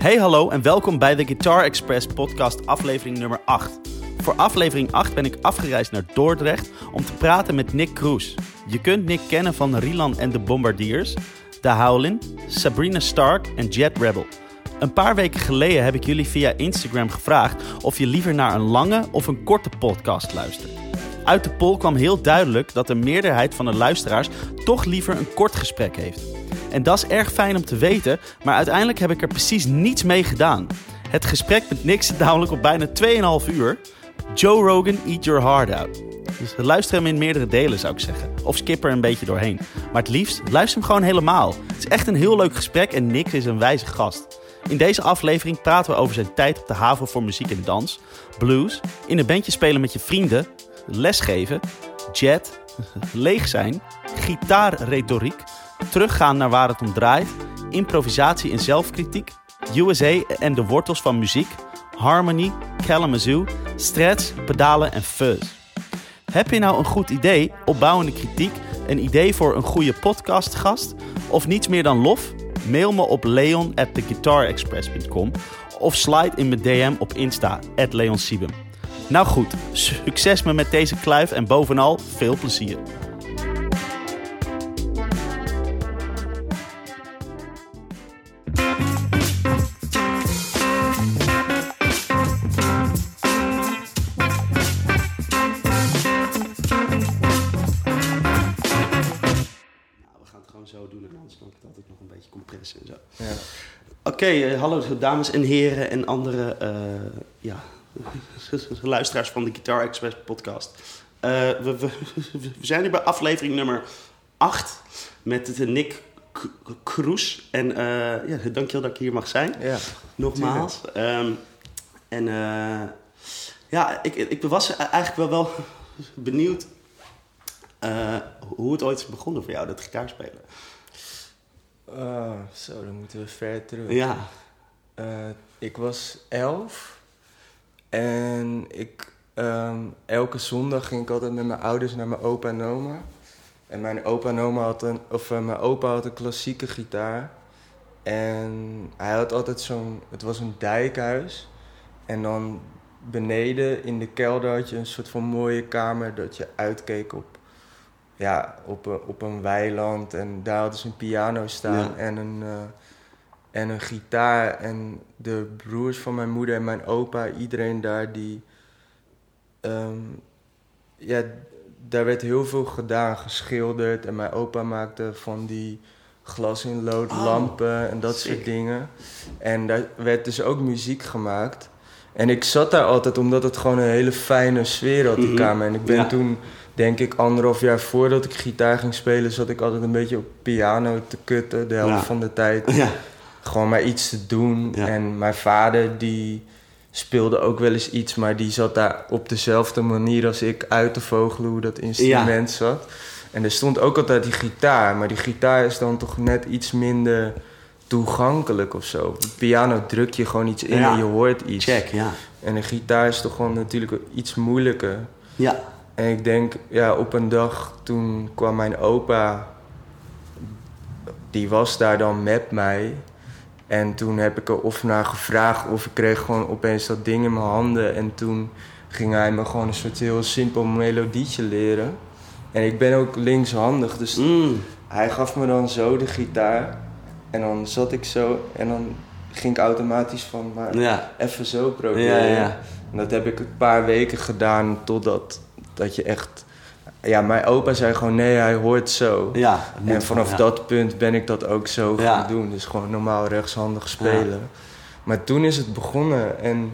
Hey hallo en welkom bij de Guitar Express podcast aflevering nummer 8. Voor aflevering 8 ben ik afgereisd naar Dordrecht om te praten met Nick Kroes. Je kunt Nick kennen van Rieland en de Bombardiers, The Howlin, Sabrina Stark en Jet Rebel. Een paar weken geleden heb ik jullie via Instagram gevraagd of je liever naar een lange of een korte podcast luistert. Uit de poll kwam heel duidelijk dat de meerderheid van de luisteraars toch liever een kort gesprek heeft. En dat is erg fijn om te weten, maar uiteindelijk heb ik er precies niets mee gedaan. Het gesprek met Nick zit namelijk op bijna 2,5 uur. Joe Rogan, Eat Your Heart Out. Dus luister hem in meerdere delen zou ik zeggen. Of skip er een beetje doorheen. Maar het liefst, luister hem gewoon helemaal. Het is echt een heel leuk gesprek en Nick is een wijze gast. In deze aflevering praten we over zijn tijd op de haven voor muziek en dans, blues, in een bandje spelen met je vrienden, lesgeven, jet, leeg zijn, gitaarretoriek, teruggaan naar waar het om draait, improvisatie en zelfkritiek, USA en de wortels van muziek, harmony, Kalamazoo, stretch, pedalen en fuzz. Heb je nou een goed idee, opbouwende kritiek, een idee voor een goede podcastgast of niets meer dan lof? Mail me op leon at theguitarexpress.com of slide in mijn DM op Insta, at. Nou goed, succes me met deze kluif en bovenal veel plezier. Oké, eh, hallo dames en heren en andere eh, ja, luisteraars van de Guitar Express podcast. Eh, we, we, we zijn nu bij aflevering nummer 8 met de Nick Kroes. En ja, dankjewel dat ik hier mag zijn. Ja, Nogmaals. Ehm, en ja, ik, ik was eigenlijk wel, wel benieuwd hoe het ooit is begonnen voor jou, dat gitaarspelen. Ah, zo, dan moeten we ver terug. Ja, Eh, ik was elf en ik, ehm, elke zondag ging ik altijd met mijn ouders naar mijn opa en oma. En mijn opa en oma had een, of eh, mijn opa had een klassieke gitaar. En hij had altijd zo'n, het was een dijkhuis. En dan beneden in de kelder had je een soort van mooie kamer dat je uitkeek op, ja, op, een, op een weiland. En daar hadden ze een piano staan Ja. en een, eh, en een gitaar. En de broers van mijn moeder en mijn opa, iedereen daar die. ehm, ja, daar werd heel veel gedaan, geschilderd. En mijn opa maakte van die glas in lood Oh, lampen en dat sick. soort dingen. En daar werd dus ook muziek gemaakt. En ik zat daar altijd omdat het gewoon een hele fijne sfeer had, die Mhm. kamer. En ik ben Ja. toen, denk ik, anderhalf jaar voordat ik gitaar ging spelen, zat ik altijd een beetje op piano te kutten, de helft Ja. van de tijd. ja, Gewoon maar iets te doen. Ja. En mijn vader, die speelde ook wel eens iets, maar die zat daar op dezelfde manier als ik uit te vogelen hoe dat instrument zat. En er stond ook altijd die gitaar, maar die gitaar is dan toch net iets minder toegankelijk of zo. De piano druk je gewoon iets in en je hoort iets. check, ja. En een gitaar is toch gewoon natuurlijk iets moeilijker. Ja, En ik denk, ja, op een dag toen kwam mijn opa, die was daar dan met mij. En toen heb ik er of naar gevraagd of ik kreeg gewoon opeens dat ding in mijn handen. En toen ging hij me gewoon een soort heel simpel melodietje leren. En ik ben ook linkshandig, dus mm, hij gaf me dan zo de gitaar. En dan zat ik zo en dan ging ik automatisch van, maar ja. even zo proberen. Ja, ja. En dat heb ik een paar weken gedaan totdat dat je echt... Ja, mijn opa zei gewoon nee, hij hoort zo. Ja, en vanaf ja. dat punt ben ik dat ook zo Ja. gaan doen. Dus gewoon normaal rechtshandig spelen. Maar toen is het begonnen en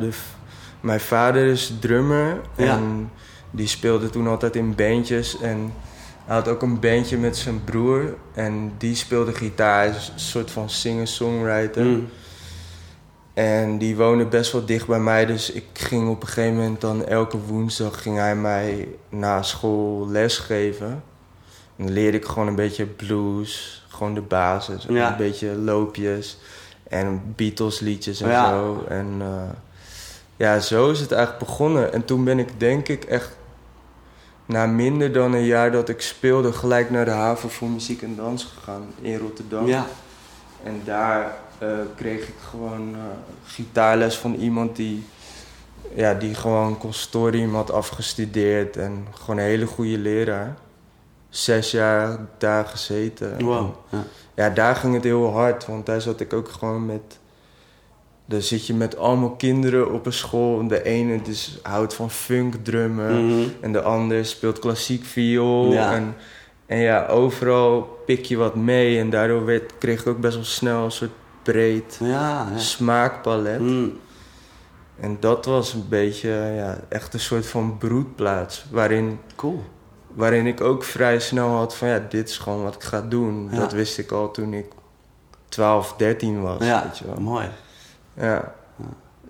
de, v- mijn vader is drummer en die speelde toen altijd in bandjes en hij had ook een bandje met zijn broer en die speelde gitaar, een soort van singer-songwriter. Mm, En die woonde best wel dicht bij mij, dus ik ging op een gegeven moment dan elke woensdag ging hij mij na school lesgeven. En dan leerde ik gewoon een beetje blues, gewoon de basis, Ja. een beetje loopjes en Beatles liedjes en Ja. zo. En eh, ja, zo is het eigenlijk begonnen. En toen ben ik denk ik echt na minder dan een jaar dat ik speelde gelijk naar de haven voor muziek en dans gegaan in Rotterdam. ja. En daar kreeg ik gewoon eh, gitaarles van iemand die, ja, die gewoon consortium had afgestudeerd. En gewoon een hele goede leraar. Zes jaar daar gezeten. Wow. Ja. Ja, daar ging het heel hard, want daar zat ik ook gewoon met. Daar zit je met allemaal kinderen op een school. De ene dus houdt van funk drummen. Mhm. En de ander speelt klassiek viool. Ja. En, en ja, overal pik je wat mee. En daardoor werd, kreeg ik ook best wel snel een soort breed Ja, ja. smaakpalet. Mm. En dat was een beetje ja, echt een soort van broedplaats. Waarin, Cool. waarin ik ook vrij snel had van ja, dit is gewoon wat ik ga doen. Ja. Dat wist ik al toen ik 12, 13 was. Ja, Weet je wel. mooi. Ja.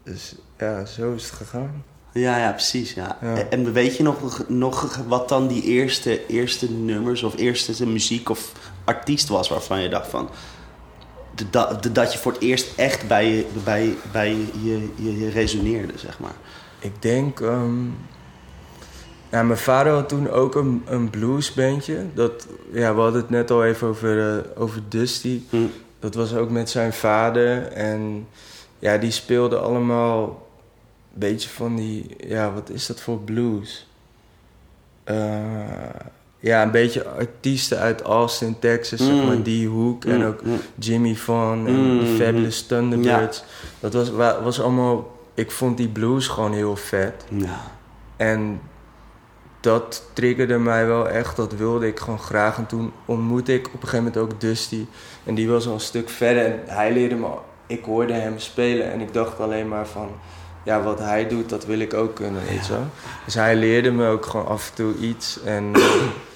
Dus ja, zo is het gegaan. Ja, ja, precies. Ja. En weet je nog, nog wat dan die eerste, eerste nummers of eerste muziek of artiest was waarvan je dacht van... dat- dat je voor het eerst echt bij je, bij, bij je, je, je resoneerde, zeg maar. Ik denk. ehm, ja, mijn vader had toen ook een, een bluesbandje. Dat, ja, we hadden het net al even over, eh, over Dusty. Hm. Dat was ook met zijn vader. En ja, die speelden allemaal een beetje van die. Ja, wat is dat voor blues? Eh, ja, een beetje artiesten uit Austin, Texas, zeg Mm. maar, die hoek. En Mm, ook mm. Jimmy Van en Mm, de mm, Fabulous Thunderbirds. Dat was, wa- was allemaal... Ik vond die blues gewoon heel vet. Ja. En dat triggerde mij wel echt. Dat wilde ik gewoon graag. En toen ontmoette ik op een gegeven moment ook Dusty. En die was al een stuk verder. En hij leerde me... Ik hoorde hem spelen. En ik dacht alleen maar van... Ja, wat hij doet, dat wil ik ook kunnen, weet je wel. Dus hij leerde me ook gewoon af en toe iets. En...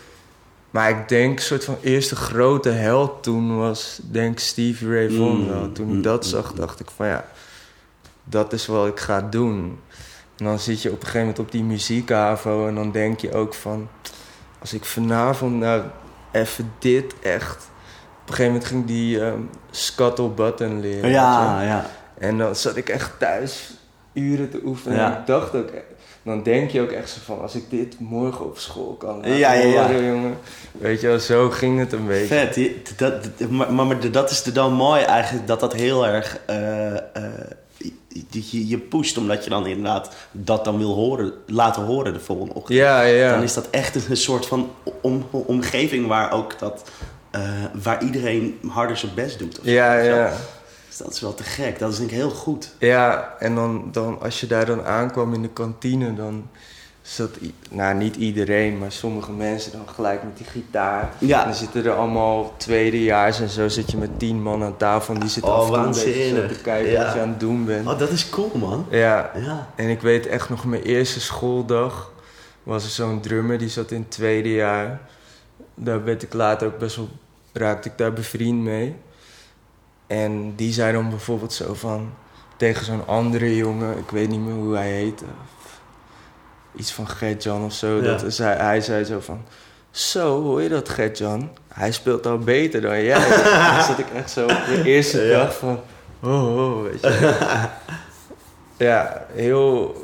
maar ik denk, een soort van eerste grote held toen was, denk Stevie Ray Vaughan Mm, wel. Toen mm, ik dat mm, zag, mm. dacht ik van ja, dat is wat ik ga doen. En dan zit je op een gegeven moment op die muziekhaven en dan denk je ook van... Als ik vanavond nou even dit echt... Op een gegeven moment ging die ehm scuttle button leren. Ja, ja. En dan zat ik echt thuis uren te oefenen. Ja. En ik dacht ook... Dan denk je ook echt zo van... Als ik dit morgen op school kan laten Ja, ja, ja. horen, jongen. Weet je wel, zo ging het een beetje. Vet. Dat, maar, maar dat is dan mooi eigenlijk, dat dat heel erg eh, je, je, pusht, omdat je dan inderdaad dat dan wil horen, laten horen de volgende ochtend. Ja, ja. Dan is dat echt een soort van om, omgeving waar ook dat, eh, waar iedereen harder zijn best doet. of. Ja, ja. Dus dat is wel te gek. Dat is denk ik heel goed. Ja, en dan, dan als je daar dan aankwam in de kantine, dan zat, nou niet iedereen, maar sommige mensen dan gelijk met die gitaar. Ja. En dan zitten er allemaal tweedejaars en zo zit je met tien man aan tafel en die zitten Oh, af en toe te kijken Ja. wat je aan het doen bent. Oh, dat is cool, man. Ja, Ja. en ik weet echt nog mijn eerste schooldag was er zo'n drummer die zat in het tweede jaar. Daar werd ik later ook best wel, raakte ik daar bevriend mee. En die zei dan bijvoorbeeld zo van, tegen zo'n andere jongen, ik weet niet meer hoe hij heette. Iets van Gert-Jan of zo. Ja. Dat hij, hij zei zo van, zo, hoor je dat Gert-Jan? Hij speelt al beter dan jij. Dan zat ik echt zo op de eerste Ja. dag van, oh, oh, weet je. ja, heel...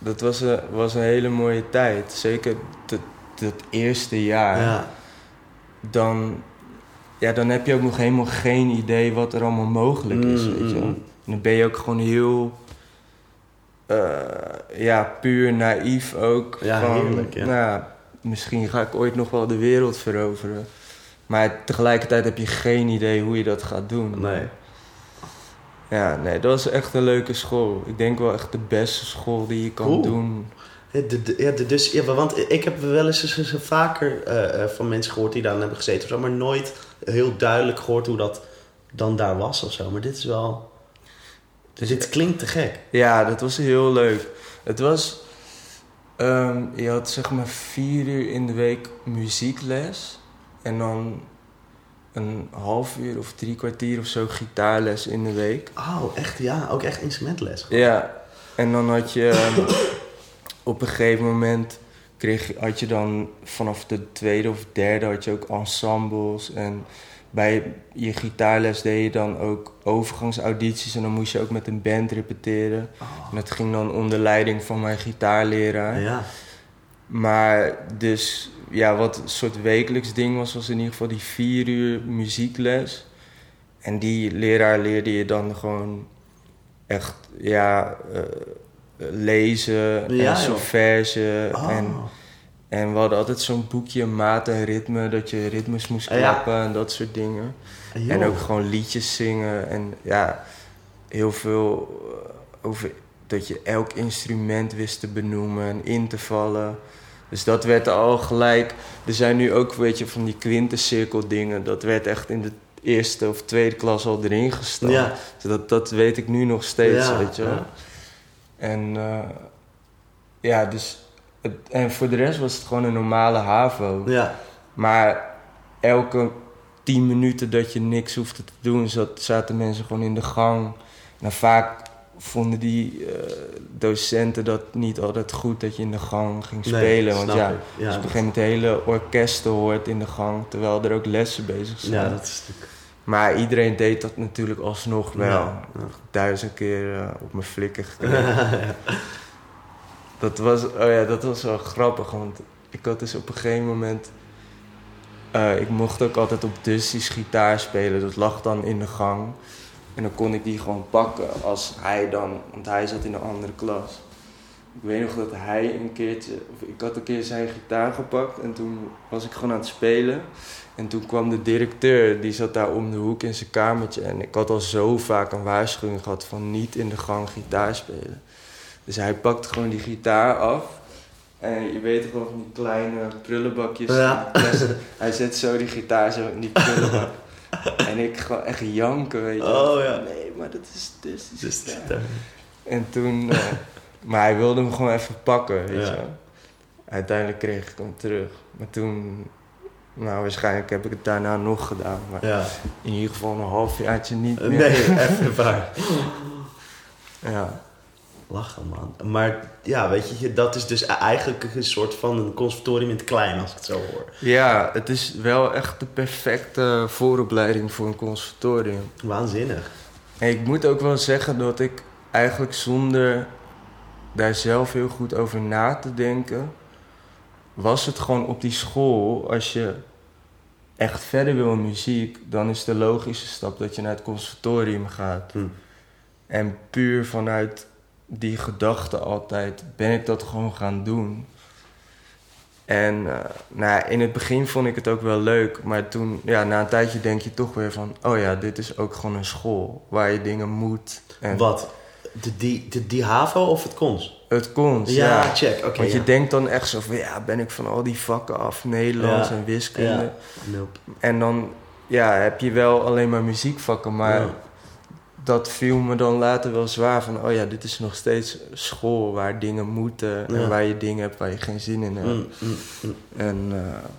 Dat was een, was een hele mooie tijd. Zeker dat, dat eerste jaar. Ja. Dan, ja, dan heb je ook nog helemaal geen idee wat er allemaal mogelijk is. Mm, weet je wel. mm. En dan ben je ook gewoon heel... eh, ja, puur naïef ook. Ja, van, heerlijk, ja. Nou, misschien ga ik ooit nog wel de wereld veroveren. Maar tegelijkertijd heb je geen idee hoe je dat gaat doen. Nee. Ja, nee, dat was echt een leuke school. Ik denk wel echt de beste school die je kan Cool. doen. Ja, de, de- ja, de- dus, ja, want ik heb wel eens, eens- eens vaker eh, eh, van mensen gehoord die daar hebben gezeten of zo, maar nooit heel duidelijk gehoord hoe dat dan daar was of zo. Maar dit is wel. Dus dit klinkt te gek. Ja, dat was heel leuk. Het was... ehm, je had zeg maar vier uur in de week muziekles. En dan een half uur of drie kwartier of zo gitaarles in de week. Oh, echt? Ja, ook echt instrumentles. Ja, en dan had je ehm, op een gegeven moment kreeg, had je dan vanaf de tweede of derde had je ook ensembles en bij je gitaarles deed je dan ook overgangsaudities en dan moest je ook met een band repeteren. En dat ging dan onder leiding van mijn gitaarleraar. Ja. Maar dus, ja, wat een soort wekelijks ding was, was in ieder geval die vier uur muziekles. en die leraar leerde je dan gewoon echt, ja, eh, lezen Ja, en solfège. Oh. En, en we hadden altijd zo'n boekje, maat en ritme, dat je ritmes moest Ja. klappen en dat soort dingen. Joh. En ook gewoon liedjes zingen. En ja, heel veel eh, over dat je elk instrument wist te benoemen en in te vallen. Dus dat werd al gelijk. Er zijn nu ook, weet je, van die quintencirkel dingen. Dat werd echt in de eerste of tweede klas al erin gestaan. Ja. Dus dat, dat weet ik nu nog steeds, Ja, weet je wel. Ja. En eh, ja, dus. Het, en voor de rest was het gewoon een normale HAVO. Ja. Maar elke tien minuten dat je niks hoefde te doen, zat, zaten mensen gewoon in de gang. Nou, vaak vonden die eh, docenten dat niet altijd goed dat je in de gang ging Nee, spelen. want ja, ik. als je Ja, op een gegeven moment hele orkesten hoort in de gang, terwijl er ook lessen bezig zijn. ja, dat is natuurlijk... Maar iedereen deed dat natuurlijk alsnog wel. Ja, ja. Duizend keer eh, op mijn flikken gekregen. Dat was, oh ja, dat was wel grappig, want ik had dus op een gegeven moment... eh, ik mocht ook altijd op Dusty's gitaar spelen, dat lag dan in de gang. En dan kon ik die gewoon pakken als hij dan, want hij zat in een andere klas. Ik weet nog dat hij een keertje, of ik had een keer zijn gitaar gepakt en toen was ik gewoon aan het spelen. En toen kwam de directeur, die zat daar om de hoek in zijn kamertje. En ik had al zo vaak een waarschuwing gehad van niet in de gang gitaar spelen. Dus hij pakt gewoon die gitaar af. En je weet toch wel van die kleine prullenbakjes. Ja. hij zet zo die gitaar zo in die prullenbak. en ik gewoon echt janken, weet je. Oh, ja. Nee, maar dat is dus die Dus gitaar. En toen... eh, maar hij wilde hem gewoon even pakken, weet Ja. je wel. Uiteindelijk kreeg ik hem terug. Maar toen... Nou, waarschijnlijk heb ik het daarna nog gedaan. Maar ja. in ieder geval een halfjaartje niet meer. Nee, even waar. Ja. Lachen, man. Maar ja, weet je, dat is dus eigenlijk een soort van een conservatorium in het klein, als ik het zo hoor. ja, het is wel echt de perfecte vooropleiding voor een conservatorium. Waanzinnig. En ik moet ook wel zeggen dat ik eigenlijk zonder daar zelf heel goed over na te denken, was het gewoon op die school, als je echt verder wil in muziek, dan is de logische stap dat je naar het conservatorium gaat. Hm. En puur vanuit die gedachte altijd ben ik dat gewoon gaan doen. En eh, nou, in het begin vond ik het ook wel leuk, maar toen, ja, na een tijdje denk je toch weer van, oh ja, dit is ook gewoon een school waar je dingen moet. En Wat? De, die, de, die HAVO of het KONS? Het komt, Ja, ja. check. Oké. Want ja. je denkt dan echt zo van, ja, ben ik van al die vakken af, Nederlands Ja. en wiskunde. Nope. En dan, ja, heb je wel alleen maar muziekvakken, maar dat viel me dan later wel zwaar van, oh ja, dit is nog steeds school waar dingen moeten en waar je dingen hebt waar je geen zin in hebt. Mm, mm, mm. En, eh,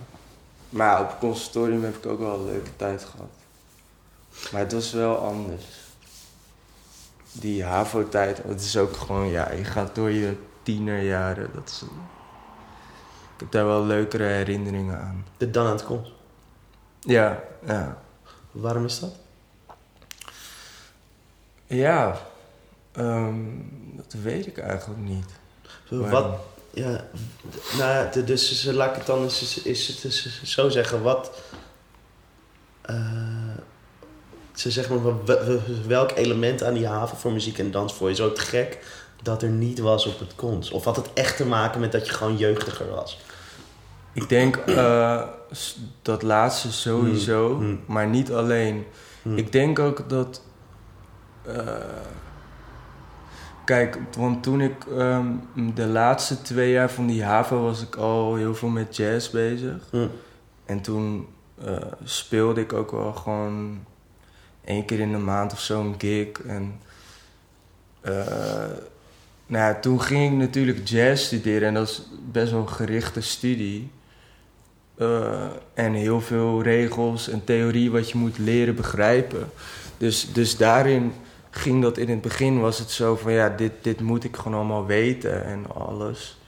maar op het conservatorium heb ik ook wel een leuke tijd gehad. Maar het was wel anders. Die HAVO-tijd, het is ook gewoon, ja, je gaat door je tienerjaren. Dat is, ik heb daar wel leukere herinneringen aan. De dan aan het KONS. Ja, ja. Waarom is dat? Ja, ehm, dat weet ik eigenlijk niet. Wat? Ja, nou, dus laat ik het dan eens, is, is het dus zo zeggen. Wat. eh, ze zeggen maar, wel- wel- welk element aan die haven voor muziek en dans vond je zo te gek dat er niet was op het kons? Of had het echt te maken met dat je gewoon jeugdiger was? Ik denk eh, dat laatste sowieso, Hmm, hmm. maar niet alleen. Hm. Ik denk ook dat. eh, kijk, want toen ik ehm, de laatste twee jaar van die haven was ik al heel veel met jazz bezig. En toen eh, speelde ik ook wel gewoon één keer in de maand of zo een gig. En eh, nou ja, toen ging ik natuurlijk jazz studeren en dat is best wel een gerichte studie. Eh, en heel veel regels en theorie wat je moet leren begrijpen. Dus, dus daarin ging dat in het begin was het zo van ja, dit, dit moet ik gewoon allemaal weten en alles.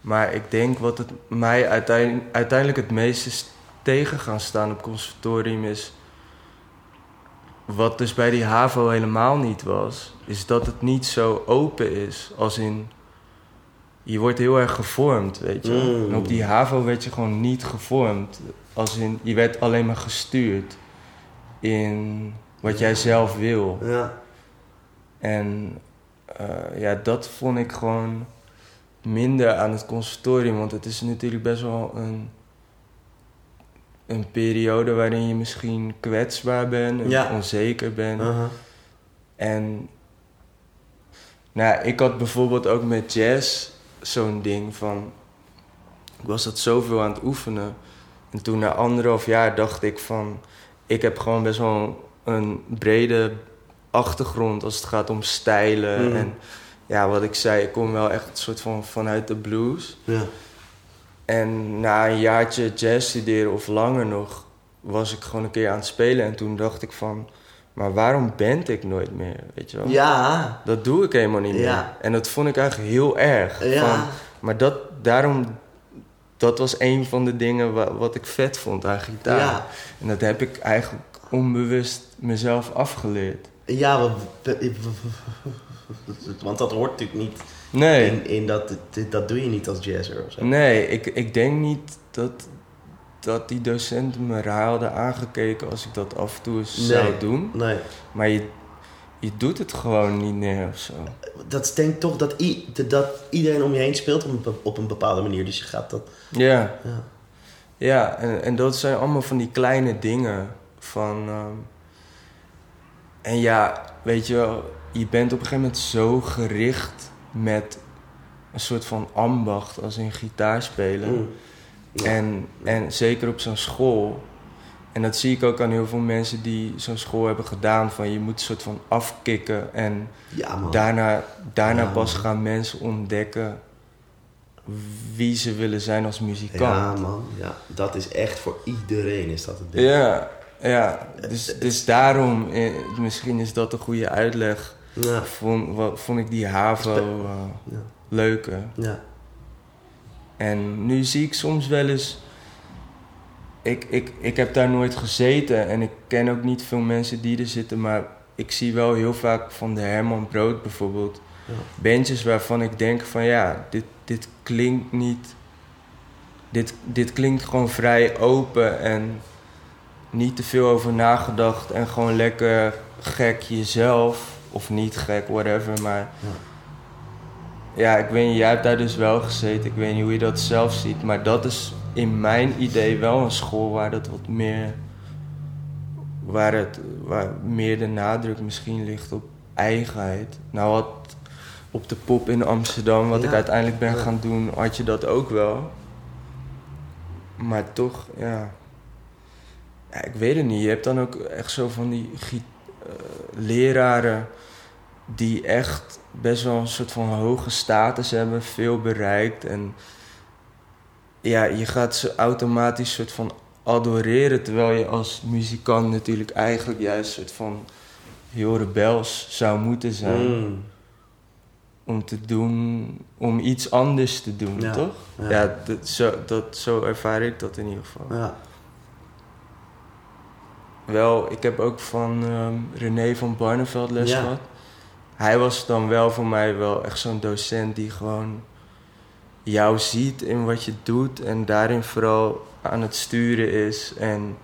Maar ik denk wat het mij uiteindelijk, uiteindelijk het meest is tegen gaan staan op conservatorium is... Wat dus bij die HAVO helemaal niet was, is dat het niet zo open is. Als in, je wordt heel erg gevormd, weet je. wel. Mm. En op die HAVO werd je gewoon niet gevormd. Als in, je werd alleen maar gestuurd in Wat jij zelf wil. Ja. En eh, ja, dat vond ik gewoon minder aan het conservatorium. Want het is natuurlijk best wel een, een periode waarin je misschien kwetsbaar bent en Ja. onzeker bent. Uh-huh. En nou, ik had bijvoorbeeld ook met jazz zo'n ding van... Ik was dat zoveel aan het oefenen. En toen na anderhalf jaar dacht ik van... Ik heb gewoon best wel een brede achtergrond als het gaat om stijlen. Mhm. En ja, wat ik zei, ik kom wel echt een soort van vanuit de blues. Ja. En na een jaartje jazz studeren of langer nog... was ik gewoon een keer aan het spelen. En toen dacht ik van... Maar waarom band ik nooit meer, weet je wel? Ja. Dat doe ik helemaal niet meer. Ja. En dat vond ik eigenlijk heel erg. Ja. Van, maar dat, daarom, dat was een van de dingen wa- wat ik vet vond aan gitaar. Ja. En dat heb ik eigenlijk onbewust mezelf afgeleerd. Ja, want, want dat hoort natuurlijk niet Nee, in, in dat, dat doe je niet als jazzer of zo. nee ik, ik denk niet dat, dat die docenten me raar hadden aangekeken als ik dat af en toe eens zou doen. Nee. Maar je, je doet het gewoon niet meer of zo. Dat denk toch dat, i, dat iedereen om je heen speelt op een, be- op een bepaalde manier. Dus je gaat dat... Ja. Ja. Ja, en, en dat zijn allemaal van die kleine dingen. Van, ehm, en ja, weet je wel, je bent op een gegeven moment zo gericht met een soort van ambacht als in gitaar spelen. Mm. Ja. En, en zeker op zo'n school. En dat zie ik ook aan heel veel mensen die zo'n school hebben gedaan. Van je moet een soort van afkicken. En Ja, daarna, daarna Ja, pas gaan mensen ontdekken wie ze willen zijn als muzikant. Ja, man. Ja, dat is echt voor iedereen is dat het ding. Ja, ja. Dus, dus daarom, eh, misschien is dat een goede uitleg. Ja. Vond, wat, vond ik die HAVO eh, Ja. leuker. Ja. En nu zie ik soms wel eens. Ik, ik, ik heb daar nooit gezeten en ik ken ook niet veel mensen die er zitten, maar ik zie wel heel vaak van de Herman Brood bijvoorbeeld. Ja. Bandjes waarvan ik denk van ja, dit, dit klinkt niet. Dit, dit klinkt gewoon vrij open en niet te veel over nagedacht en gewoon lekker gek jezelf. Of niet gek, whatever, maar Ja. ik weet niet, jij hebt daar dus wel gezeten. Ik weet niet hoe je dat zelf ziet. Maar dat is in mijn idee wel een school waar dat wat meer. Waar, het, waar meer de nadruk misschien ligt op eigenheid. Nou, wat op de pop in Amsterdam, wat Ja. ik uiteindelijk ben Ja. gaan doen, had je dat ook wel. Maar toch, ja. ja. Ik weet het niet. Je hebt dan ook echt zo van die eh, leraren die echt best wel een soort van hoge status hebben, veel bereikt. En ja, je gaat ze automatisch soort van adoreren, terwijl je als muzikant natuurlijk eigenlijk juist soort van heel rebels zou moeten zijn. Mm. Om te doen, om iets anders te doen, Ja, toch? ja. Ja, dat, zo, dat, zo ervaar ik dat in ieder geval. Ja. Wel, ik heb ook van ehm, René van Barneveld les gehad. Hij was dan wel voor mij wel echt zo'n docent die gewoon jou ziet in wat je doet en daarin vooral aan het sturen is en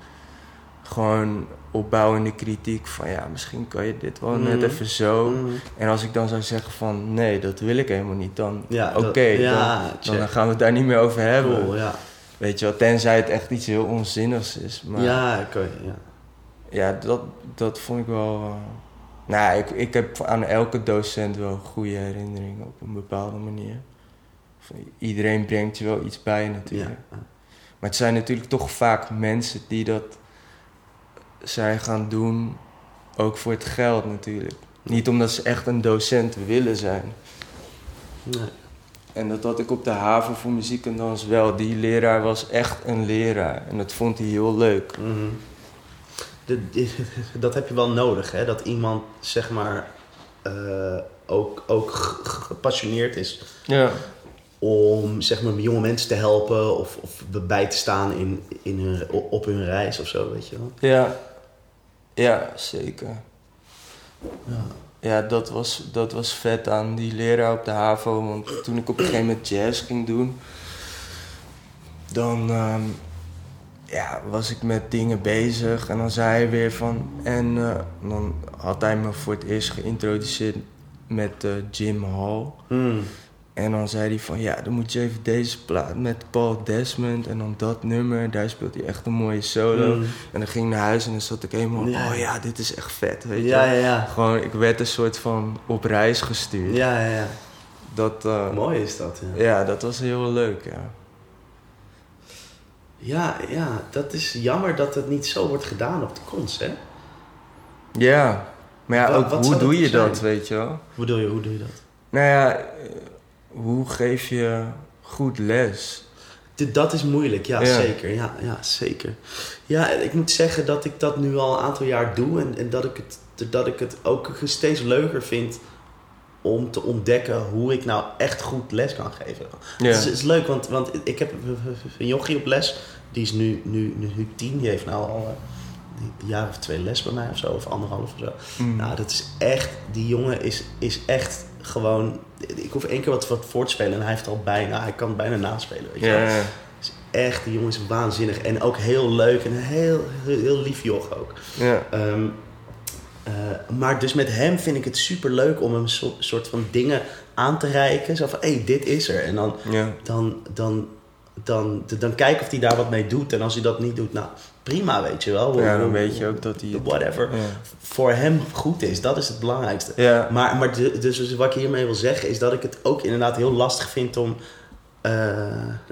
gewoon opbouwende kritiek van ja, misschien kan je dit wel net Mhm. even zo. Mm. En als ik dan zou zeggen van nee, dat wil ik helemaal niet, dan Ja, oké, dan, ja, dan, gaan we het daar niet meer over hebben. Cool, ja. Weet je wel, tenzij het echt iets heel onzinnigs is. Maar Ja, oké. ja. ja, dat, dat vond ik wel. eh, nou, ik, ik heb aan elke docent wel goede herinneringen op een bepaalde manier. Iedereen brengt je wel iets bij natuurlijk. Ja. Maar het zijn natuurlijk toch vaak mensen die dat zijn gaan doen, ook voor het geld natuurlijk. Niet omdat ze echt een docent willen zijn. Nee. En dat had ik op de haven voor muziek en dans wel. Die leraar was echt een leraar. En dat vond hij heel leuk. Mhm. De- de- dat heb je wel nodig, hè? Dat iemand, zeg maar, eh, ook, ook gepassioneerd is Ja. om, zeg maar, jonge mensen te helpen of, of bij te staan in, in hun, op hun reis of zo, weet je wel. Ja, ja zeker. Ja. Ja, dat was, dat was vet aan die leraar op de HAVO. Want toen ik op een gegeven moment jazz ging doen... dan, ehm, ja, was ik met dingen bezig. En dan zei hij weer van... En eh, dan had hij me voor het eerst geïntroduceerd met eh, Jim Hall. Mm. En dan zei hij van, ja, dan moet je even deze plaat met Paul Desmond en dan dat nummer. Daar speelt hij echt een mooie solo. Mm. En dan ging ik naar huis en dan zat ik helemaal, Ja. oh ja, dit is echt vet, weet je. Ja, ja, ja. Gewoon, ik werd een soort van op reis gestuurd. Ja, ja, ja. Dat, eh, Mooi is dat, ja. ja, dat was heel leuk, ja. Ja, ja, dat is jammer dat het niet zo wordt gedaan op de cons, hè? Ja, maar ja, ook wat hoe doe je zijn? dat, weet je wel? Hoe bedoel je, hoe doe je dat? Nou ja, eh, hoe geef je goed les? Dat is moeilijk, ja, Ja. zeker. Ja, ja, zeker. Ja, ik moet zeggen dat ik dat nu al een aantal jaar doe en, en dat, ik het, dat ik het ook steeds leuker vind om te ontdekken hoe ik nou echt goed les kan geven. Ja. Het, is, het is leuk, want, want ik heb een jochie op les, die is nu, nu, nu, tien, die heeft nou al eh, een jaar of twee les bij mij of zo, of anderhalf of zo. Mm. Nou, dat is echt, die jongen is, is echt gewoon, ik hoef één keer wat, wat voor te spelen en hij heeft al bijna, hij kan bijna naspelen, weet je ja, is echt, die jongen is waanzinnig. En ook heel leuk en heel, heel lief joch ook. ja. Ehm, eh, maar dus met hem vind ik het super leuk om hem een soort, van dingen aan te reiken. Zo van, hé, hey, dit is er. En dan, ja. dan, dan, dan, dan, dan kijken of hij daar wat mee doet. En als hij dat niet doet, nou, prima, weet je wel. Ja, dan weet je ook dat hij... Whatever. Ja. Voor hem goed is, dat is het belangrijkste. Ja. Maar, maar de- dus wat ik hiermee wil zeggen is dat ik het ook inderdaad heel lastig vind om eh,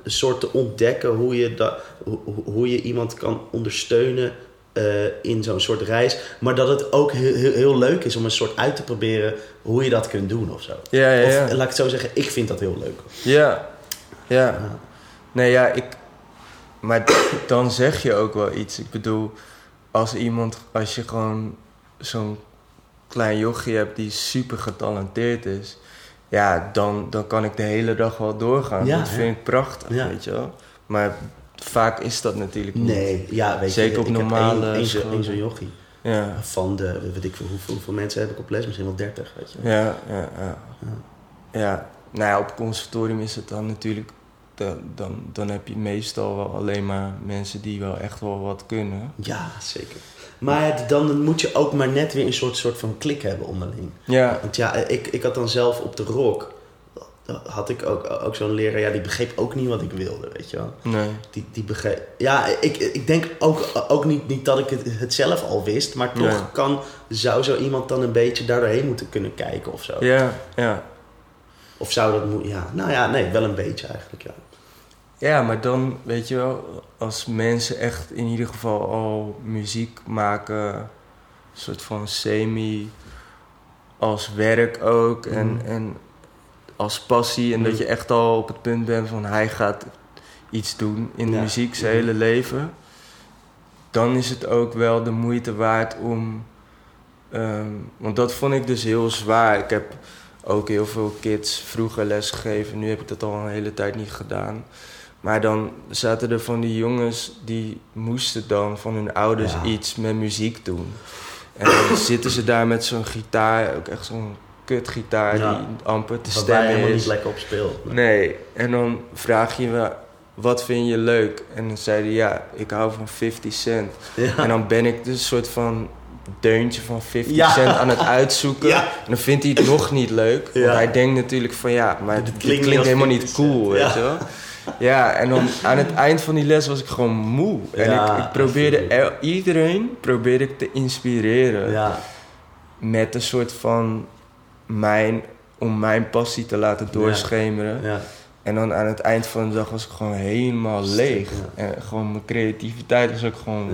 een soort te ontdekken hoe je, da, hoe, hoe je iemand kan ondersteunen eh, in zo'n soort reis. Maar dat het ook heel, heel, heel leuk is om een soort uit te proberen hoe je dat kunt doen of zo. Ja, ja, ja. Of laat ik het zo zeggen, ik vind dat heel leuk. Ja, ja. Nee, ja, ik... Maar dan zeg je ook wel iets. Ik bedoel, als iemand... Als je gewoon zo'n klein jochie hebt die super getalenteerd is... Ja, dan, dan kan ik de hele dag wel doorgaan. Ja, dat vind ik prachtig, weet je wel. Maar vaak is dat natuurlijk niet. Nee, ja, weet Zeker je, op ik normale heb één- zo'n- jochie. Ja, Van de, weet ik veel, hoeveel, hoeveel mensen heb ik op les? Misschien wel 30, weet je. ja, ja, ja. Ja, nou ja, op conservatorium is het dan natuurlijk... Dan, dan, dan heb je meestal wel alleen maar mensen die wel echt wel wat kunnen. Ja, zeker. Maar dan moet je ook maar net weer een soort, soort van klik hebben onderling. Ja, Want ja, ik, ik had dan zelf op de rock... had ik ook, ook zo'n leraar... Ja, die begreep ook niet wat ik wilde, weet je wel. nee. Die, die begreep... Ja, ik, ik denk ook, ook niet, niet dat ik het, het zelf al wist... maar toch Nee. kan, zou zo iemand dan een beetje daardoorheen moeten kunnen kijken of zo. Ja, ja. Of zou dat moeten... Ja, nou ja, nee, wel een beetje eigenlijk, ja. Ja, maar dan, weet je wel, als mensen echt in ieder geval al muziek maken, een soort van semi als werk ook en, Mhm. en als passie. En dat Mhm. je echt al op het punt bent van hij gaat iets doen in de Ja. muziek zijn Mhm. hele leven. Dan is het ook wel de moeite waard om. ehm, want dat vond ik dus heel zwaar. Ik heb ook heel veel kids vroeger les gegeven. Nu heb ik dat al een hele tijd niet gedaan. Maar dan zaten er van die jongens die moesten dan van hun ouders Ja. iets met muziek doen. En dan zitten ze daar met zo'n gitaar, ook echt zo'n kutgitaar Ja. die amper te stemmen helemaal is. niet lekker op speelt. Nee, en dan vraag je me, wat vind je leuk? En dan zei hij, ja, ik hou van 50 cent. Ja. En dan ben ik dus een soort van deuntje van 50 Ja. cent aan het uitzoeken. Ja. En dan vindt hij het nog niet leuk. Ja. Want hij denkt natuurlijk van, ja, maar Dit dit klinkt helemaal niet 50 cent. cool, weet Ja. je wel. Ja, en dan aan het eind van die les was ik gewoon moe. En ik, ik probeerde, iedereen probeerde ik te inspireren met een soort van mijn, om mijn passie te laten doorschemeren. ja. En dan aan het eind van de dag was ik gewoon helemaal leeg. En gewoon mijn creativiteit was ook gewoon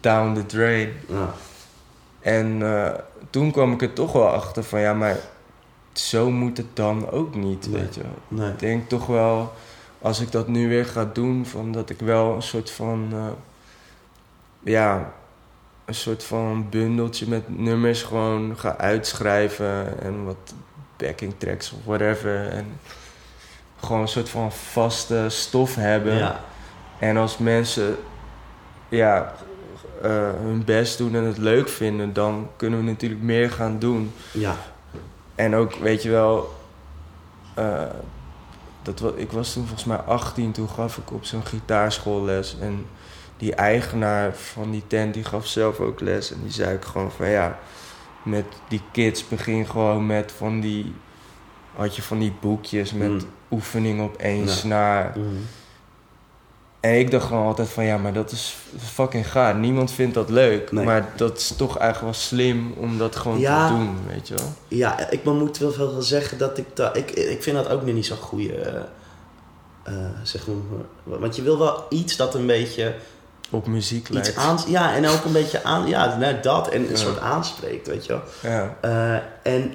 down the drain. ja. En eh, toen kwam ik er toch wel achter van ja, maar zo moet het dan ook niet, Nee. weet je wel. Nee. Ik denk toch wel, als ik dat nu weer ga doen, van dat ik wel een soort van, eh, ja, een soort van bundeltje met nummers gewoon ga uitschrijven en wat backing tracks of whatever. En gewoon een soort van vaste stof hebben. Ja. En als mensen ja, eh, hun best doen en het leuk vinden, dan kunnen we natuurlijk meer gaan doen. Ja. En ook, weet je wel, eh, dat, ik was toen volgens mij 18, toen gaf ik op zo'n gitaarschoolles. En die eigenaar van die tent, die gaf zelf ook les. En die zei ook gewoon van ja, met die kids begin gewoon met van die... Had je van die boekjes met Mm. oefening op één Ja. snaar. Mhm. En ik dacht gewoon altijd van ja, maar dat is fucking gaar. Niemand vindt dat leuk. Nee. Maar dat is toch eigenlijk wel slim om dat gewoon Ja. te doen, weet je wel. Ja, ik moet wel veel zeggen dat ik dat... Ik, ik vind dat ook nog niet zo'n goede... eh, eh, zeg maar... Want je wil wel iets dat een beetje... Op muziek lijkt. Iets aan... Ja, en ook een beetje aan... Ja, dat. En een Ja. soort aanspreekt, weet je wel. Ja. Eh, en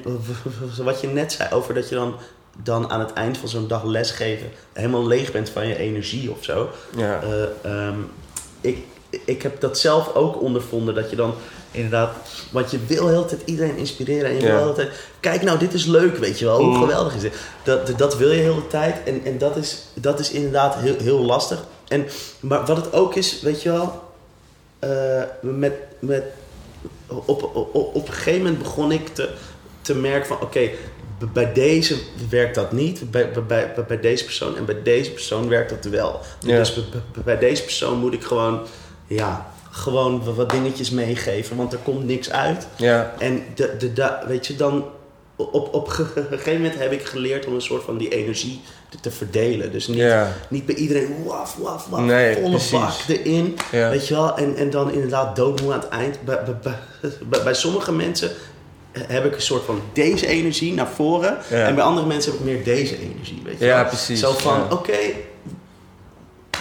wat je net zei over dat je dan, dan aan het eind van zo'n dag lesgeven helemaal leeg bent van je energie of zo. Ja. Eh, ehm, ik, ik heb dat zelf ook ondervonden dat je dan inderdaad, want je wil heel de tijd iedereen inspireren en je wil heel de tijd, kijk nou, dit is leuk, weet je wel, hoe Mm. geweldig is dit? Dat, dat, dat wil je heel de tijd en, en dat, is, dat is inderdaad heel, heel lastig. En, maar wat het ook is, weet je wel, eh, met, met, op, op, op een gegeven moment begon ik te, te merken van, oké, bij deze werkt dat niet, bij, bij, bij, deze persoon en bij deze persoon werkt dat wel. Ja. Dus bij deze persoon moet ik gewoon, ja, gewoon wa- wat dingetjes meegeven, want er komt niks uit. Ja. En de, de, de, weet je, dan op, op een gegeven moment heb ik geleerd om een soort van die energie te, verdelen. Dus niet, niet bij iedereen waf, waf, waf, Nee, volle bak erin. Weet je wel, en, en dan inderdaad doodmoe aan het eind. Bij, bij, bij, bij, bij sommige mensen heb ik een soort van deze energie naar voren. En bij andere mensen heb ik meer deze energie, weet je Ja, wel. precies, Zo van, oké,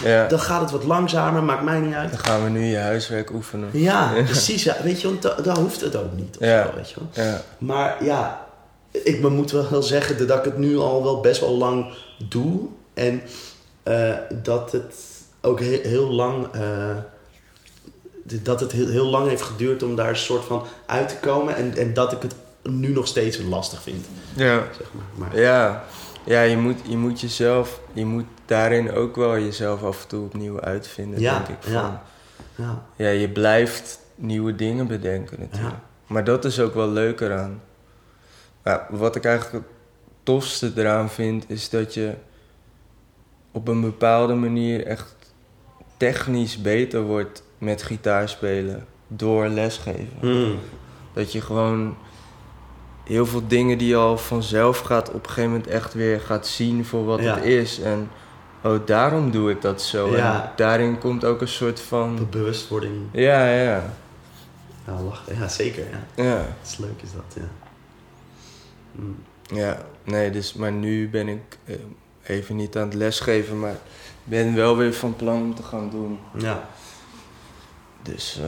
ja. dan gaat het wat langzamer, maakt mij niet uit. Dan gaan we nu je huiswerk oefenen. Ja, precies. Ja. Weet je, want da- daar hoeft het ook niet. Of Ja. zo, weet je wel. Ja. Maar ja, ik moet wel zeggen dat ik het nu al wel best wel lang doe. En eh, dat het ook heel, heel lang. eh, dat het heel, heel lang heeft geduurd om daar een soort van uit te komen. En, en dat ik het nu nog steeds lastig vind. Ja. Zeg maar. maar Ja. Ja, je moet, je moet jezelf, je moet daarin ook wel jezelf af en toe opnieuw uitvinden, Ja, denk ik. Van, ja. ja, ja, je blijft nieuwe dingen bedenken natuurlijk. Ja. Maar dat is ook wel leuk eraan. Ja, wat ik eigenlijk tofste eraan vind, is dat je op een bepaalde manier echt technisch beter wordt met gitaarspelen door lesgeven. Hmm. Dat je gewoon heel veel dingen die je al vanzelf gaat op een gegeven moment echt weer gaat zien voor wat Ja. het is. En oh, daarom doe ik dat zo. Ja. En daarin komt ook een soort van. Be- bewustwording. Ja, ja, Ja, lachen. ja zeker. Ja. ja. Dat is leuk, is dat. Ja. Hmm. Ja, nee, dus, maar nu ben ik eh, even niet aan het lesgeven, maar ben wel weer van plan om te gaan doen. ja. Dus eh,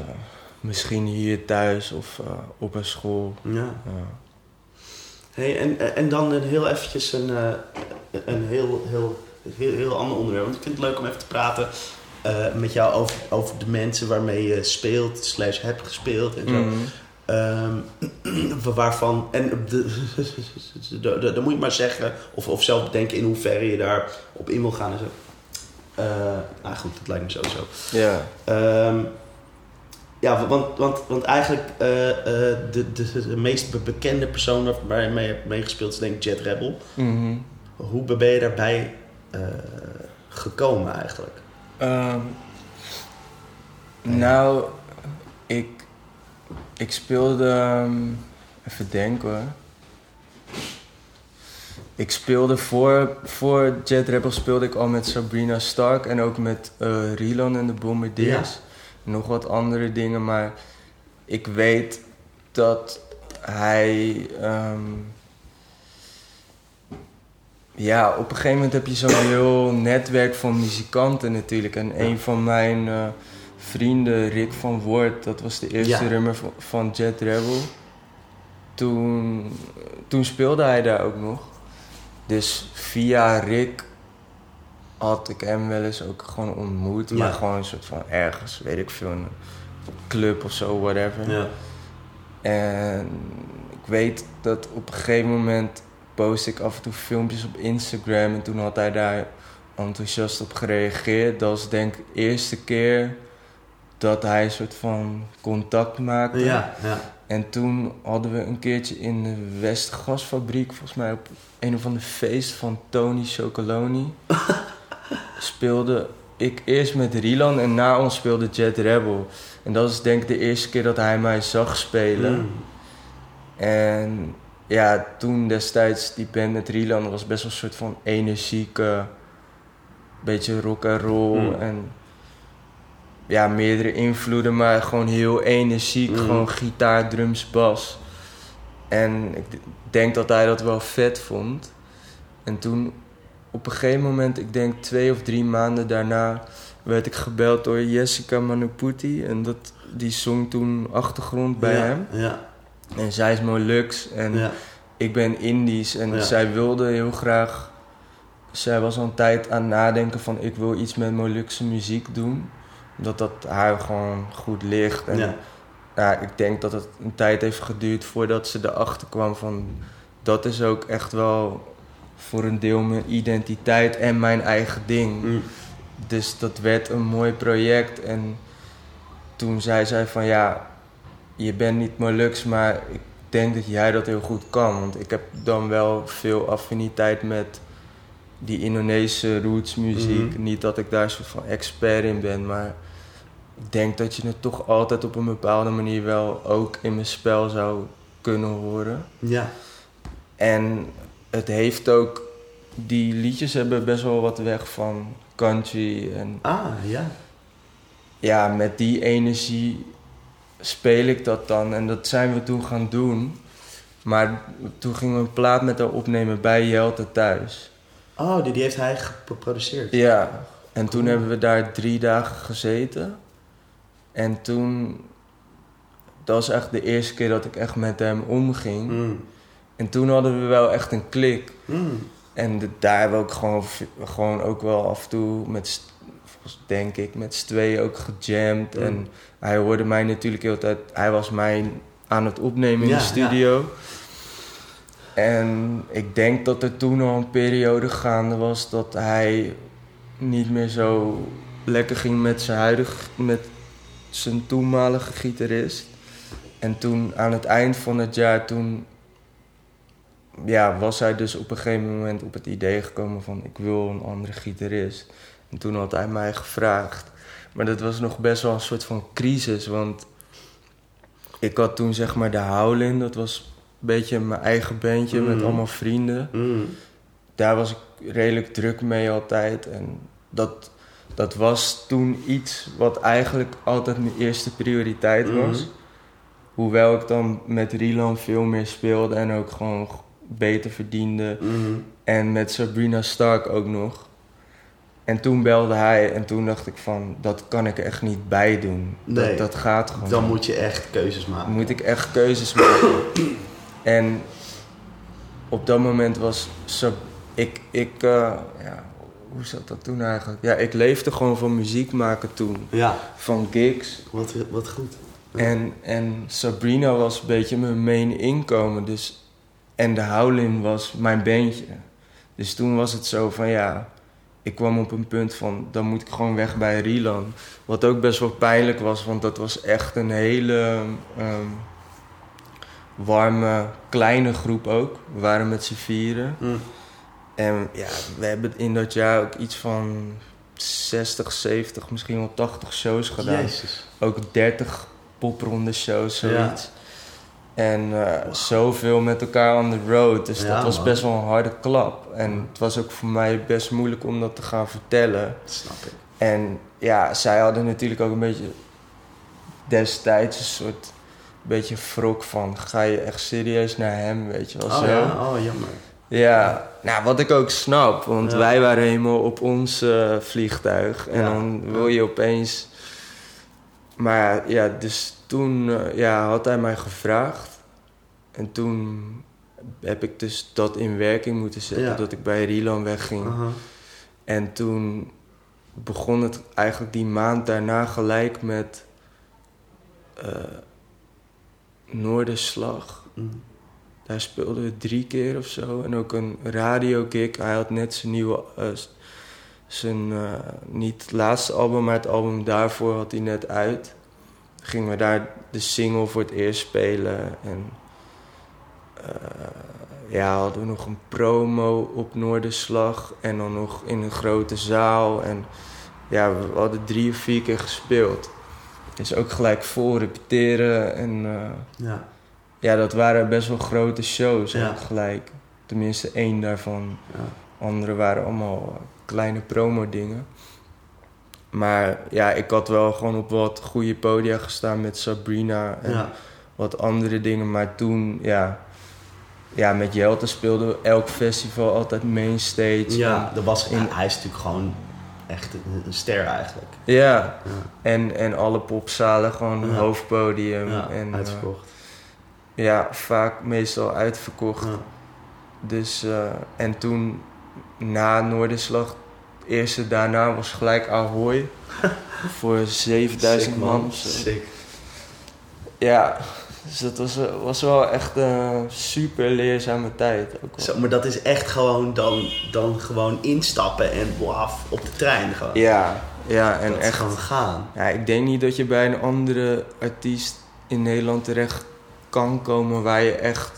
misschien hier thuis of eh, op een school. ja. Hey, en, en dan een heel eventjes een, een heel, heel, heel, heel ander onderwerp. Want ik vind het leuk om even te praten met jou over, over de mensen waarmee je speelt, slash hebt gespeeld en zo. Mhm. Ehm, waarvan, en de- de- de- dan moet je maar zeggen, of, of zelf bedenken in hoeverre je daar op in wil gaan en zo. Eh, nou goed, dat lijkt me sowieso. Ja, Ehm, ja, want, want, want eigenlijk eh, eh, de, de, de meest be- bekende persoon waar- je mee hebt meegespeeld is denk ik Jet Rebel. Mhm. Hoe ben je daarbij eh, gekomen eigenlijk? Ehm, nou, ik, ik speelde. ehm, even denken hoor. Ik speelde voor, voor Jet Rebel speelde ik al met Sabrina Stark en ook met eh Rilan en de Bombardiers. Nog wat andere dingen, maar ik weet dat hij. ehm, ja, op een gegeven moment heb je zo'n heel netwerk van muzikanten natuurlijk. En een van mijn eh, vrienden, Rick van Woord, dat was de eerste Ja. drummer van, van Jet Rebel. Toen, toen speelde hij daar ook nog. Dus via Rick had ik hem wel eens ook gewoon ontmoet. Ja. Maar gewoon een soort van ergens, weet ik veel, een club of zo, whatever. Ja. En ik weet dat op een gegeven moment post ik af en toe filmpjes op Instagram. En toen had hij daar enthousiast op gereageerd. Dat was denk ik de eerste keer dat hij een soort van contact maakte. Ja, ja. En toen hadden we een keertje in de Westgasfabriek, volgens mij op een of ander feest van Tony Chocoloni, speelde ik eerst met Rilan en na ons speelde Jet Rebel. En dat is denk ik de eerste keer dat hij mij zag spelen. Mm. En ja, toen destijds die band met Rilan was best wel een soort van energieke, beetje rock and roll Mm. en ja, meerdere invloeden, maar gewoon heel energiek, Mm. gewoon gitaar, drums, bas. En ik denk dat hij dat wel vet vond. En toen op een gegeven moment, ik denk twee of drie maanden daarna, werd ik gebeld door Jessica Manuputi. En dat, die zong toen achtergrond bij ja, hem. Ja, En zij is Molux en ja. ik ben Indisch. En zij wilde heel graag... Zij was al een tijd aan het nadenken van... ik wil iets met Molukse muziek doen. Omdat dat haar gewoon goed ligt. En Ja. ja, ik denk dat het een tijd heeft geduurd voordat ze erachter kwam van... dat is ook echt wel voor een deel mijn identiteit en mijn eigen ding. Mm. Dus dat werd een mooi project. En toen zei zij van ja, je bent niet Molux, maar ik denk dat jij dat heel goed kan. Want ik heb dan wel veel affiniteit met die Indonesische rootsmuziek. Mhm. Niet dat ik daar een soort van expert in ben, maar ik denk dat je het toch altijd op een bepaalde manier wel ook in mijn spel zou kunnen horen. Ja. En het heeft ook, die liedjes hebben best wel wat weg van country. En Ah, ja. ja, met die energie speel ik dat dan. En dat zijn we toen gaan doen. Maar toen gingen we een plaat met haar opnemen bij Jelte thuis. Oh, die, die heeft hij geproduceerd. Ja, en toen hebben we daar drie dagen gezeten. En toen, dat was echt de eerste keer dat ik echt met hem omging. Mm. En toen hadden we wel echt een klik. Mm. En de- daar hebben we ook gewoon, gewoon ook wel af en toe met, denk ik, met z'n tweeën ook gejamd. Mm. En hij hoorde mij natuurlijk heel tijd, hij was mij aan het opnemen in Ja, de studio. En ik denk dat er toen al een periode gaande was dat hij niet meer zo lekker ging met zijn huidige, met zijn toenmalige gitarist. En toen aan het eind van het jaar, toen ja, was hij dus op een gegeven moment op het idee gekomen van ik wil een andere gitarist. En toen had hij mij gevraagd. Maar dat was nog best wel een soort van crisis, want ik had toen zeg maar de Howlin, dat was beetje mijn eigen bandje met Mhm. allemaal vrienden. Mm. Daar was ik redelijk druk mee altijd en dat, dat was toen iets wat eigenlijk altijd mijn eerste prioriteit was. Mhm. Hoewel ik dan met Rilan veel meer speelde en ook gewoon beter verdiende. Mm. En met Sabrina Stark ook nog. En toen belde hij en toen dacht ik van, dat kan ik echt niet bij doen. Nee. Dat, dat gaat gewoon. Dan moet je echt keuzes maken. moet ik echt keuzes maken. en op dat moment was ik, ik eh, ja, hoe zat dat toen eigenlijk? Ja, ik leefde gewoon van muziek maken toen. Ja, Van gigs. wat, wat goed. En, en Sabrina was een beetje mijn main inkomen. Dus, en de Howlin was mijn bandje. Dus toen was het zo van ja, ik kwam op een punt van dan moet ik gewoon weg bij Rilan. Wat ook best wel pijnlijk was, want dat was echt een hele ehm, warme, kleine groep ook. We waren met z'n vieren. Mm. En ja, we hebben in dat jaar ook iets van 60, 70, misschien wel 80 shows gedaan Jezus. ook 30 popronde shows, Ja. zoiets. En eh, zoveel met elkaar on the road. Dus Ja, dat was man. best wel een harde klap. En het was ook voor mij best moeilijk om dat te gaan vertellen. Dat snap ik. En ja, zij hadden natuurlijk ook een beetje destijds een soort beetje wrok van... ga je echt serieus naar hem, weet je wel Oh zo. ja, oh jammer. Ja, nou wat ik ook snap, want Ja. wij waren helemaal op ons eh, vliegtuig en Ja. dan wil je opeens. Maar ja, dus toen eh, ja, had hij mij gevraagd en toen heb ik dus dat in werking moeten zetten, dat ik bij Rilan wegging. En toen begon het eigenlijk die maand daarna gelijk met eh Noorderslag. Mm. Daar speelden we drie keer of zo. En ook een radiogig. Hij had net zijn nieuwe, eh, zijn, eh, niet het laatste album, maar het album daarvoor had hij net uit. Gingen we daar de single voor het eerst spelen. En eh, ja, hadden we nog een promo op Noorderslag. En dan nog in een grote zaal. En ja, we hadden drie of vier keer gespeeld. Dus ook gelijk vol repeteren. En eh, Ja. ja, dat waren best wel grote shows Ja. ook gelijk. Tenminste één daarvan. Ja. Andere waren allemaal eh, kleine promo dingen. Maar ja, ik had wel gewoon op wat goede podia gestaan met Sabrina en Ja. wat andere dingen. Maar toen, ja, ja met Jelte speelde we elk festival altijd mainstage. Ja, dat was, In- hij is natuurlijk gewoon echt een, een ster eigenlijk. En, ja, en, en alle popzalen gewoon hoofdpodium. ja en, eh, uitverkocht. ja, vaak meestal uitverkocht. Dus, eh, en toen na Noorderslag, eerste daarna was gelijk Ahoy. voor 7000 Sick, man. Sick. Ja, dus dat was, eh, was wel echt een super leerzame tijd. Ook. Zo, maar dat is echt gewoon dan, dan gewoon instappen en waf op de trein gewoon. Ja, ja, en dat echt. gewoon gaan. Ja, ik denk niet dat je bij een andere artiest in Nederland terecht kan komen waar je echt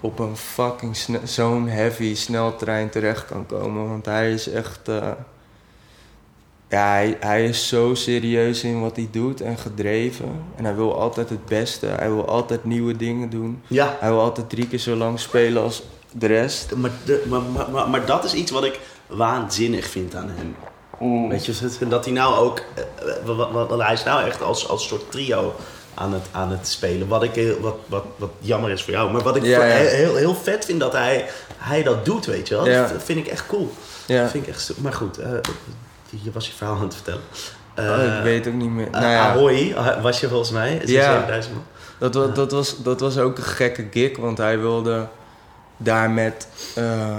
op een fucking zo'n heavy sneltrein terecht kan komen. Want hij is echt. eh, ja, hij, hij is zo serieus in wat hij doet en gedreven. En hij wil altijd het beste. Hij wil altijd nieuwe dingen doen. Ja, Hij wil altijd drie keer zo lang spelen als de rest. maar, de, maar, maar, maar, maar dat is iets wat ik waanzinnig vind aan hem. Weet je, dat- hij nou ook... eh, wat- hij is nou echt als, als soort trio aan het, aan het spelen. Wat, ik wat, wat, wat jammer is voor jou. Maar wat ik Ja, voor- ja. Heel, heel, vet vind dat hij, hij dat doet, weet je wel. Ja. Dat vind ik echt cool. Ja. Dat vind ik echt... Maar goed, eh, je was je verhaal aan het vertellen. Oh, Eh, ik weet ook niet meer. eh, nou ja. Ahoy eh, was je volgens mij. Is Ja. 7000 man. Dat was, dat, was, dat was ook een gekke gig, want hij wilde daar met. eh,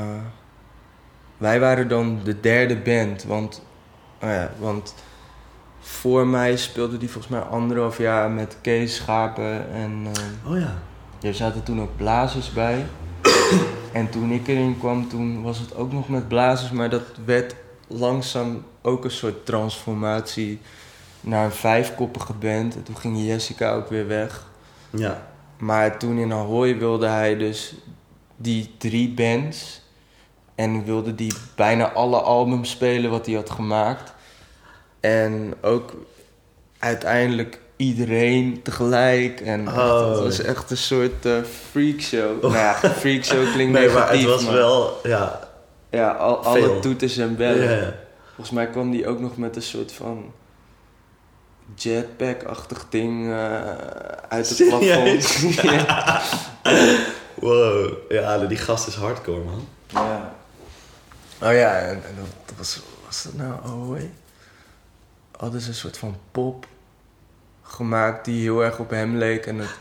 wij waren dan de derde band, want, oh ja, want voor mij speelde die volgens mij anderhalf jaar met Kees Schapen en eh, Oh ja. er zaten toen ook blazers bij. en toen ik erin kwam, toen was het ook nog met blazers, maar dat werd langzaam ook een soort transformatie naar een vijfkoppige band. En toen ging Jessica ook weer weg. Ja. Maar toen in Ahoy wilde hij dus die drie bands. En wilde die bijna alle albums spelen wat hij had gemaakt. En ook uiteindelijk iedereen tegelijk. En echt, Oh. het was echt een soort eh freakshow. Nou ja, freakshow klinkt Nee, maar het negatief, was maar wel... Ja. Ja, al, alle toeters en bellen. Volgens mij kwam die ook nog met een soort van jetpack-achtig ding eh, uit het plafond. ja. Wow. Ja, die gast is hardcore, man. Ja. Oh ja, en, en dat, was, was dat nou oh? Hadden ze een soort van pop gemaakt die heel erg op hem leek. En het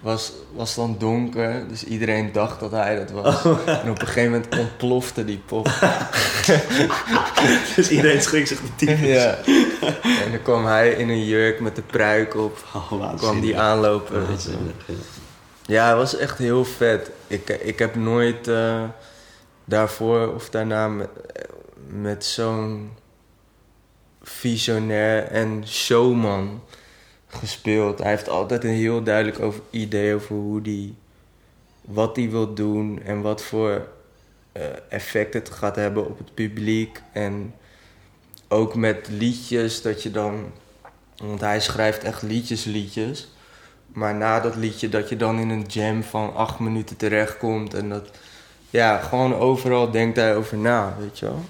was, was dan donker, dus iedereen dacht dat hij dat was. En op een gegeven moment ontplofte die pop. dus iedereen schrikt zich de tyfus. ja. En dan kwam hij in een jurk met de pruik op. Oh, Kwam die aanlopen. Ja, het was echt heel vet. Ik, ik heb nooit eh, daarvoor of daarna met, met zo'n visionair en showman gespeeld. Hij heeft altijd een heel duidelijk over, idee over hoe die, wat hij wil doen en wat voor eh, effect het gaat hebben op het publiek. En ook met liedjes dat je dan, want hij schrijft echt liedjes, liedjes. Maar na dat liedje dat je dan in een jam van acht minuten terechtkomt. En dat, ja, gewoon overal denkt hij over na, weet je wel.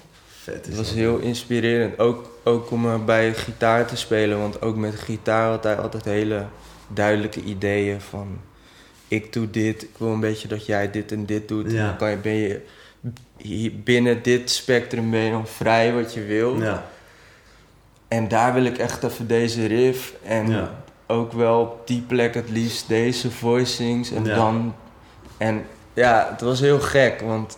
Vet Het was heel inspirerend. Ook, ook om eh, bij gitaar te spelen. Want ook met gitaar had hij altijd hele duidelijke ideeën van... Ik doe dit, ik wil een beetje dat jij dit en dit doet. Ja. En dan kan je, ben je hier binnen dit spectrum ben je dan vrij wat je wil. Ja. En daar wil ik echt even deze riff. En Ja. ook wel op die plek het liefst deze voicings. En Ja. dan... En ja, het was heel gek, want...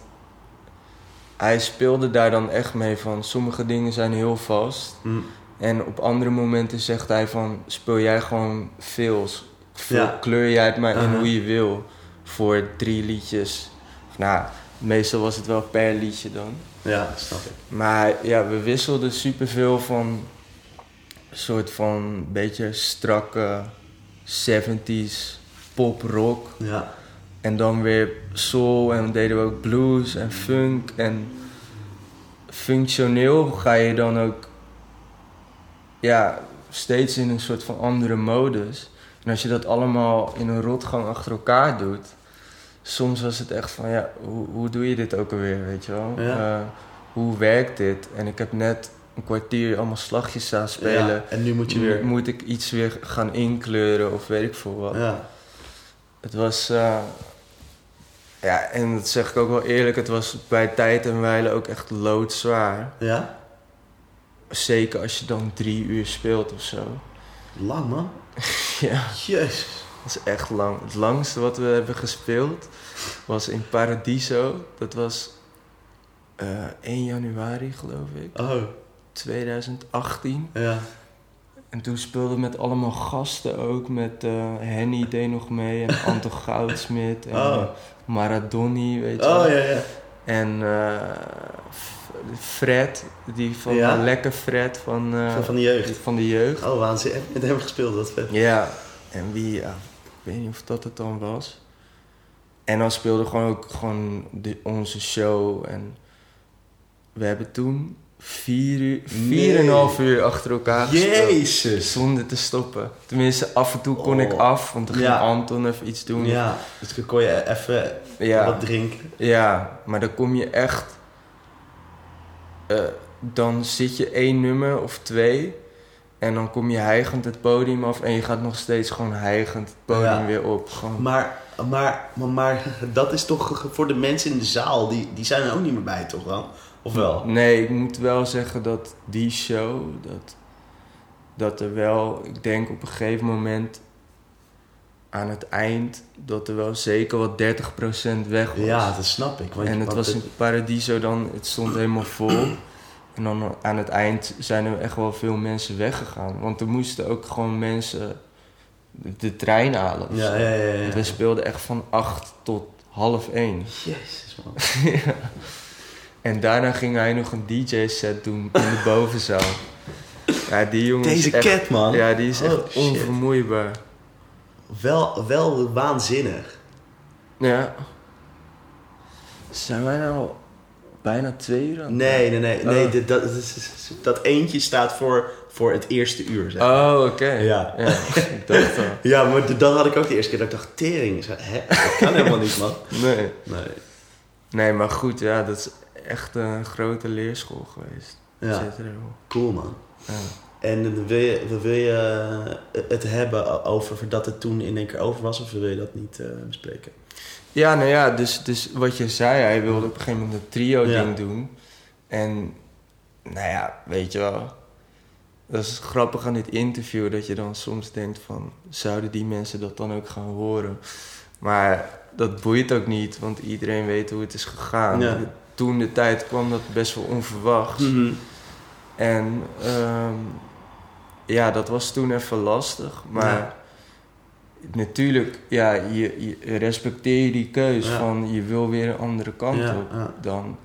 Hij speelde daar dan echt mee van... Sommige dingen zijn heel vast. Hm. En op andere momenten zegt hij van... Speel jij gewoon. Vul- Ja. Kleur jij het maar in Uh-huh. hoe je wil. Voor drie liedjes. Nou, meestal was het wel per liedje dan. Ja, snap ik. Maar ja, we wisselden superveel van een soort van beetje strakke 70s pop rock. Ja. En dan weer soul en deden we ook blues en funk. En functioneel ga je dan ook ja, steeds in een soort van andere modus. En als je dat allemaal in een rotgang achter elkaar doet, soms was het echt van ja, hoe, hoe doe je dit ook alweer, weet je wel? Ja. Eh, hoe werkt dit? En ik heb net een kwartier allemaal slagjes staan spelen. Ja, En nu moet je weer... Moet ik iets weer gaan inkleuren of weet ik veel wat. Ja. Het was, eh, ja, en dat zeg ik ook wel eerlijk, het was bij tijd en wijle ook echt loodzwaar. Ja? Zeker als je dan drie uur speelt of zo. Lang, man. ja, Jezus. dat is echt lang. Het langste wat we hebben gespeeld was in Paradiso. Dat was eh 1 januari, geloof ik, Oh, 2018. ja. En toen speelden we met allemaal gasten ook. Met eh, Henny deed nog mee en Anton Goudsmit en Oh. eh, Maradoni, weet je Oh, wel. ja, ja. En eh, Fred, die van Ja? Lekker Fred van, eh, Van, van de jeugd. van de jeugd. Oh, waanzin. Met hem gespeeld? Dat vet. Ja, en wie, ja, ik weet niet of dat het dan was. En dan speelde gewoon ook gewoon de, onze show. En we hebben toen vier uur, vier en een half uur achter elkaar gespeeld. Jezus. Zonder te stoppen. Tenminste, af en toe kon ik Oh. af, want dan ging Ja. Anton even iets doen. Ja, dus dan kon je even ja. wat drinken. Ja, maar dan kom je echt. eh, dan zit je één nummer of twee. En dan kom je hijgend het podium af. En je gaat nog steeds gewoon hijgend het podium Ja. weer op. Gewoon. Maar, maar, maar, maar dat is toch voor de mensen in de zaal, die, die zijn er ook niet meer bij, toch wel? Of wel? Nee, ik moet wel zeggen dat die show. Dat, dat er wel. Ik denk op een gegeven moment. Aan het eind. Dat er wel zeker wat 30% weg was. Ja, dat snap ik. Want, en het was in Paradiso dan, het stond helemaal vol. En dan aan het eind zijn er echt wel veel mensen weggegaan. Want er moesten ook gewoon mensen de, trein halen. Ja, ja, ja. ja. We speelden echt van acht tot half één. Jezus, man. En daarna ging hij nog een DJ-set doen in de bovenzaal. Ja, die jongen Deze is echt, cat, man. Ja, die is Oh, echt shit. onvermoeibaar. Wel, wel waanzinnig. Ja. Zijn wij nou al bijna twee uur aan Nee, nee, nee. nee Oh. dat, dat, dat eentje staat voor, voor het eerste uur, zeg. Oh, oké. Ja. ik dacht al. Ja, maar d- dan had ik ook de eerste keer dat ik dacht, tering. Hè? Dat kan helemaal niet, man. Nee. Nee. Nee, maar goed, ja, dat is echt een grote leerschool geweest. Ja, cool, man. Ja. En eh, wil je, wil je eh, het hebben over dat het toen in één keer over was, of wil je dat niet eh, bespreken? ja, nou ja, dus, dus wat je zei, hij wilde op een gegeven moment een trio-ding Ja. doen. En, nou ja, weet je wel. Dat is grappig aan dit interview, dat je dan soms denkt van... Zouden die mensen dat dan ook gaan horen? Maar dat boeit ook niet, want iedereen weet hoe het is gegaan. Ja. Toen de tijd kwam dat best wel onverwachts. En ehm, ja, dat was toen even lastig. Maar Ja. natuurlijk, ja, je, je respecteer je die keus Ja. van je wil weer een andere kant Ja, op. Dan,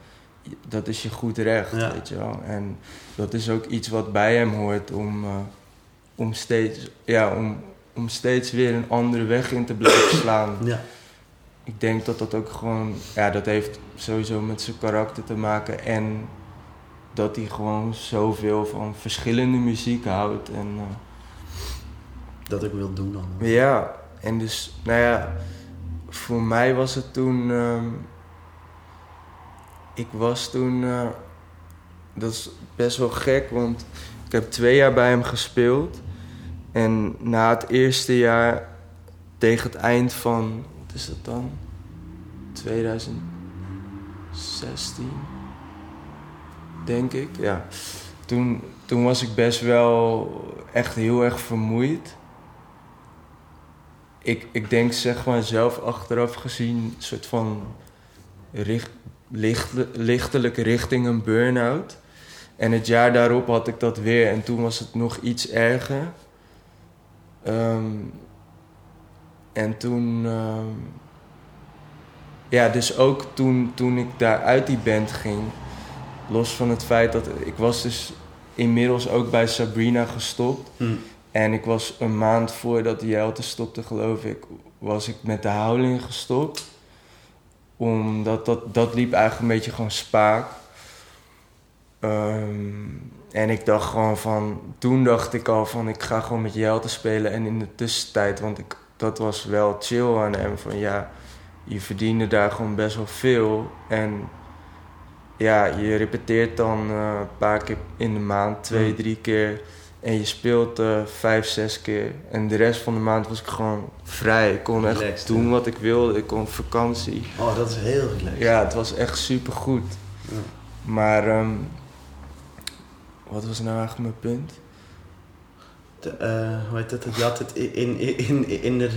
dat is je goed recht, weet je wel. En dat is ook iets wat bij hem hoort om, eh, om, steeds, ja, om, om steeds weer een andere weg in te blijven slaan. Ja. Ik denk dat dat ook gewoon, ja, dat heeft sowieso met zijn karakter te maken. En dat hij gewoon zoveel van verschillende muziek houdt. En eh, Dat ik wil doen dan. ja, en dus, nou ja, voor mij was het toen. ehm, ik was toen. eh, dat is best wel gek, want ik heb twee jaar bij hem gespeeld. En na het eerste jaar, tegen het eind van. Wat is dat dan? 2016, denk ik. Ja. Toen, toen was ik best wel echt heel erg vermoeid ik, ik denk zeg maar zelf achteraf gezien een soort van richt, licht, lichtelijk richting een burn-out. En het jaar daarop had ik dat weer en toen was het nog iets erger. Ehm, en toen, ehm, ja, dus ook toen, toen ik daar uit die band ging, los van het feit dat ik was dus inmiddels ook bij Sabrina gestopt. Hm. En ik was een maand voordat Jelte stopte, geloof ik, was ik met de Howling gestopt. Omdat dat, dat liep eigenlijk een beetje gewoon spaak. Ehm, en ik dacht gewoon van, toen dacht ik al van, ik ga gewoon met Jelte spelen. En in de tussentijd, want ik, dat was wel chill aan hem, van ja, je verdiende daar gewoon best wel veel. En ja, je repeteert dan eh, een paar keer in de maand, twee, Mm. drie keer. En je speelt eh, vijf, zes keer. En de rest van de maand was ik gewoon vrij. Ik kon echt doen wat ik wilde. Ik kon op vakantie. Oh, dat is heel relaxed. Ja, het was echt super goed. Maar, ehm, wat was nou eigenlijk mijn punt? De, eh, hoe heet het? Je had het in, in, in, in de,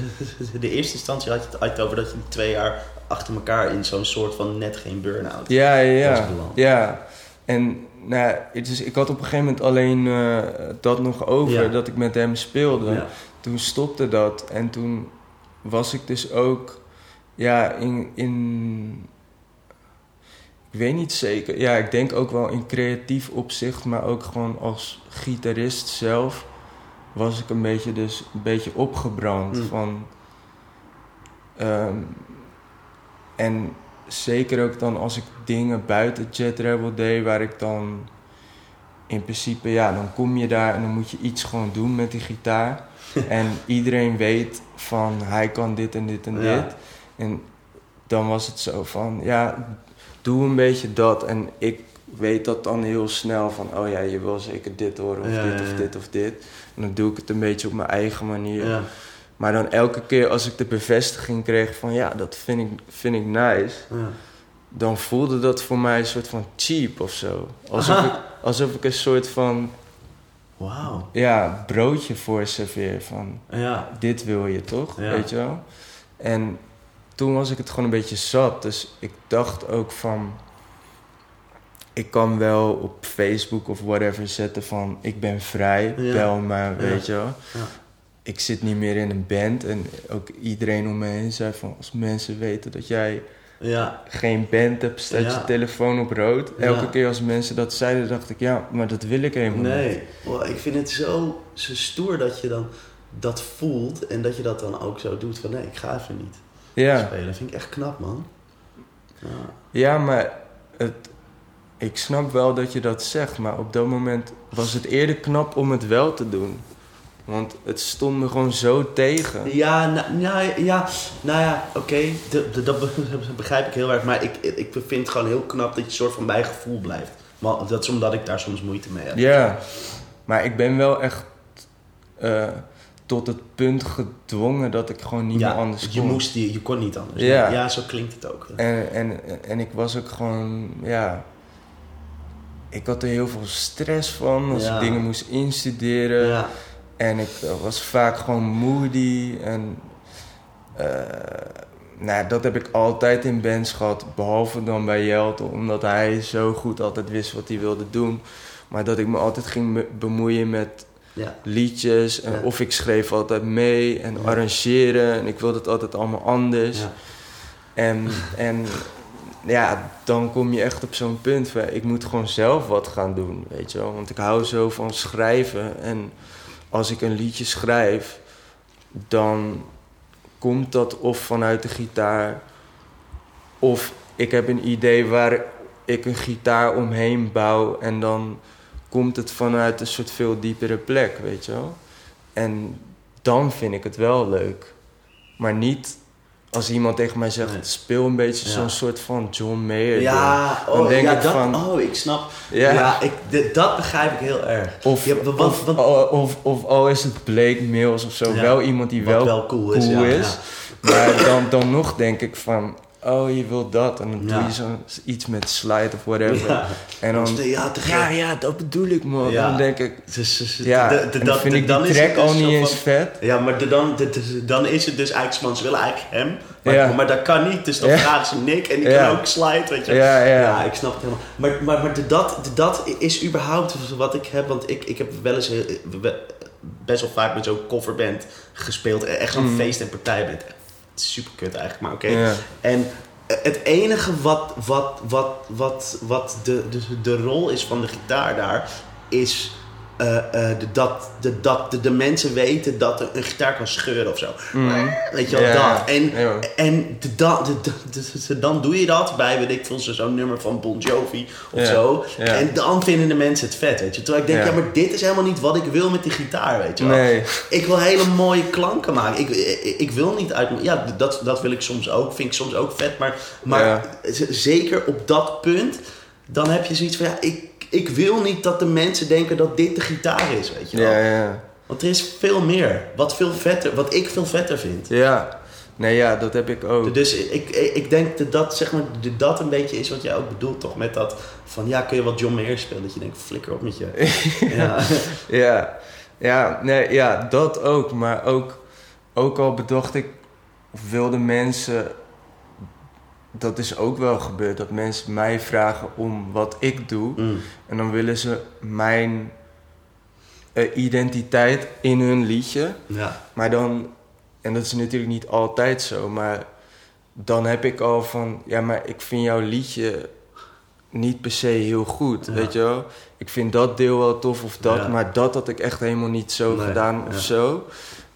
de eerste instantie had je het over dat je twee jaar achter elkaar in zo'n soort van net geen burn-out. Ja, ja, was ja. ja. En nou, het is, ik had op een gegeven moment alleen eh, dat nog over, Ja. dat ik met hem speelde. Ja. Toen stopte dat en toen was ik dus ook, ja, in, in. Ik weet niet zeker. Ja, ik denk ook wel in creatief opzicht, maar ook gewoon als gitarist zelf was ik een beetje dus een beetje opgebrand Mm. van. ehm, en zeker ook dan als ik dingen buiten Jet Rebel deed, waar ik dan in principe, ja, dan kom je daar en dan moet je iets gewoon doen met die gitaar. en iedereen weet van hij kan dit en dit en Ja. dit. En dan was het zo van, ja, doe een beetje dat. En ik weet dat dan heel snel van, oh ja, je wil zeker dit horen of Ja, dit of ja. dit of dit. Dan doe ik het een beetje op mijn eigen manier. Ja. Maar dan elke keer als ik de bevestiging kreeg van, ja, dat vind ik, vind ik nice Ja. dan voelde dat voor mij een soort van cheap of zo. Alsof, ik, alsof ik een soort van Wauw. ja, broodje voor serveer van Ja. dit wil je toch, Ja. weet je wel. En toen was ik het gewoon een beetje zat. Dus ik dacht ook van... Ik kan wel op Facebook of whatever zetten van... Ik ben vrij, Ja. bel me, Ja. weet je wel. Ja. Ik zit niet meer in een band. En ook iedereen om me heen zei van... Als mensen weten dat jij Ja. geen band hebt, staat je telefoon op rood. Elke keer als mensen dat zeiden, dacht ik, ja, maar dat wil ik helemaal niet. Nee. Ik vind het zo, zo stoer dat je dan dat voelt en dat je dat dan ook zo doet van nee, ik ga even niet spelen. Dat vind ik echt knap, man. Ja. ja maar het, ik snap wel dat je dat zegt, maar op dat moment was het eerder knap om het wel te doen. Want het stond me gewoon zo tegen. Ja, nou, nou, ja, nou ja, oké, dat be- begrijp ik heel erg. Maar ik, ik vind het gewoon heel knap dat je soort van bij gevoel blijft. Maar dat is omdat ik daar soms moeite mee heb. Ja, maar ik ben wel echt eh, tot het punt gedwongen dat ik gewoon niet Ja, meer anders je kon. moest, je, je kon niet anders. Ja. ja zo klinkt het ook. En, en, en ik was ook gewoon, ja. Ik had er heel veel stress van als Ja. ik dingen moest instuderen. Ja, En ik eh, was vaak gewoon moody. En eh, nou, dat heb ik altijd in bands gehad. Behalve dan bij Jelte, omdat hij zo goed altijd wist wat hij wilde doen. Maar dat ik me altijd ging bemoeien met ja, liedjes. En. Of ik schreef altijd mee en arrangeren. En ik wilde het altijd allemaal anders. ja. En, en ja, dan kom je echt op zo'n punt van ik moet gewoon zelf wat gaan doen, weet je wel. Want ik hou zo van schrijven en als ik een liedje schrijf, dan komt dat of vanuit de gitaar of ik heb een idee waar ik een gitaar omheen bouw en dan komt het vanuit een soort veel diepere plek, weet je wel. En dan vind ik het wel leuk. Maar niet als iemand tegen mij zegt, Nee. speel een beetje Ja. zo'n soort van John Mayer. Ja, Dan oh, denk ja ik dat, van- oh, ik snap. Ja, ik, dat begrijp ik heel erg. Of, Ja, of, want- of, of, of al is het Blake Mills of zo, wel iemand die wel, wel cool is. cool ja, is. Maar dan, dan nog denk ik van, oh je wilt dat. En dan Ja. doe je zo iets met slide of whatever. Ja. En dan, ja, te ja, dat bedoel ik man. Ja. Dan denk ik, Dus, dus, ja, de- de- dan vind de- ik dan die is het track al dus niet eens van- vet. Ja, maar de, dan, de, de- dan is het dus eigenlijk van ze willen eigenlijk hem. Maar, Ja. maar dat kan niet. Dus dan Ja. vragen ze Nick en die Ja. kan ook slide, weet je. Ja, ja. ik snap het helemaal. Maar, maar, maar de, dat, de, dat is überhaupt wat ik heb. Want ik, ik heb wel eens we- best wel vaak met zo'n coverband gespeeld. Echt zo'n Mm. feest- en partijband. Super kut eigenlijk, maar oké. Ja. En het enige wat, wat, wat, wat, wat de, de, de rol is van de gitaar daar, is eh, eh, de, dat, de, dat de, de mensen weten dat een gitaar kan scheuren of zo. Weet je wel, dat. En, en de, de, dan doe je dat bij, weet ik veel, zo- zo'n nummer van Bon Jovi of zo. En dan vinden de mensen het vet, weet je. Terwijl ik denk, ja. Maar dit is helemaal niet wat ik wil met die gitaar, weet je wel. Nee. Ik wil hele mooie klanken maken. Ik, ik, ik wil niet uit... Ja, dat, dat wil ik soms ook. Vind ik soms ook vet. Maar, maar zeker op dat punt... Dan heb je zoiets van... Ja, ik, ik wil niet dat de mensen denken dat dit de gitaar is, weet je wel. Ja, ja. Want er is veel meer. Wat veel vetter... Wat ik veel vetter vind. Ja. Nee, ja, dat heb ik ook. Dus ik, ik, denk dat dat, zeg maar, dat dat een beetje is wat jij ook bedoelt, toch? Met dat van, ja, kun je wat John Mayer spelen? Dat je denkt, flikker op met je. ja. Ja, ja, nee, ja, dat ook. Maar ook, ook al bedacht ik, of wilden mensen, dat is ook wel gebeurd, dat mensen mij vragen om wat ik doe. Mm. En dan willen ze mijn eh, identiteit in hun liedje. ja. Maar dan, en dat is natuurlijk niet altijd zo, maar dan heb ik al van, ja, maar ik vind jouw liedje niet per se heel goed, Ja. weet je wel? Ik vind dat deel wel tof of dat, Ja. maar dat had ik echt helemaal niet zo Nee, gedaan of zo.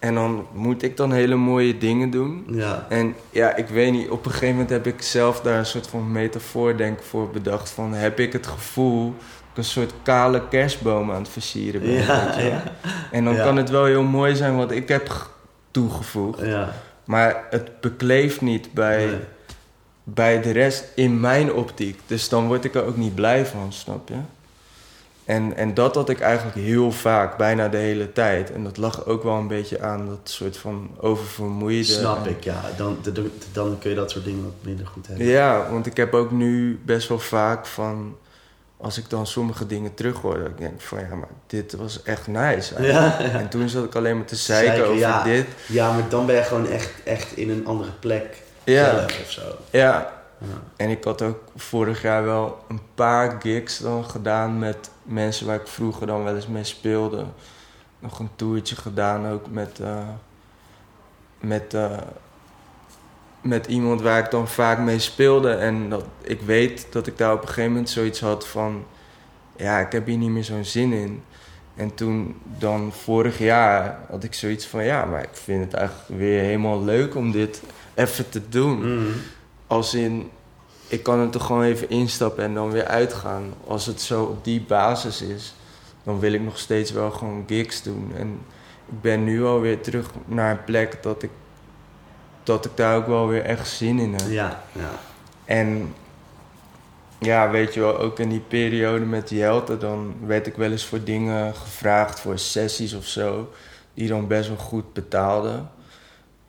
En dan moet ik dan hele mooie dingen doen. Ja. En ja, ik weet niet, op een gegeven moment heb ik zelf daar een soort van metafoor denk ik voor bedacht. Van heb ik het gevoel dat ik een soort kale kerstboom aan het versieren ben. Ja. En dan kan het wel heel mooi zijn wat ik heb toegevoegd. Ja. Maar het bekleeft niet bij, Nee. bij de rest in mijn optiek. Dus dan word ik er ook niet blij van, snap je? En, en dat had ik eigenlijk heel vaak, bijna de hele tijd. En dat lag ook wel een beetje aan dat soort van oververmoeide... Snap ik, ja. Dan, dan, dan kun je dat soort dingen wat minder goed hebben. Ja, want ik heb ook nu best wel vaak van... Als ik dan sommige dingen terug hoor, dat ik denk van ja, maar dit was echt nice. Ja, En toen zat ik alleen maar te zeiken, Zeiken, over ja. dit. Ja, maar dan ben je gewoon echt, echt in een andere plek Ja. zelf of zo. Ja, Ja. en ik had ook vorig jaar wel een paar gigs dan gedaan met mensen waar ik vroeger dan wel eens mee speelde. Nog een toertje gedaan ook met, eh, met, eh, met iemand waar ik dan vaak mee speelde. En dat, ik weet dat ik daar op een gegeven moment zoiets had van... Ja, ik heb hier niet meer zo'n zin in. En toen dan vorig jaar had ik zoiets van... Ja, maar ik vind het eigenlijk weer helemaal leuk om dit even te doen. Mhm. Als in, ik kan er toch gewoon even instappen en dan weer uitgaan. Als het zo op die basis is, dan wil ik nog steeds wel gewoon gigs doen. En ik ben nu alweer terug naar een plek dat ik, dat ik daar ook wel weer echt zin in heb. Ja, ja. En ja, weet je wel, ook in die periode met Jelte, dan werd ik wel eens voor dingen gevraagd, voor sessies of zo, die dan best wel goed betaalden.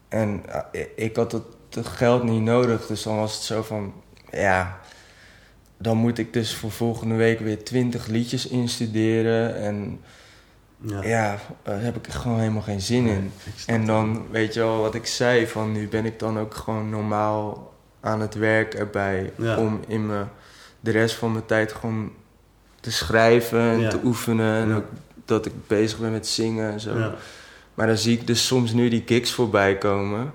En i- ik had het geld niet nodig, dus dan was het zo van, ja, dan moet ik dus voor volgende week weer twintig liedjes instuderen. En ja. ja, daar heb ik gewoon helemaal geen zin in. En dan, weet je wel, wat ik zei, van nu ben ik dan ook gewoon normaal aan het werk erbij. Ja. Om in me, de rest van mijn tijd gewoon te schrijven en Ja. te oefenen. En ook dat ik bezig ben met zingen en zo. Maar dan zie ik dus soms nu die gigs voorbij komen.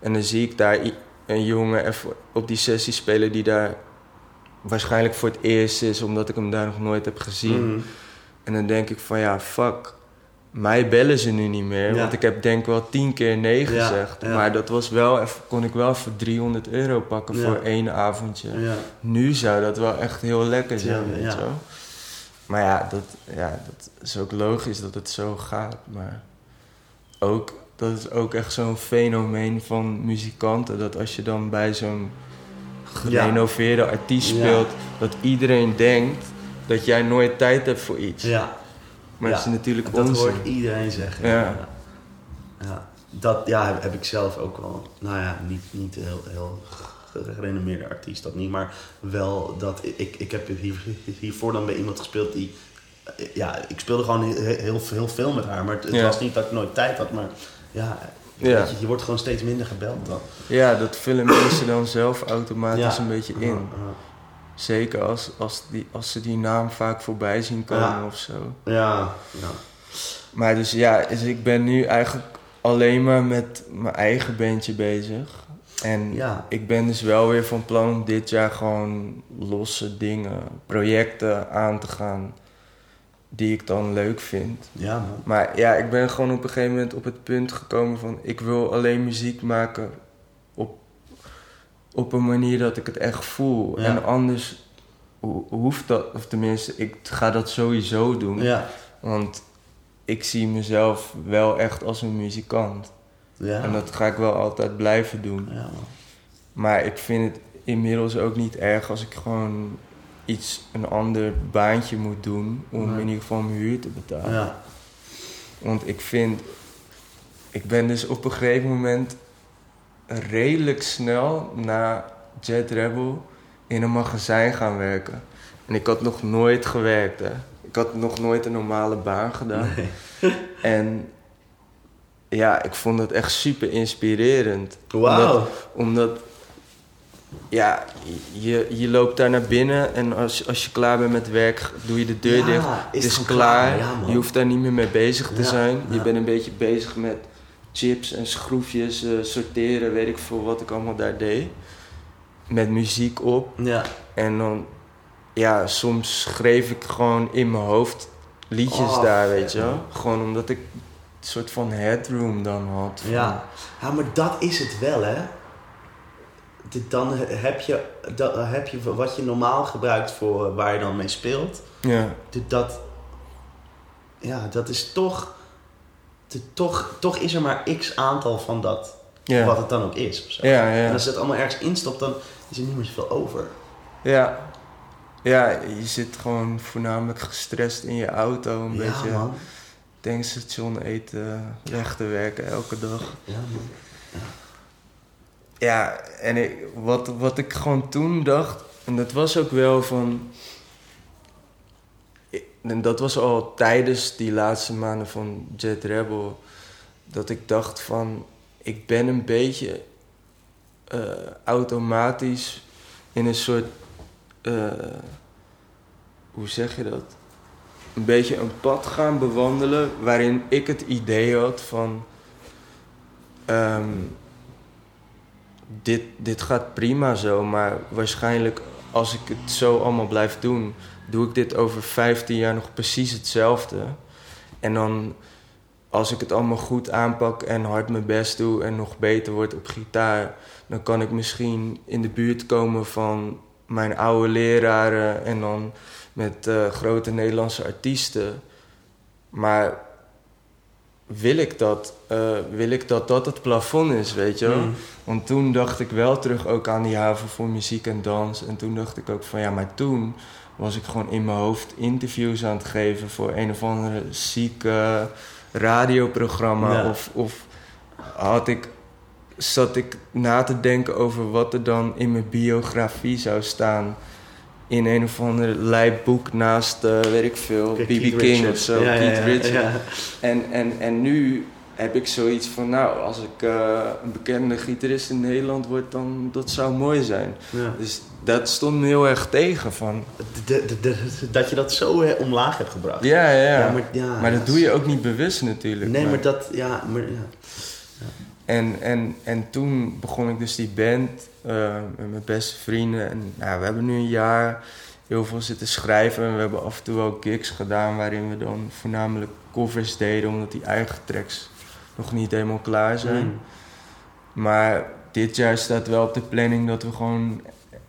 En dan zie ik daar een jongen even op die sessie spelen die daar waarschijnlijk voor het eerst is, omdat ik hem daar nog nooit heb gezien. Mhm. En dan denk ik van ja, fuck. Mij bellen ze nu niet meer. Ja. Want ik heb denk wel tien keer nee gezegd. ja. Maar dat was wel kon ik wel voor 300 euro pakken voor één avondje. Ja. Nu zou dat wel echt heel lekker zijn, weet je wel. Maar ja dat, ja, dat is ook logisch dat het zo gaat. Maar ook, dat is ook echt zo'n fenomeen van muzikanten. Dat als je dan bij zo'n gerenoveerde artiest Ja. speelt... dat iedereen denkt dat jij nooit tijd hebt voor iets. ja. Maar dat is natuurlijk Dat onzin. hoor ik iedereen zeggen. Ja. Ja. Dat ja, heb, ik zelf ook wel. Nou ja, niet, niet heel, heel gerenommeerde artiest, dat niet. Maar wel dat ik, ik heb hier, hiervoor dan bij iemand gespeeld die. Ja, ik speelde gewoon heel, heel, heel veel met haar. Maar het, het Ja. was niet dat ik nooit tijd had. Maar ja, je, je wordt gewoon steeds minder gebeld dan. Ja, dat vullen mensen dan zelf automatisch Ja. een beetje in. Ja. Zeker als, als, die, als ze die naam vaak voorbij zien komen of zo. Ja, ja. Maar dus ja, dus ik ben nu eigenlijk alleen maar met mijn eigen bandje bezig. En Ja. ik ben dus wel weer van plan om dit jaar gewoon losse dingen, projecten aan te gaan die ik dan leuk vind. Ja, man. Maar ja, ik ben gewoon op een gegeven moment op het punt gekomen van ik wil alleen muziek maken op, op een manier dat ik het echt voel. Ja. En anders ho- hoeft dat, of tenminste, ik ga dat sowieso doen. Ja. Want ik zie mezelf wel echt als een muzikant. Ja. En dat ga ik wel altijd blijven doen. Ja, man. Maar ik vind het inmiddels ook niet erg als ik gewoon iets, een ander baantje moet doen om in ieder geval mijn huur te betalen. Ja. Want ik vind, ik ben dus op een gegeven moment redelijk snel na Jet Rebel in een magazijn gaan werken. En ik had nog nooit gewerkt, hè. Ik had nog nooit een normale baan gedaan. En ja, ik vond het echt super inspirerend. Wauw. Omdat, omdat ja, je, je loopt daar naar binnen en als, als je klaar bent met werk, doe je de deur Ja, dicht. is Het is klaar. klaar, ja, man. je hoeft daar niet meer mee bezig te Ja, zijn. Je bent een beetje bezig met chips en schroefjes eh, sorteren, weet ik veel wat ik allemaal daar deed. Met muziek op. Ja. En dan, ja, soms schreef ik gewoon in mijn hoofd liedjes Oh, daar, weet je wel. Gewoon omdat ik een soort van headroom dan had. van- Ja. ja, maar dat is het wel, hè. Dan heb je, dan heb je wat je normaal gebruikt voor waar je dan mee speelt. Ja. Dat, ja, dat is toch, toch... Toch is er maar x aantal van dat, Ja. wat het dan ook is. Of zo. Ja, ja. En als je het allemaal ergens instopt, dan is er niet meer zoveel over. Ja. Ja, je zit gewoon voornamelijk gestrest in je auto. Een ja, beetje man. tankstation eten, weg te werken elke dag. Ja, man. Ja, en ik, wat, wat ik gewoon toen dacht, en dat was ook wel van. En dat was al tijdens die laatste maanden van Jet Rebel, dat ik dacht van, ik ben een beetje eh, automatisch in een soort, eh, hoe zeg je dat? Een beetje een pad gaan bewandelen waarin ik het idee had van. ehm, dit, dit gaat prima zo, maar waarschijnlijk als ik het zo allemaal blijf doen, doe ik dit over 15 jaar nog precies hetzelfde. En dan, als ik het allemaal goed aanpak en hard mijn best doe en nog beter word op gitaar, dan kan ik misschien in de buurt komen van mijn oude leraren en dan met eh, grote Nederlandse artiesten. Maar wil ik dat, eh, wil ik dat dat het plafond is, weet je wel? Mm. Want toen dacht ik wel terug ook aan die haven voor muziek en dans. En toen dacht ik ook van ja, maar toen was ik gewoon in mijn hoofd interviews aan het geven voor een of andere zieke radioprogramma. Ja. Of, of had ik, zat ik na te denken over wat er dan in mijn biografie zou staan. In een of ander lijp boek naast, eh, weet ik veel, B.B. King of zo, Ja, Keith ja, Richards. ja. En, en, en nu heb ik zoiets van, nou, als ik eh, een bekende gitarist in Nederland word, dan dat zou mooi zijn. Dus dat stond me heel erg tegen van, De- de- de- dat je dat zo hè, omlaag hebt gebracht. ja, ja, ja. Maar, dat doe je ook niet bewust natuurlijk. Nee, maar dat, ja, maar, ja. En, en, en toen begon ik dus die band eh, met mijn beste vrienden. En nou, we hebben nu een jaar heel veel zitten schrijven. En we hebben af en toe ook gigs gedaan waarin we dan voornamelijk covers deden, omdat die eigen tracks nog niet helemaal klaar zijn. Mm. Maar dit jaar staat wel op de planning dat we gewoon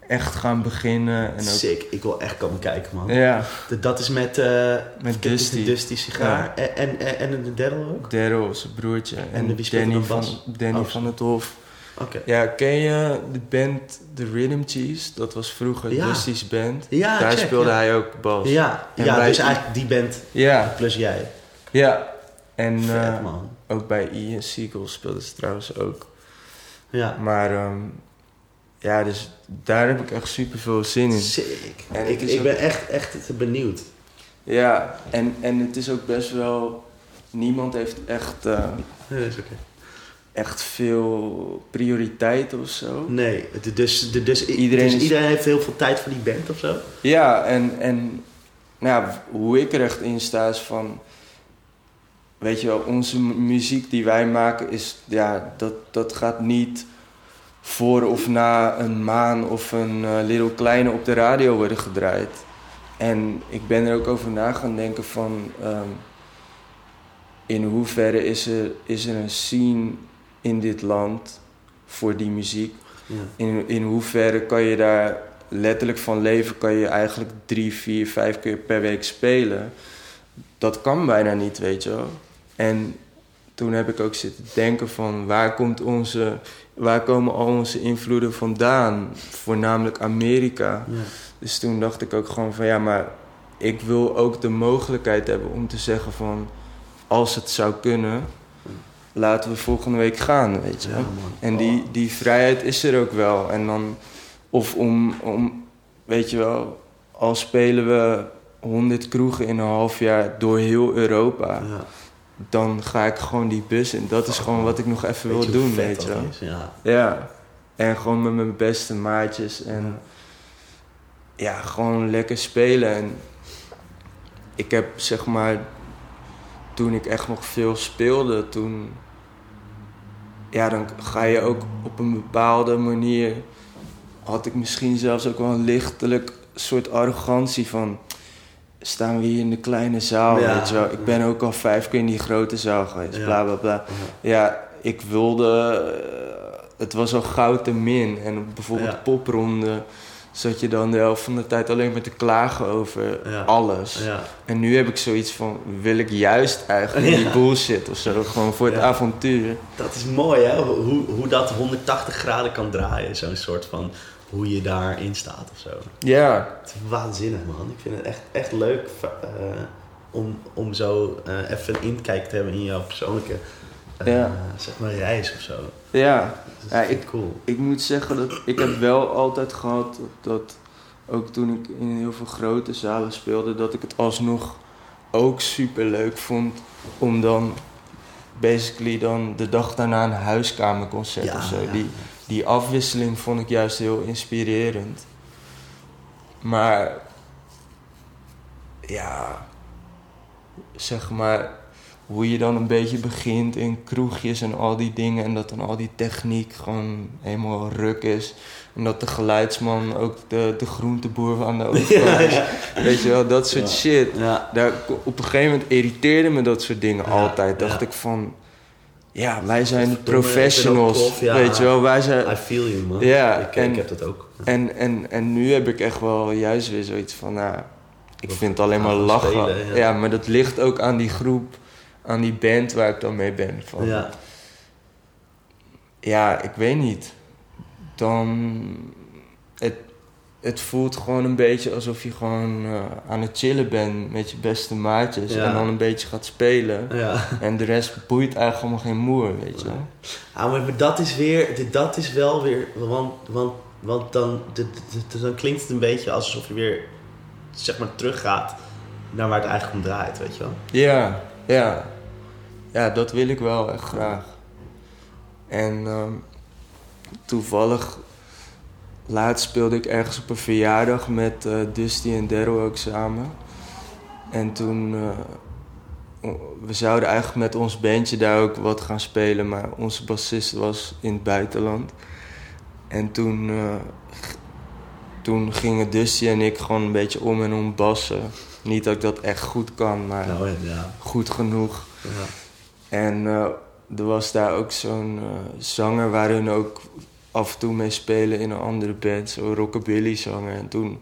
echt gaan beginnen. En ook, Sick, ik wil echt komen kijken, man. ja, Dat is met, eh Met de Dusty. Dusty sigaar. En, en, en, en de Daryl ook? Daryl, zijn broertje. En, de er Danny, dan van? Danny Oh, van het Hof. Oké. Ja, ken je de band The Rhythm Cheese? Dat was vroeger Ja. Dusty's band. Ja, Daar check, speelde ja. hij ook bas. Ja, En ja bij dus I- eigenlijk die band Ja, plus jij. ja. En Vet, eh, man. ook bij Ian Seagull speelden ze trouwens ook. Ja. Maar ehm, ja, dus daar heb ik echt super veel zin in. Sick. En ik ik ook- ben echt, echt benieuwd. Ja, en, en het is ook best wel... Niemand heeft echt, eh, Nee, dat is oké. echt veel prioriteit of zo. Nee, dus, de- dus, Iedereen dus is- iedereen heeft heel veel tijd voor die band of zo? Ja, en, en nou, ja, hoe ik er echt in sta is van... Weet je wel, onze mu- muziek die wij maken is... Ja, dat, dat gaat niet voor of na een maan of een uh, Little Kleine op de radio worden gedraaid. En ik ben er ook over na gaan denken van... Um, in hoeverre is er, is er een scene in dit land voor die muziek? Ja. In, in hoeverre kan je daar letterlijk van leven? Kan je eigenlijk drie, vier, vijf keer per week spelen? Dat kan bijna niet, weet je wel. En toen heb ik ook zitten denken van waar, komt onze, waar komen al onze invloeden vandaan? Voornamelijk Amerika. Ja. Dus toen dacht ik ook gewoon van ja, maar ik wil ook de mogelijkheid hebben om te zeggen van als het zou kunnen, laten we volgende week gaan, weet je. en die, die vrijheid is er ook wel. En dan, of om, om, weet je wel, al spelen we 100 kroegen in een half jaar door heel Europa. Ja. Dan ga ik gewoon die bus in. Dat is gewoon wat ik nog even wil doen, weet je wel. ja. ja. En gewoon met mijn beste maatjes. En ja, gewoon lekker spelen. En ik heb zeg maar toen ik echt nog veel speelde, toen. Ja, dan ga je ook op een bepaalde manier. Had ik misschien zelfs ook wel een lichtelijk soort arrogantie van. Staan we hier in de kleine zaal, weet je wel. Ik ben ook al vijf keer in die grote zaal geweest, bla bla bla. Ja, ik wilde. Eh, het was al goud te min. En bijvoorbeeld popronde zat je dan de helft van de tijd alleen maar te klagen over alles. Ja. En nu heb ik zoiets van, wil ik juist eigenlijk die bullshit of zo, gewoon voor het avontuur. Dat is mooi hè, hoe, hoe dat 180 graden kan draaien, zo'n soort van hoe je daarin staat of zo. Ja. Het is waanzinnig man, ik vind het echt, echt leuk uh, om, om zo uh, even een inkijk te hebben in jouw persoonlijke uh, zeg maar reis of zo. Ja, ja ik, cool. ik moet zeggen dat ik heb wel altijd gehad dat, ook toen ik in heel veel grote zalen speelde, dat ik het alsnog ook super leuk vond om dan basically dan de dag daarna een huiskamerconcert ja, of zo. Die, die afwisseling vond ik juist heel inspirerend. Maar ja, zeg maar hoe je dan een beetje begint in kroegjes en al die dingen. En dat dan al die techniek gewoon helemaal ruk is. En dat de geluidsman ook de, de groenteboer aan de overkant is. Weet je wel, dat soort shit. Daar, op een gegeven moment irriteerde me dat soort dingen altijd. Dacht ik van... Ja, wij zijn professionals. weet je wel, wij zijn... I feel you, man. Ja, ik, en, ik heb dat ook. En, en, en nu heb ik echt wel juist weer zoiets van... Nou, ik vind het alleen maar lachen. ja, maar dat ligt ook aan die groep aan die band waar ik dan mee ben. Van, ja. Ja, ik weet niet. Dan. Het, voelt gewoon een beetje alsof je gewoon uh, aan het chillen bent met je beste maatjes. En dan een beetje gaat spelen. Ja. En de rest boeit eigenlijk allemaal geen moer, weet je. Ja, maar dat is weer, dat is wel weer, want, want, want dan, dan klinkt het een beetje alsof je weer, zeg maar, teruggaat naar waar het eigenlijk om draait, weet je wel. Ja, ja ja, dat wil ik wel echt graag. En ehm, toevallig, laatst speelde ik ergens op een verjaardag met uh, Dusty en Daryl ook samen. En toen, uh, we zouden eigenlijk met ons bandje daar ook wat gaan spelen, maar onze bassist was in het buitenland. En toen, uh, toen gingen Dusty en ik gewoon een beetje om en om bassen. Niet dat ik dat echt goed kan, maar nou, ja. goed genoeg. Ja. En uh, er was daar ook zo'n uh, zanger waar hun ook af en toe mee spelen in een andere band, zo'n rockabilly zanger. En toen,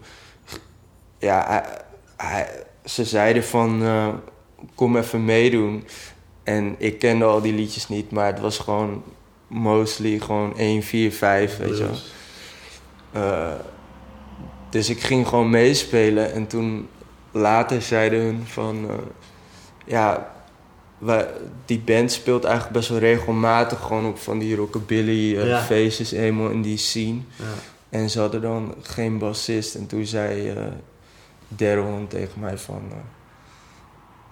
ja, hij, hij, ze zeiden van uh, kom even meedoen. En ik kende al die liedjes niet, maar het was gewoon mostly gewoon 1, 4, 5, weet je wel. dus ik ging gewoon meespelen en toen later zeiden hun van ja, die band speelt eigenlijk best wel regelmatig gewoon op van die rockabilly uh, feestjes eenmaal in die scene. Ja. En ze hadden dan geen bassist. En toen zei uh, Daryl tegen mij van...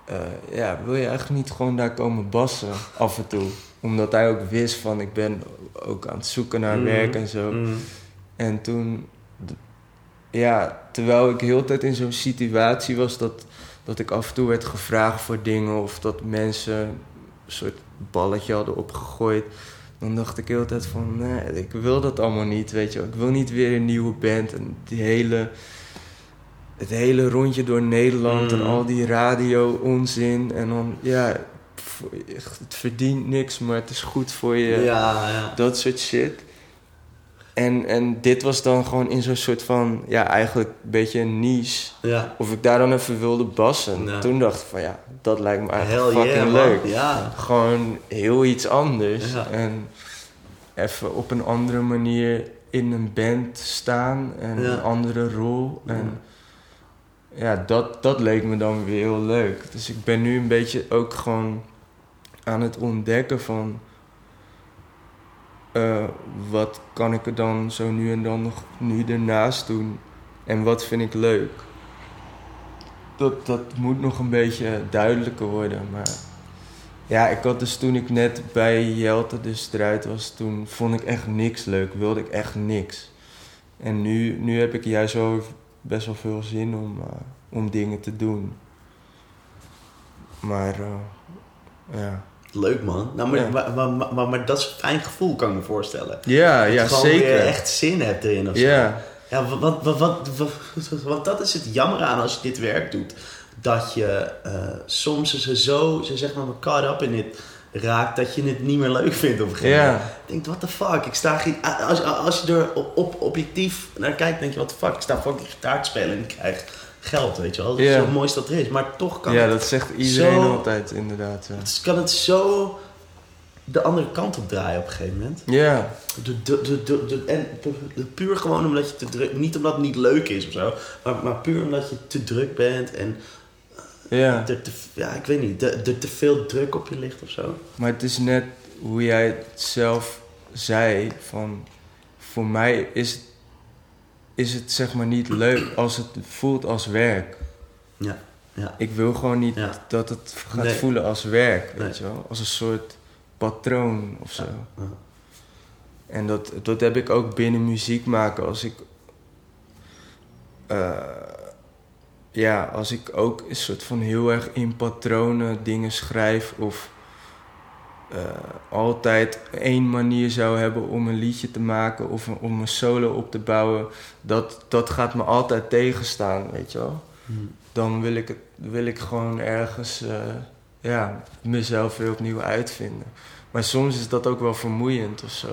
Uh, ja, wil je eigenlijk niet gewoon daar komen bassen af en toe? Omdat hij ook wist van ik ben ook aan het zoeken naar mhm. werk en zo. Mhm. En toen... Ja, terwijl ik heel tijd in zo'n situatie was dat dat ik af en toe werd gevraagd voor dingen of dat mensen een soort balletje hadden opgegooid. dan dacht ik heel tijd van, nee, ik wil dat allemaal niet, weet je. Ik wil niet weer een nieuwe band en die hele, het hele rondje door Nederland Mm. en al die radio onzin. En dan, ja, het verdient niks, maar het is goed voor je. Ja, ja. Dat soort shit. En, en dit was dan gewoon in zo'n soort van, ja, eigenlijk een beetje een niche. Ja. Of ik daar dan even wilde bassen. Ja. Toen dacht ik van, ja, dat lijkt me Hell eigenlijk fucking yeah, leuk. Ja. Gewoon heel iets anders. En even op een andere manier in een band staan. En een andere rol. En ja, dat, dat leek me dan weer heel leuk. Dus ik ben nu een beetje ook gewoon aan het ontdekken van... eh, wat kan ik er dan zo nu en dan nog nu ernaast doen? En wat vind ik leuk? Dat, dat moet nog een beetje duidelijker worden. Maar ja, ik had dus toen ik net bij Jelte dus eruit was, toen vond ik echt niks leuk. Wilde ik echt niks. En nu, nu heb ik juist wel best wel veel zin om, eh, om dingen te doen. Maar eh, ja. Leuk man. Nou, maar, Ja. maar, maar, maar, maar dat is een fijn gevoel, kan ik me voorstellen. Ja, Dat ja je gewoon zeker. weer echt zin hebt erin of zo. Ja, Ja, wat, wat, wat, wat, wat- want dat is het jammer aan als je dit werk doet. Dat je eh, soms ze zo, ze zeg maar, caught up in dit raakt dat je het niet meer leuk vindt op een gegeven moment. Je denkt, what the fuck, ik sta als, als je er op, objectief naar kijkt, denk je, what the fuck, ik sta fucking gitaar te spelen en ik krijg geld, weet je wel. Dat is Ja. zo mooiste dat er is. Maar toch kan ja, het, dat zegt iedereen zo- altijd inderdaad. Ja. het kan het zo de andere kant op draaien op een gegeven moment. ja, De, de, de, de, de- en puur gewoon omdat je te druk... Niet omdat het niet leuk is of zo. Maar, maar puur omdat je te druk bent en ja. er te, ja, ik weet niet, er er te veel druk op je ligt of zo. Maar het is net hoe jij het zelf zei. Van, voor mij is het, is het zeg maar niet leuk als het voelt als werk. Ja, ja. Ik wil gewoon niet Ja. dat het gaat Nee. voelen als werk, weet je wel? Als een soort patroon of zo. Ja. En dat, dat heb ik ook binnen muziek maken. Als ik... eh, ja, als ik ook een soort van heel erg in patronen dingen schrijf... of eh, altijd één manier zou hebben om een liedje te maken... of een- om een solo op te bouwen... dat, dat gaat me altijd tegenstaan, weet je wel? Hm. dan wil ik, het, wil ik gewoon ergens eh, ja, mezelf weer opnieuw uitvinden. Maar soms is dat ook wel vermoeiend of zo.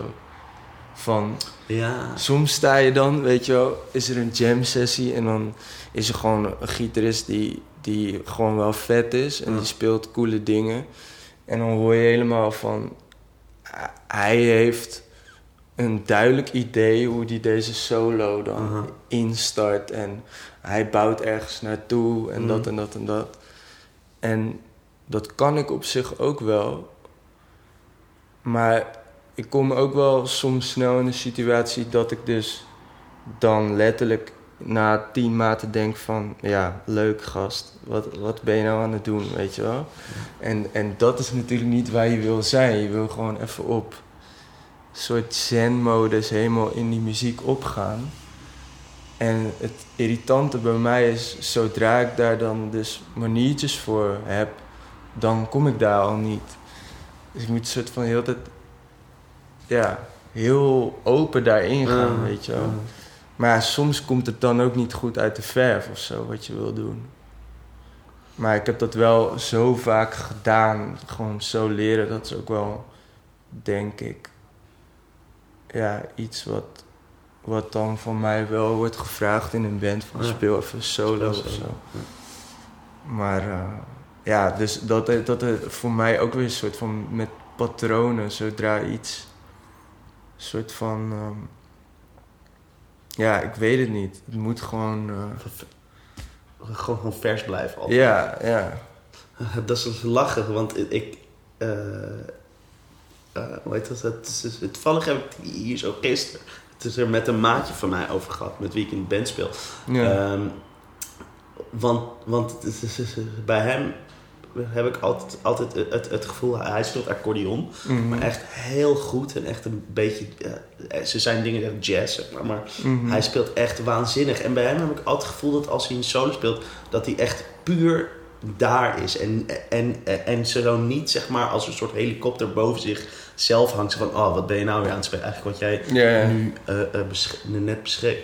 Van, Ja. soms sta je dan, weet je wel, is er een jam sessie en dan is er gewoon een gitarist die, die gewoon wel vet is en Ja. die speelt coole dingen. En dan hoor je helemaal van, hij heeft een duidelijk idee hoe hij deze solo dan instart en hij bouwt ergens naartoe en Mhm. dat en dat en dat. En dat kan ik op zich ook wel. Maar ik kom ook wel soms snel in een situatie dat ik dus dan letterlijk na tien maanden denk van... Ja, leuk gast, wat, wat ben je nou aan het doen, weet je wel? En, en dat is natuurlijk niet waar je wil zijn. Je wil gewoon even op soort zen-modus helemaal in die muziek opgaan. En het irritante bij mij is, zodra ik daar dan dus maniertjes voor heb, dan kom ik daar al niet. Dus ik moet een soort van heel tijd, ja, heel open daarin gaan, Ja. weet je wel. Ja. Maar ja, soms komt het dan ook niet goed uit de verf of zo, wat je wil doen. Maar ik heb dat wel zo vaak gedaan, gewoon zo leren, dat is ook wel, denk ik, ja, iets wat, wat dan van mij wel wordt gevraagd in een band, van Ja. speel even solo of zo. Maar eh, ja, dus dat, dat er voor mij ook weer een soort van met patronen, zodra iets, een soort van, ehm, ja, ik weet het niet. Het moet gewoon, eh, Gewoon, vers blijven altijd. ja, ja, Dat is dus lachen, want ik... hoe heet dat? Het, het, toevallig heb ik hier zo gisteren... Het is er met een maatje van mij over gehad, met wie ik in de band speel. ja, Ehm, want want bij hem heb ik altijd, altijd het, het gevoel... Hij speelt accordeon, Mhm. maar echt heel goed. En echt een beetje... eh, ze zijn dingen echt jazz, zeg maar. Maar Mhm. hij speelt echt waanzinnig. En bij hem heb ik altijd het gevoel dat als hij een solo speelt, dat hij echt puur daar is. En, en, en zo niet zeg maar als een soort helikopter boven zich zelf hangt. Van, oh, wat ben je nou weer aan het spelen? Eigenlijk wat jij nu eh, eh, besch- net beschreef.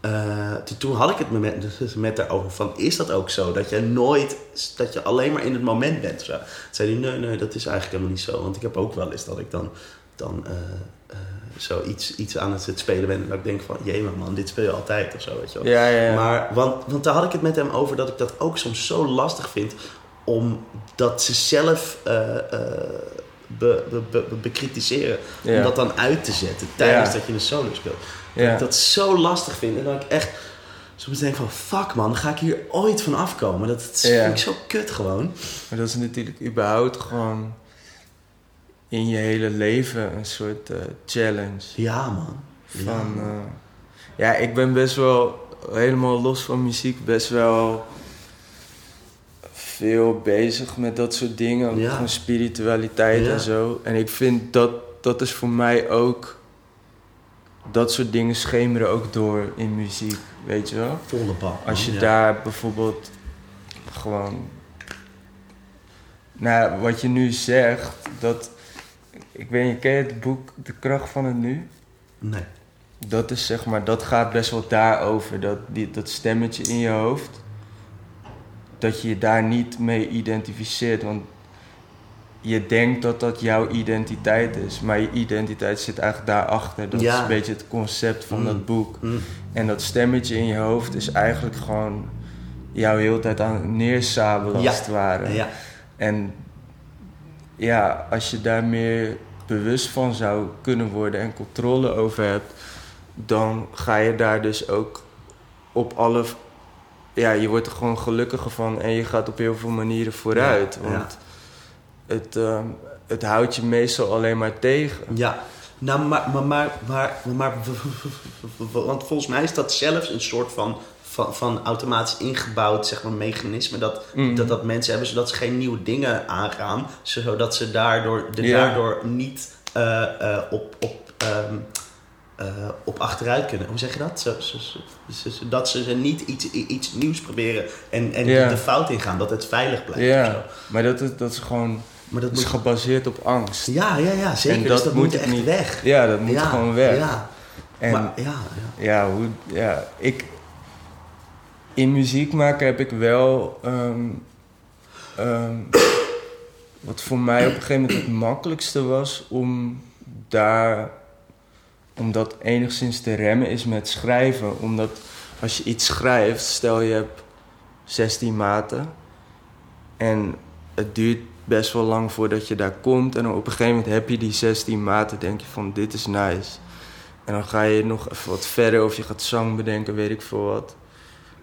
Eh, toen- had ik het me met, dus met daarover van, is dat ook zo? Dat je nooit, dat je alleen maar in het moment bent zo. Toen zei hij, nee, nee, dat is eigenlijk helemaal niet zo. Want ik heb ook wel eens dat ik dan, dan eh, eh, zo iets, iets aan het spelen ben. En dat ik denk van, jee man, dit speel je altijd of zo, weet je wel. Ja, ja, ja. Maar, want, want daar had ik het met hem over dat ik dat ook soms zo lastig vind. Omdat ze zelf eh, eh, be, be, be- bekritiseren. Om dat dan uit te zetten tijdens Ja. dat je een solo speelt. Dat ik dat zo lastig vind. En dat ik echt soms denk van... Fuck man, ga ik hier ooit van afkomen? Dat, dat Ja. vind ik zo kut gewoon. Maar dat is natuurlijk überhaupt gewoon in je hele leven een soort eh, challenge. Ja man. Van, ja. eh, ja, ik ben best wel helemaal los van muziek, best wel veel bezig met dat soort dingen. Ja. Gewoon spiritualiteit Ja. en zo. En ik vind dat dat is voor mij ook. Dat soort dingen schemeren ook door in muziek, weet je wel? Volle bak. Als je. Ja. daar bijvoorbeeld gewoon. Nou, wat je nu zegt, dat. Ik weet niet, ken je het boek De Kracht van het Nu? Nee. Dat is zeg maar, dat gaat best wel daarover. Dat, die, dat stemmetje in je hoofd. Dat je je daar niet mee identificeert. Want je denkt dat dat jouw identiteit is. Maar je identiteit zit eigenlijk daarachter. Dat Ja. is een beetje het concept van Mm. dat boek. Mm. En dat stemmetje in je hoofd is eigenlijk gewoon jou heel tijd aan het neersabelen Ja. als het ware. Ja. En ja, als je daar meer bewust van zou kunnen worden en controle over hebt, dan ga je daar dus ook op alle. Ja, je wordt er gewoon gelukkiger van en je gaat op heel veel manieren vooruit. Want Het, ehm, het houdt je meestal alleen maar tegen. Ja, nou, maar, maar, maar, maar, maar, want volgens mij is dat zelfs een soort van, van, van automatisch ingebouwd zeg maar, mechanisme dat, Mhm. dat, dat mensen hebben zodat ze geen nieuwe dingen aangaan, zodat ze daardoor, de, Ja. daardoor niet eh, eh, op, op, ehm, eh, op achteruit kunnen. Hoe zeg je dat? Zo, zo, zo- zo- zodat ze niet iets, iets nieuws proberen en, en de fout ingaan, dat het veilig blijft. Ja, maar dat dat is gewoon Maar dat dat is moet, gebaseerd op angst. ja, ja, ja, zeker. En dus dat dat moet moet echt niet. weg. Ja, dat moet ja, gewoon weg. Ja, En maar, ja, ja. ja, hoe, ja, ik. In muziek maken heb ik wel. ehm, ehm, wat voor mij op een gegeven moment het makkelijkste was om daar. Om dat enigszins te remmen is met schrijven. Omdat als je iets schrijft, stel je hebt 16 maten. En het duurt best wel lang voordat je daar komt. En op een gegeven moment heb je die 16 maten. Denk je van dit is nice. En dan ga je nog even wat verder of je gaat zang bedenken, weet ik veel wat.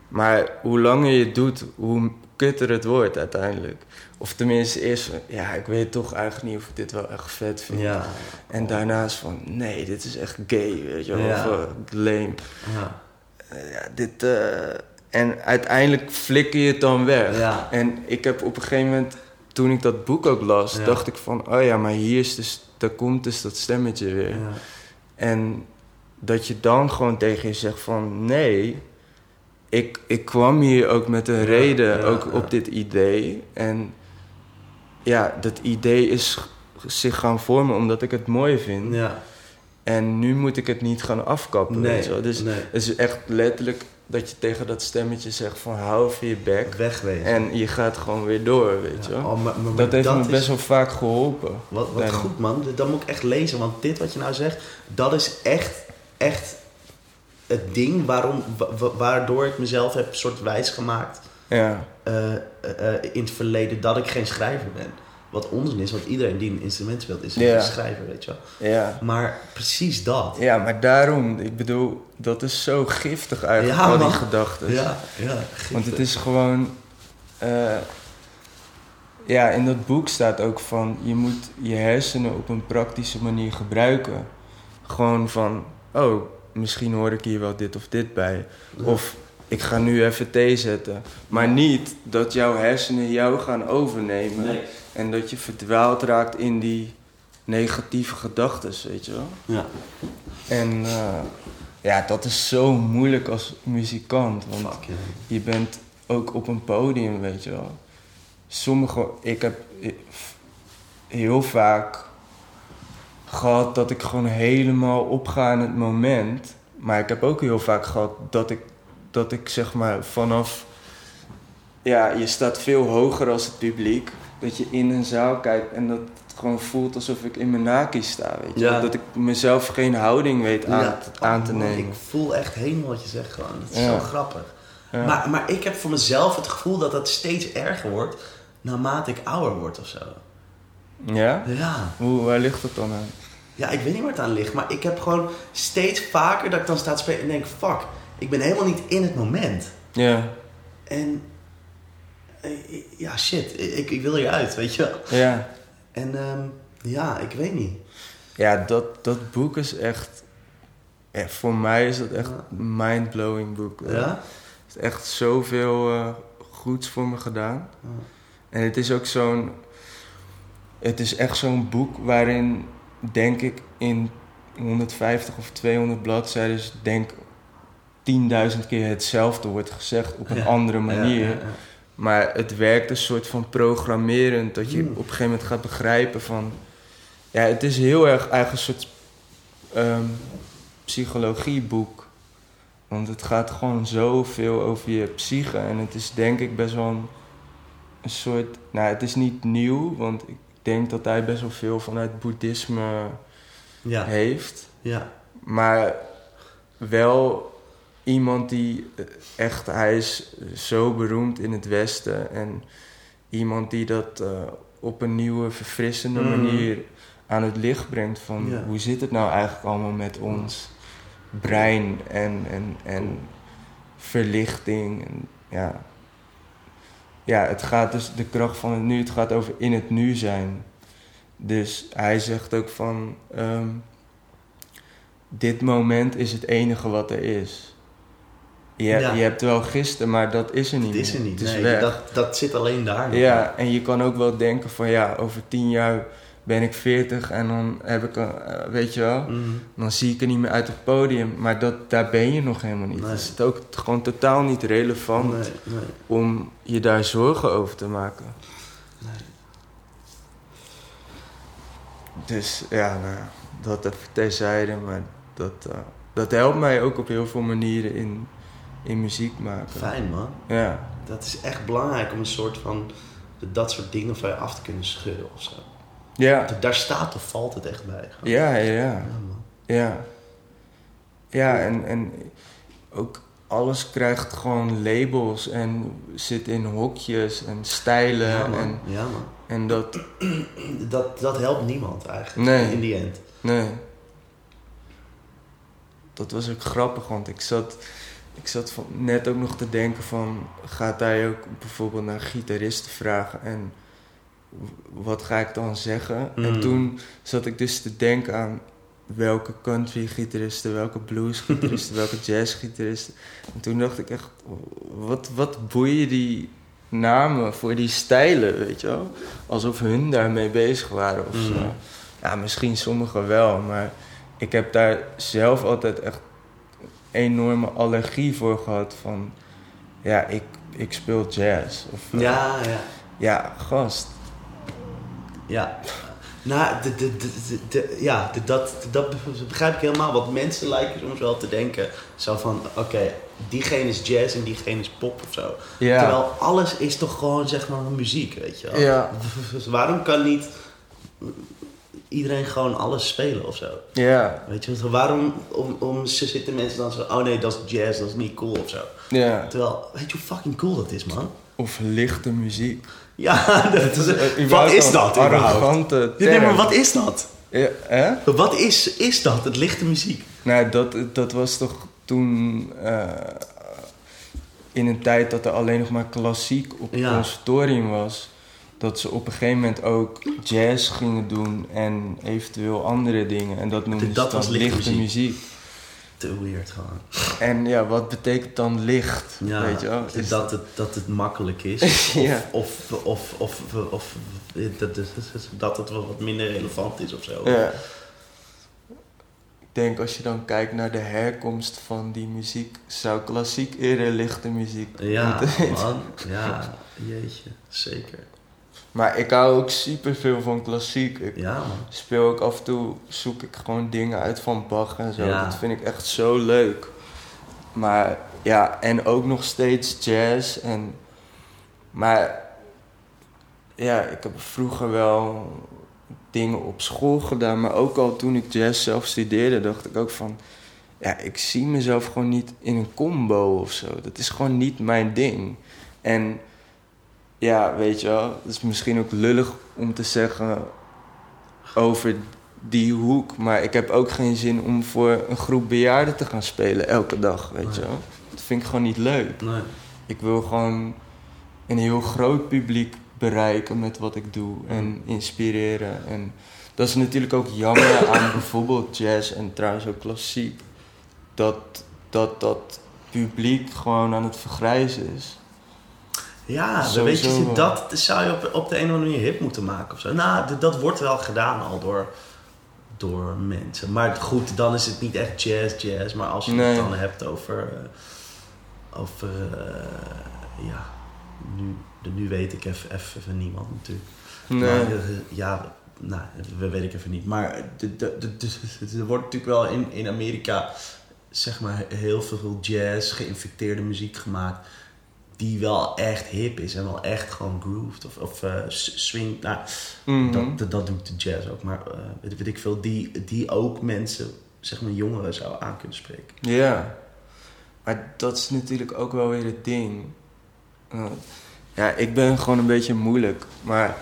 Maar hoe langer je het doet, hoe kutter het wordt uiteindelijk. Of tenminste eerst, van, ja, ik weet toch eigenlijk niet of ik dit wel echt vet vind. Ja, En daarnaast van, nee, dit is echt gay, weet je wel. Ja. Of eh, lame. ja, Eh, ja, dit... eh, en uiteindelijk flikker je het dan weg. ja. En ik heb op een gegeven moment, toen ik dat boek ook las, Ja. dacht ik van, oh ja, maar hier is dus, daar komt dus dat stemmetje weer. ja. En dat je dan gewoon tegen je zegt van nee, ik, ik kwam hier ook met een Ja, reden, ook op dit idee. En ja, dat idee is zich gaan vormen omdat ik het mooi vind. ja. En nu moet ik het niet gaan afkappen. Nee. Dus nee. het is echt letterlijk dat je tegen dat stemmetje zegt van hou even je bek. Wegwezen. En je gaat gewoon weer door, weet je Ja, wel. oh, maar- maar- maar dat heeft me is- best wel vaak geholpen. Wat, wat goed man, dat moet ik echt lezen. Want dit wat je nou zegt, dat is echt, echt het ding waarom, wa- wa- waardoor ik mezelf heb soort wijs gemaakt Ja, eh, eh, eh, in het verleden dat ik geen schrijver ben. Wat onzin is, want iedereen die een instrument speelt is Ja. een schrijver, weet je wel. ja. Maar precies dat. Ja, maar daarom, ik bedoel, dat is zo giftig eigenlijk, Ja, al die gedachten. Ja, ja. Want giftig. het is gewoon. eh, ja, in dat boek staat ook van je moet je hersenen op een praktische manier gebruiken. Gewoon van, oh, misschien hoor ik hier wel dit of dit bij. Of ik ga nu even thee zetten. Maar niet dat jouw hersenen jou gaan overnemen. Nee. En dat je verdwaald raakt in die negatieve gedachten, weet je wel. Ja. En eh, ja, dat is zo moeilijk als muzikant. Want Fuck, je bent ook op een podium, weet je wel. Sommige, ik heb heel vaak gehad dat ik gewoon helemaal opga in het moment. Maar ik heb ook heel vaak gehad dat ik, dat ik zeg maar vanaf... Ja, je staat veel hoger als het publiek. Dat je in een zaal kijkt en dat het gewoon voelt alsof ik in mijn naki sta, weet je. Ja. Dat ik mezelf geen houding weet aan, Ja. aan te Oh, nemen. Ik voel echt helemaal wat je zegt gewoon. Dat is Ja. zo grappig. Ja. Maar, maar ik heb voor mezelf het gevoel dat dat steeds erger wordt naarmate ik ouder word of zo. Ja? Ja. Hoe, waar ligt dat dan aan? Ja, ik weet niet waar het aan ligt, maar ik heb gewoon steeds vaker dat ik dan sta te spelen en denk: fuck, ik ben helemaal niet in het moment. Ja, En ja, shit, ik, ik wil hieruit, weet je wel. ja. En ehm, ja, ik weet niet. Ja, dat, dat boek is echt... Ja, voor mij is dat echt een mindblowing boek. Ja? Het heeft echt zoveel eh, goeds voor me gedaan. Ja. En het is ook zo'n... Het is echt zo'n boek waarin, denk ik, in 150 of 200 bladzijden... denk 10.000 keer hetzelfde wordt gezegd op een Ja. andere manier. Maar het werkt een soort van programmerend. Dat je Hmm. op een gegeven moment gaat begrijpen van... Ja, het is heel erg eigenlijk een soort ehm, psychologieboek. Want het gaat gewoon zoveel over je psyche. En het is denk ik best wel een, een soort... Nou, het is niet nieuw. Want ik denk dat hij best wel veel vanuit boeddhisme Ja, heeft. ja. Maar wel iemand die eh, echt, hij is zo beroemd in het Westen. En iemand die dat eh, op een nieuwe, verfrissende Mm. manier aan het licht brengt. Van hoe zit het nou eigenlijk allemaal met ons brein en, en, en verlichting. En, ja. ja, het gaat dus de kracht van het nu, het gaat over in het nu zijn. Dus hij zegt ook van. ehm, dit moment is het enige wat er is. Je, Ja. je hebt wel gisteren, maar dat is er niet Het is er niet. Is nee, dat, dat zit alleen daar. Ja, en je kan ook wel denken van ja, over tien jaar ben ik veertig en dan heb ik een, eh, weet je wel, Mhm. dan zie ik er niet meer uit het podium. Maar dat, daar ben je nog helemaal niet. Nee. Het is ook gewoon totaal niet relevant Nee, nee. om je daar zorgen over te maken. Nee. Dus ja, nou, dat even terzijde, maar dat, eh, dat helpt mij ook op heel veel manieren in, in muziek maken. Fijn man. Ja, Dat is echt belangrijk om een soort van dat soort dingen van je af te kunnen schudden of zo. ja, Daar staat of valt het echt bij. gewoon. ja, Ja, ja. man. Ja, ja en, en ook alles krijgt gewoon labels en zit in hokjes en stijlen. Ja, man. en, Ja, man. en dat, Dat, dat helpt niemand eigenlijk. Nee. In die end. nee. Dat was ook grappig, want ik zat, ik zat van, net ook nog te denken van... Gaat hij ook bijvoorbeeld naar gitaristen vragen en wat ga ik dan zeggen? En Mm. toen zat ik dus te denken aan welke country gitaristen, welke blues gitaristen, welke jazz gitaristen. En toen dacht ik echt, wat, wat boeien die namen voor die stijlen, weet je wel? Alsof hun daarmee bezig waren of zo. Mm. Ja, misschien sommigen wel, maar ik heb daar zelf altijd echt enorme allergie voor gehad van... Ja, ik, ik speel jazz. Of, eh, Ja, ja. ja, gast. Ja. Nou, de, de, de, ja, dat, dat begrijp ik helemaal. Want mensen lijken soms wel te denken: zo van, oké, diegene is jazz en diegene is pop of zo. Ja. Terwijl alles is toch gewoon, zeg maar, muziek, weet je wel. Ja. Waarom kan niet iedereen gewoon alles spelen of zo? Ja, Weet je, waarom om, om, ze zitten mensen dan zo, oh nee, dat is jazz, dat is niet cool of zo. ja. Terwijl, weet je hoe fucking cool dat is, man? Of lichte muziek. Ja, dat is, Eh, wat is dat? Arrogante Ja, nee, maar wat is dat? Ja, hè? Wat is, is dat, het lichte muziek? Nou, dat, dat was toch toen... eh, in een tijd dat er alleen nog maar klassiek op het Ja. conservatorium was... dat ze op een gegeven moment ook jazz gingen doen en eventueel andere dingen. En dat noemden Dat ze dan lichte lichte muziek. Te weird gewoon. En ja, wat betekent dan licht? Ja, weet je wel? Is dat, het, dat het makkelijk is. Of, Ja. of, of, of, of, of dat, het- dat het wat minder relevant is of zo. Ja. Ik denk als je dan kijkt naar de herkomst van die muziek, zou klassiek eerder lichte muziek Ja, moeten. Ja, jeetje. Zeker. Maar ik hou ook super veel van klassiek. Ik Ja, speel ook af en toe, zoek ik gewoon dingen uit van Bach en zo. Ja. Dat vind ik echt zo leuk. Maar ja, en ook nog steeds jazz. En, maar ja, ik heb vroeger wel dingen op school gedaan. Maar ook al toen ik jazz zelf studeerde, dacht ik ook van... Ja, ik zie mezelf gewoon niet in een combo of zo. Dat is gewoon niet mijn ding. En ja, weet je wel, het is misschien ook lullig om te zeggen over die hoek. Maar ik heb ook geen zin om voor een groep bejaarden te gaan spelen elke dag, weet je wel. Dat vind ik gewoon niet leuk. Nee. Ik wil gewoon een heel groot publiek bereiken met wat ik doe en inspireren. En dat is natuurlijk ook jammer aan bijvoorbeeld jazz en trouwens ook klassiek. Dat dat, dat publiek gewoon aan het vergrijzen is. Ja, Sowieso weet je, wel. dat zou je op, op de een of andere manier hip moeten maken of zo. Nou, dat wordt wel gedaan al door, door mensen. Maar goed, dan is het niet echt jazz, jazz. Maar als je Nee. het dan hebt over... eh, over eh, ja, nu, de- nu weet ik even, even van niemand natuurlijk. Nee. Maar, eh, ja, nou, dat weet ik even niet. Maar er wordt natuurlijk wel in, in Amerika, zeg maar, heel veel jazz, geïnfecteerde muziek gemaakt. Die wel echt hip is en wel echt gewoon grooved of, of eh, swing. Nou, Mhm. dat, dat, dat doet de jazz ook. Maar eh, weet, weet ik veel, die, die ook mensen, zeg maar jongeren, zou aan kunnen spreken. Ja, maar dat is natuurlijk ook wel weer het ding. Uh, ja, ik ben gewoon een beetje moeilijk. Maar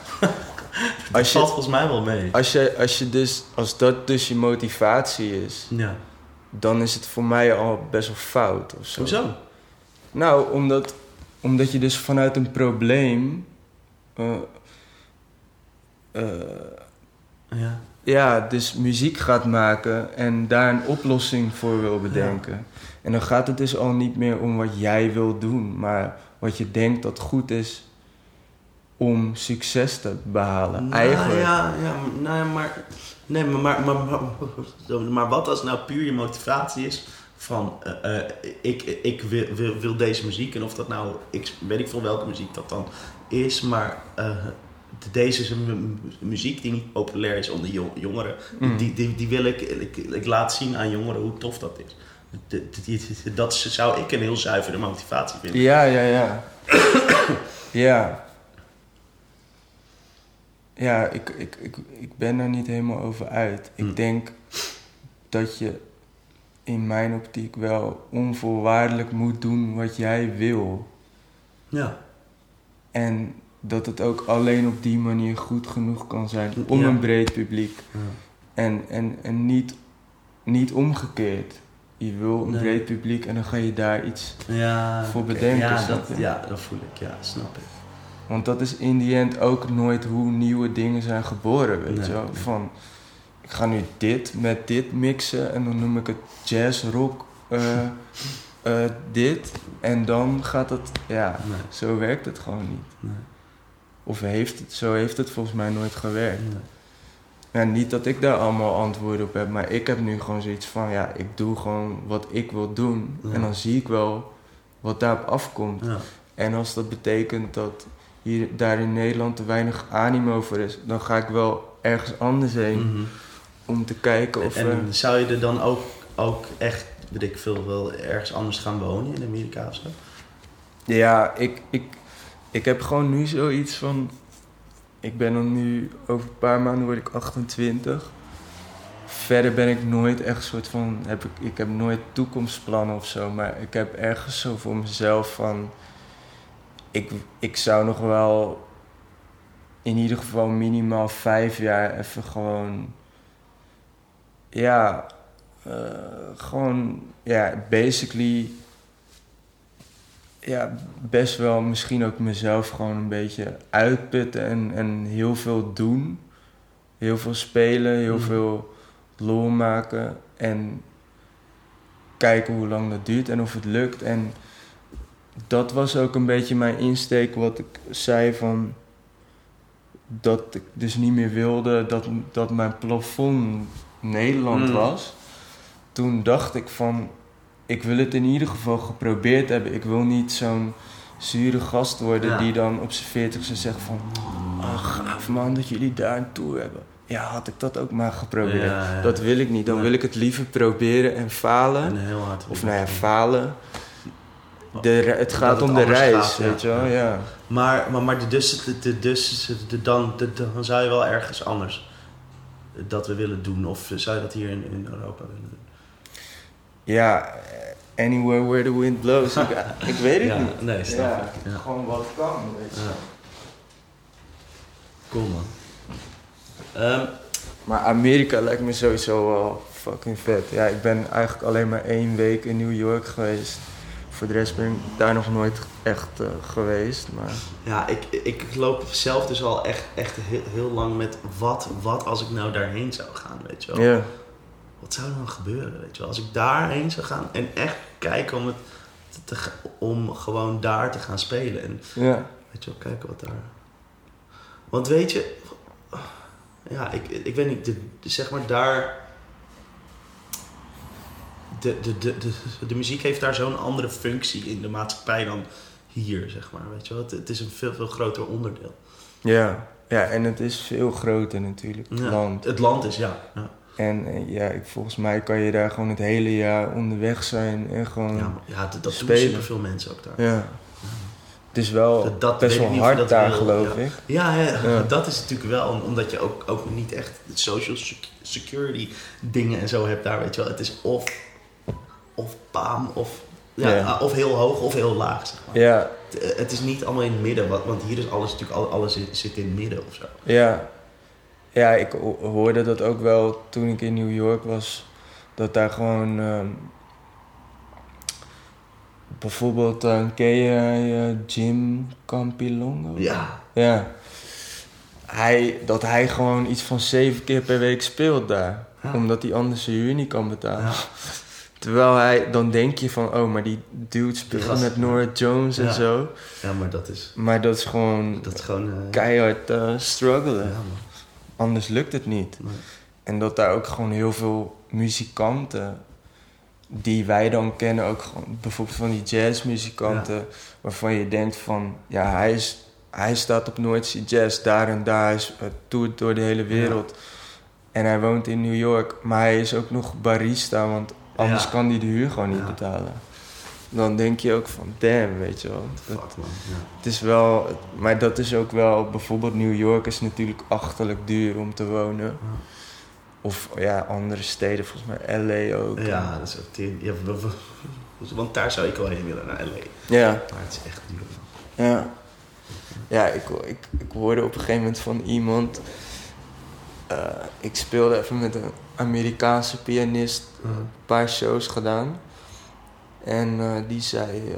als valt je, volgens mij wel mee. als, je, als, je dus, als dat dus je motivatie is, Ja. dan is het voor mij al best wel fout. Of zo. Hoezo? Nou, omdat, omdat je dus vanuit een probleem. eh, eh, Ja. ja, dus muziek gaat maken en daar een oplossing voor wil bedenken. En dan gaat het dus al niet meer om wat jij wil doen, maar wat je denkt dat goed is om succes te behalen. Nou, Eigenlijk. Ja, ja, nou, ja, maar, nee, maar, maar, maar, maar, maar wat als nou puur je motivatie is van eh, eh, ik, ik wil, wil, wil deze muziek en of dat nou, ik weet ik veel welke muziek dat dan is, maar eh, deze is een mu- muziek die niet populair is onder jo- jongeren. Mm. Die, die, die wil ik, ik, ik laat zien aan jongeren hoe tof dat is. De- die- Dat zou ik een heel zuivere motivatie vinden. Ja, ja, ja. ja. Ja, ik, ik, ik, ik ben er niet helemaal over uit. Ik Hm. denk dat je in mijn optiek wel onvoorwaardelijk moet doen wat jij wil. Ja. En dat het ook alleen op die manier goed genoeg kan zijn om Ja. een breed publiek. Ja. En, en, en niet, niet omgekeerd. Je wil een Nee. breed publiek en dan ga je daar iets Ja, Voor bedenken, Ja dat, ja, dat voel ik. Ja, snap ik. Want dat is in die end ook nooit hoe nieuwe dingen zijn geboren, weet Nee. je wel. Van, ik ga nu dit met dit mixen en dan noem ik het jazz, rock, eh, eh, dit. En dan gaat het, ja, Nee. zo werkt het gewoon niet. Nee. Of heeft het, zo heeft het volgens mij nooit gewerkt. Nee. Ja, niet dat ik daar allemaal antwoorden op heb, maar ik heb nu gewoon zoiets van, ja, ik doe gewoon wat ik wil doen. En dan zie ik wel wat daarop afkomt. Ja. En als dat betekent dat hier, daar in Nederland te weinig animo voor is, dan ga ik wel ergens anders heen Mhm. Om te kijken of... En eh, zou je er dan ook, ook echt, weet ik veel, wel ergens anders gaan wonen in Amerika of zo? ja, ik, ik, ik heb gewoon nu zoiets van... Ik ben dan nu, over een paar maanden word ik 28. Verder ben ik nooit echt soort van... Heb ik, ik heb nooit toekomstplannen of zo, maar ik heb ergens zo voor mezelf van... Ik, ik zou nog wel in ieder geval minimaal vijf jaar even gewoon... Ja, eh, gewoon, ja, basically ja, best wel misschien ook mezelf gewoon een beetje uitputten en, en heel veel doen. Heel veel spelen, heel Mhm. veel lol maken en kijken hoe lang dat duurt en of het lukt. En dat was ook een beetje mijn insteek wat ik zei van dat ik dus niet meer wilde dat, dat mijn plafond Nederland Mm. was. Toen dacht ik van ik wil het in ieder geval geprobeerd hebben. Ik wil niet zo'n zure gast worden Ja. die dan op zijn veertigste zegt van... oh, gaaf man dat jullie daar een tour hebben. Ja, had ik dat ook maar geprobeerd. Ja, ja. Dat wil ik niet. Dan wil ik het liever proberen en falen. En heel hard. Of nou ja, falen. De, het gaat het om de reis, gaat, weet je wel. Ja. Maar, maar, maar de, dus, de, de, dus de, dan, de, dan zou je wel ergens anders dat we willen doen. Of zou je dat hier in, in Europa willen doen? ja, anywhere where the wind blows. ik, ik weet het Ja, niet. nee, snap ja, ik. Ja. Gewoon wat kan, weet je. Ja. Cool man. Ehm, Maar Amerika lijkt me sowieso wel fucking vet. Ja, ik ben eigenlijk alleen maar één week in New York geweest. Voor de rest ben ik daar nog nooit echt eh, geweest. Maar ja, ik, ik loop zelf dus al echt, echt heel, heel lang met wat, wat als ik nou daarheen zou gaan, weet je wel. Wat zou er dan gebeuren, weet je wel? Als ik daarheen zou gaan en echt kijken om, het te, om gewoon daar te gaan spelen. En Weet je wel, kijken wat daar. Want weet je, ja, ik, ik weet niet, de- zeg maar daar. De, de, de, de, de muziek heeft daar zo'n andere functie in de maatschappij dan hier, zeg maar. Weet je wel, het, het is een veel, veel groter onderdeel. ja. Ja, en het is veel groter natuurlijk, het Ja, land. Het land is, ja. Ja, En eh, ja, ik, volgens mij kan je daar gewoon het hele jaar onderweg zijn en gewoon... ja, dat, dat doen Spelen. superveel mensen ook daar. Ja. Het is wel Dat- dat best wel hard daar, wil, geloof ja. ik. Ja, dat is natuurlijk wel, om- omdat je ook, ook niet echt social sec- security dingen en zo hebt daar, weet je wel. Het is of, of paam, of, ja, Ja. of heel hoog of heel laag, zeg maar. Ja, Het, eh, het is niet allemaal in het midden, want, hier is alles natuurlijk, al- alles zit, in het midden of zo. ja. Ja, ik ho- hoorde dat ook wel toen ik in New York was. Dat daar gewoon... ehm, bijvoorbeeld, eh, ken je eh, Jim Campilongo? Ja, Ja. Hij, dat hij gewoon iets van zeven keer per week speelt daar. Ja. Omdat hij anders zijn huur niet kan betalen. ja. Terwijl hij, dan denk je van, oh, maar die dude speelt met Nora Jones en Ja. zo. ja maar dat is, Maar dat is gewoon dat is gewoon... eh, keihard eh, struggelen. ja. Anders lukt het niet. Nee. En dat daar ook gewoon heel veel muzikanten die wij dan kennen, ook gewoon bijvoorbeeld van die jazzmuzikanten, waarvan je denkt van, ja, hij, is, hij staat op Noordzee Jazz daar en daar, hij is, eh, toert door de hele wereld. En hij woont in New York, maar hij is ook nog barista, want anders kan hij de huur gewoon niet betalen. Dan denk je ook van, damn, weet je wel. Dat, Fuck man, ja. het is wel, maar dat is ook wel, bijvoorbeeld New York is natuurlijk achterlijk duur om te wonen. Of ja, andere steden, volgens mij LA ook. Ja, dat is ook... Ja, want daar zou ik wel heen willen, naar L.A. Ja, Maar het is echt duur. ja. Ja, ik, ik, ik hoorde op een gegeven moment van iemand. eh, ik speelde even met een Amerikaanse pianist een paar shows gedaan. En eh, die zei. eh,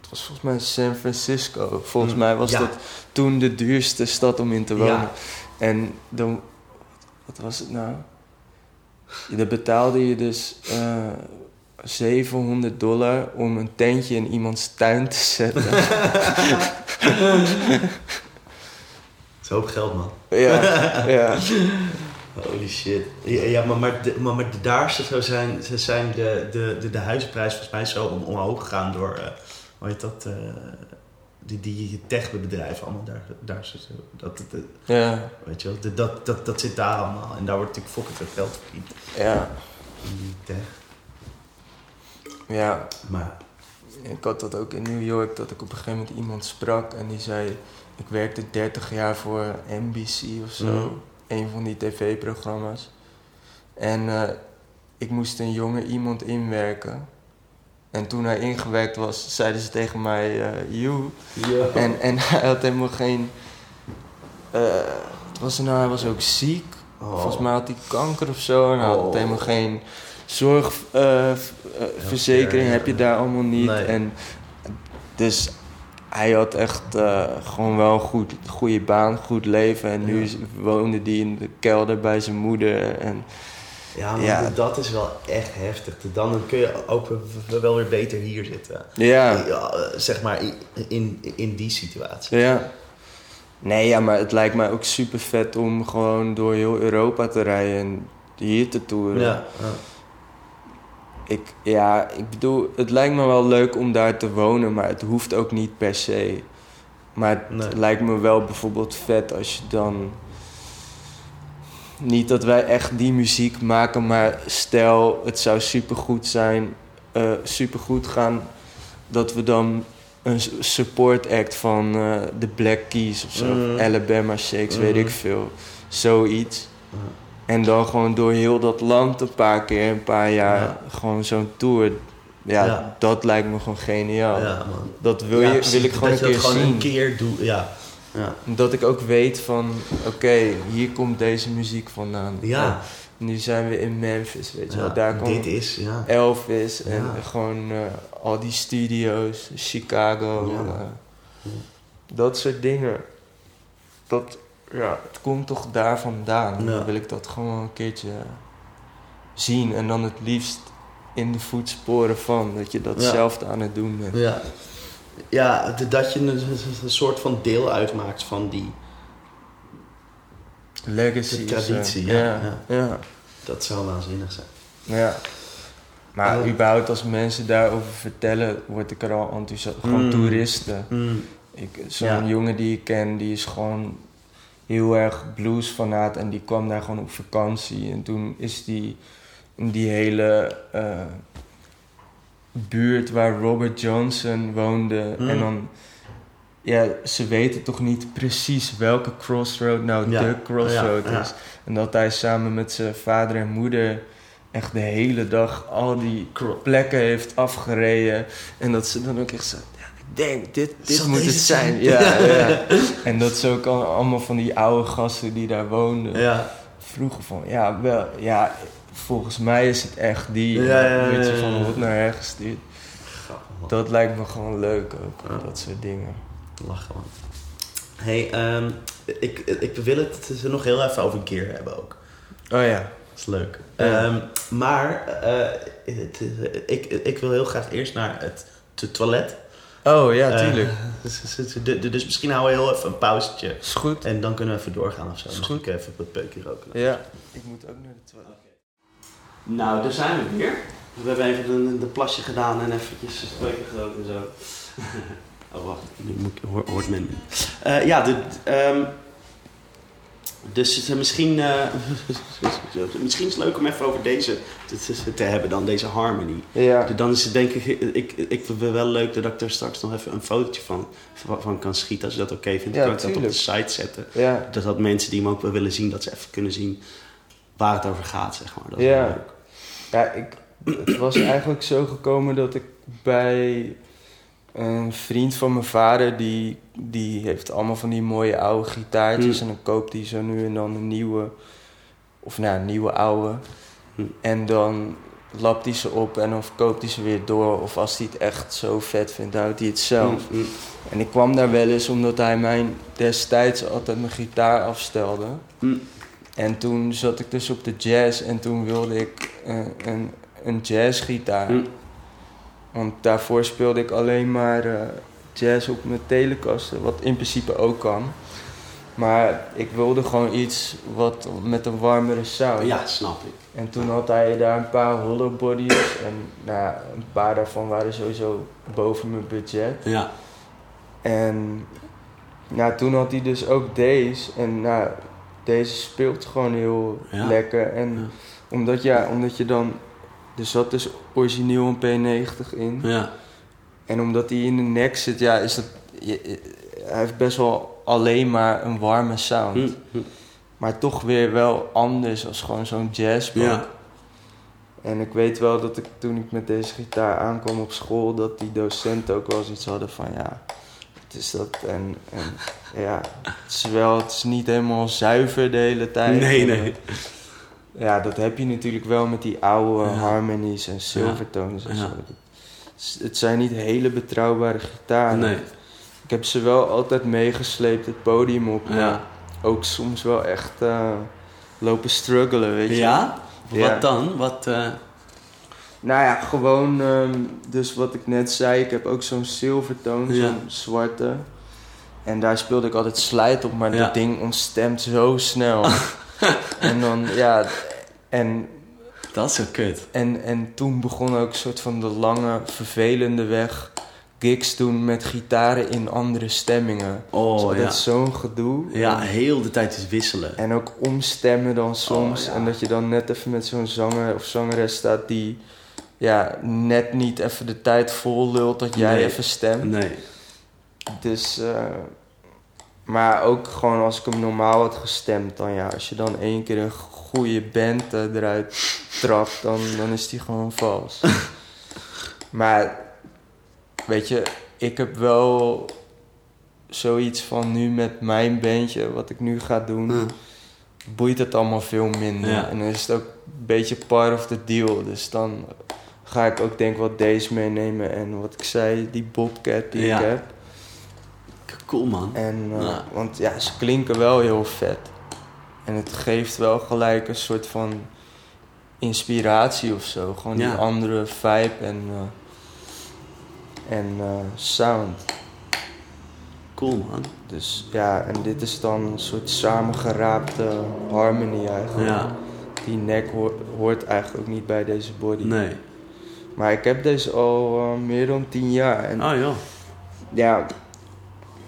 dat was volgens mij San Francisco. Volgens Mm, mij was ja. dat toen de duurste stad om in te wonen. Ja. En dan. Wat was het nou? Dan betaalde je dus. eh 700 dollar om een tentje in iemands tuin te zetten. Hoop geld, man. ja, ja. Holy shit. Ja, ja maar, maar, de, maar, maar de- daar zo zijn, ze zijn de, de, de, de huizenprijs volgens mij zo om, omhoog gegaan door, eh hoe heet dat, eh, die, die techbedrijven allemaal daar. daar zo, dat, dat, Ja, weet je wel, dat, dat, dat, dat zit daar allemaal. En daar wordt natuurlijk fucking veel geld verdiend ja, in die tech. ja. Maar Ik had dat ook in New York, dat ik op een gegeven moment iemand sprak en die zei... Ik werkte 30 jaar voor NBC of zo, Mhm. Een van die tv-programma's. En eh, ik moest een jonge iemand inwerken. En toen hij ingewerkt was, zeiden ze tegen mij, eh you. En, en hij had helemaal geen... eh, wat was er nou? Hij was ook ziek. Oh. Volgens mij had hij kanker of zo. En hij had Oh. helemaal geen zorgverzekering. heb je daar allemaal niet. Nee. En dus hij had echt eh, gewoon wel een goed, goede baan, goed leven. En nu Ja. woonde hij in de kelder bij zijn moeder. En Ja, maar Ja. dat is wel echt heftig. Dan kun je ook wel weer beter hier zitten. ja, Ja, zeg maar in, in, in die situatie. ja. Nee, ja, maar het lijkt mij ook super vet om gewoon door heel Europa te rijden en hier te toeren. Ja, ja. Ik, ja, ik bedoel, het lijkt me wel leuk om daar te wonen, maar het hoeft ook niet per se. Maar het Nee. lijkt me wel bijvoorbeeld vet als je dan. Niet dat wij echt die muziek maken, maar stel het zou supergoed zijn, eh supergoed gaan, dat we dan een support act van eh de Black Keys of zo, Mm. Alabama Shakes, weet Mhm. ik veel, zoiets. En dan gewoon door heel dat land een paar keer, een paar jaar, Ja. gewoon zo'n tour. Ja, Ja. dat lijkt me gewoon geniaal. Ja. Dat wil, je, wil ik gewoon dat een keer gewoon zien. een keer doet. Ja. Ja. Dat ik ook weet van, oké, hier komt deze muziek vandaan. Ja. Nu zijn we in Memphis, weet je wel. Daar komt dit is, ja. Elvis en gewoon eh, al die studio's, Chicago. Eh, dat soort dingen. Dat, ja, het komt toch daar vandaan. Ja. Dan wil ik dat gewoon een keertje zien. En dan het liefst in de voetsporen van. Dat je dat Ja. zelf aan het doen bent. Ja, ja dat je een, een soort van deel uitmaakt van die. Legacy. De is, eh, traditie, ja, ja. ja. ja. Dat zou waanzinnig zijn. Ja. Maar Ja. überhaupt als mensen daarover vertellen, word ik er al enthousiast. Gewoon Mm. toeristen. Ik, zo'n Ja. jongen die ik ken, die is gewoon heel erg bluesfanaat. En die kwam daar gewoon op vakantie. En toen is die in die hele eh, buurt waar Robert Johnson woonde. Mm. En dan, ja, ze weten toch niet precies welke crossroad nou Ja. de crossroad Ja, ja. is. En dat hij samen met zijn vader en moeder echt de hele dag al die plekken heeft afgereden. En dat ze dan ook echt zo... Denk, dit, dit Zal moet het zijn. zijn? Ja, ja. En dat ze ook al- allemaal van die oude gasten die daar woonden. Ja, Vroegen van, ja, wel, ja, volgens mij is het echt die. Ja, ja, ja, Weet je, ja, van wat naar her gestuurd. Dat lijkt me gewoon leuk ook, Ja. dat soort dingen. Lachen man. hey, ehm, ik, ik wil het er nog heel even over gear hebben ook. Oh ja. Dat is leuk. Ja. Ehm, maar eh, het, ik, ik wil heel graag eerst naar het to- toilet. Oh ja, Eh, tuurlijk. dus, dus- dus- dus misschien houden we heel even een pauzetje. is goed. En dan kunnen we even doorgaan of zo. Is Misschien goed. even wat peukje roken. Ja. Ik moet ook naar de toilet. Nou, daar zijn we weer. We hebben even de, de plasje gedaan en eventjes een peukje gerookt en zo. oh, wacht. Nu moet ik, hoor- hoort men. Eh, ja, de, ehm, dus eh, misschien, eh, misschien is het leuk om even over deze te, te- hebben dan, deze harmony. Ja. Dan is het denk ik, ik, ik vind het wel leuk dat ik er straks nog even een fotootje van, van, kan schieten. Als je dat oké vindt, Ja, kan ik dat op de site zetten. Ja. Dat dat mensen die hem ook wel willen zien, dat ze even kunnen zien waar het over gaat, zeg maar. Dat is Ja. Ja, ik, het was eigenlijk zo gekomen dat ik bij een vriend van mijn vader, die, die heeft allemaal van die mooie oude gitaartjes. Hm. En dan koopt hij zo nu en dan een nieuwe, of nou, een nieuwe oude. Hm. En dan lapt hij ze op en dan verkoopt hij ze weer door. Of als hij het echt zo vet vindt, houdt hij het zelf. Mm, mm. En ik kwam daar wel eens omdat hij mijn destijds altijd mijn gitaar afstelde. Mm. En toen zat ik dus op de jazz en toen wilde ik eh, een, een jazzgitaar. Want daarvoor speelde ik alleen maar eh, jazz op mijn telecaster, wat in principe ook kan. Maar ik wilde gewoon iets wat met een warmere sound. Ja, snap ik. En toen had hij daar een paar hollow bodies en nou, een paar daarvan waren sowieso boven mijn budget. Ja. En nou, toen had hij dus ook deze. En nou, deze speelt gewoon heel Ja. lekker. En Ja. omdat, ja, omdat je dan... Er zat dus origineel een P90 in. Ja. En omdat hij in de nek zit, ja, is dat... je- je- hij heeft best wel alleen maar een warme sound. Mm, mm. Maar toch weer wel anders als gewoon zo'n jazzbak. Ja. En ik weet wel dat ik toen ik met deze gitaar aankwam op school, dat die docenten ook wel zoiets hadden van ja, het is dat en, en ja, het is wel, het is niet helemaal zuiver de hele tijd. Nee, nee. Ja, dat heb je natuurlijk wel met die oude Ja. harmonies en silvertones en zo. Het, zijn niet hele betrouwbare gitaren. Nee. Ik heb ze wel altijd meegesleept het podium op, maar Ja. ook soms wel echt eh, lopen struggelen, weet je. Ja? Wat dan? Wat, eh, Nou ja, gewoon, ehm, dus wat ik net zei, ik heb ook zo'n silvertoon, Ja. zo'n zwarte. En daar speelde ik altijd slijt op, maar Ja. dat ding ontstemt zo snel. en dan, ja, en, dat is zo kut. en, en toen begon ook een soort van de lange, vervelende weg gigs doen met gitaren in andere stemmingen. Oh, dat ja. is zo'n gedoe. Ja, heel de tijd is wisselen. En ook omstemmen dan soms. Oh, ja. En dat je dan net even met zo'n zanger of zangeres staat die ja, net niet even de tijd vol lult dat jij Nee. even stemt. Nee. Dus, eh, maar ook gewoon als ik hem normaal had gestemd, dan ja, als je dan één keer een goede band eruit trapt, dan, dan is die gewoon vals. maar weet je, ik heb wel zoiets van nu met mijn bandje, wat ik nu ga doen, boeit het allemaal veel minder. Ja. En dan is het ook een beetje part of the deal. Dus dan ga ik ook denk ik wat deze meenemen en wat ik zei, die Bobcat die Ja. ik heb. Cool man. En, eh, Ja. Want ja, ze klinken wel heel vet. En het geeft wel gelijk een soort van inspiratie of zo. Gewoon Ja. die andere vibe en, eh, en eh, sound. Cool man. Dus ja, en dit is dan een soort samengeraapte harmony eigenlijk. Ja. Die nek hoort, hoort eigenlijk ook niet bij deze body. Nee. Maar ik heb deze al meer dan tien jaar. En Oh joh. ja,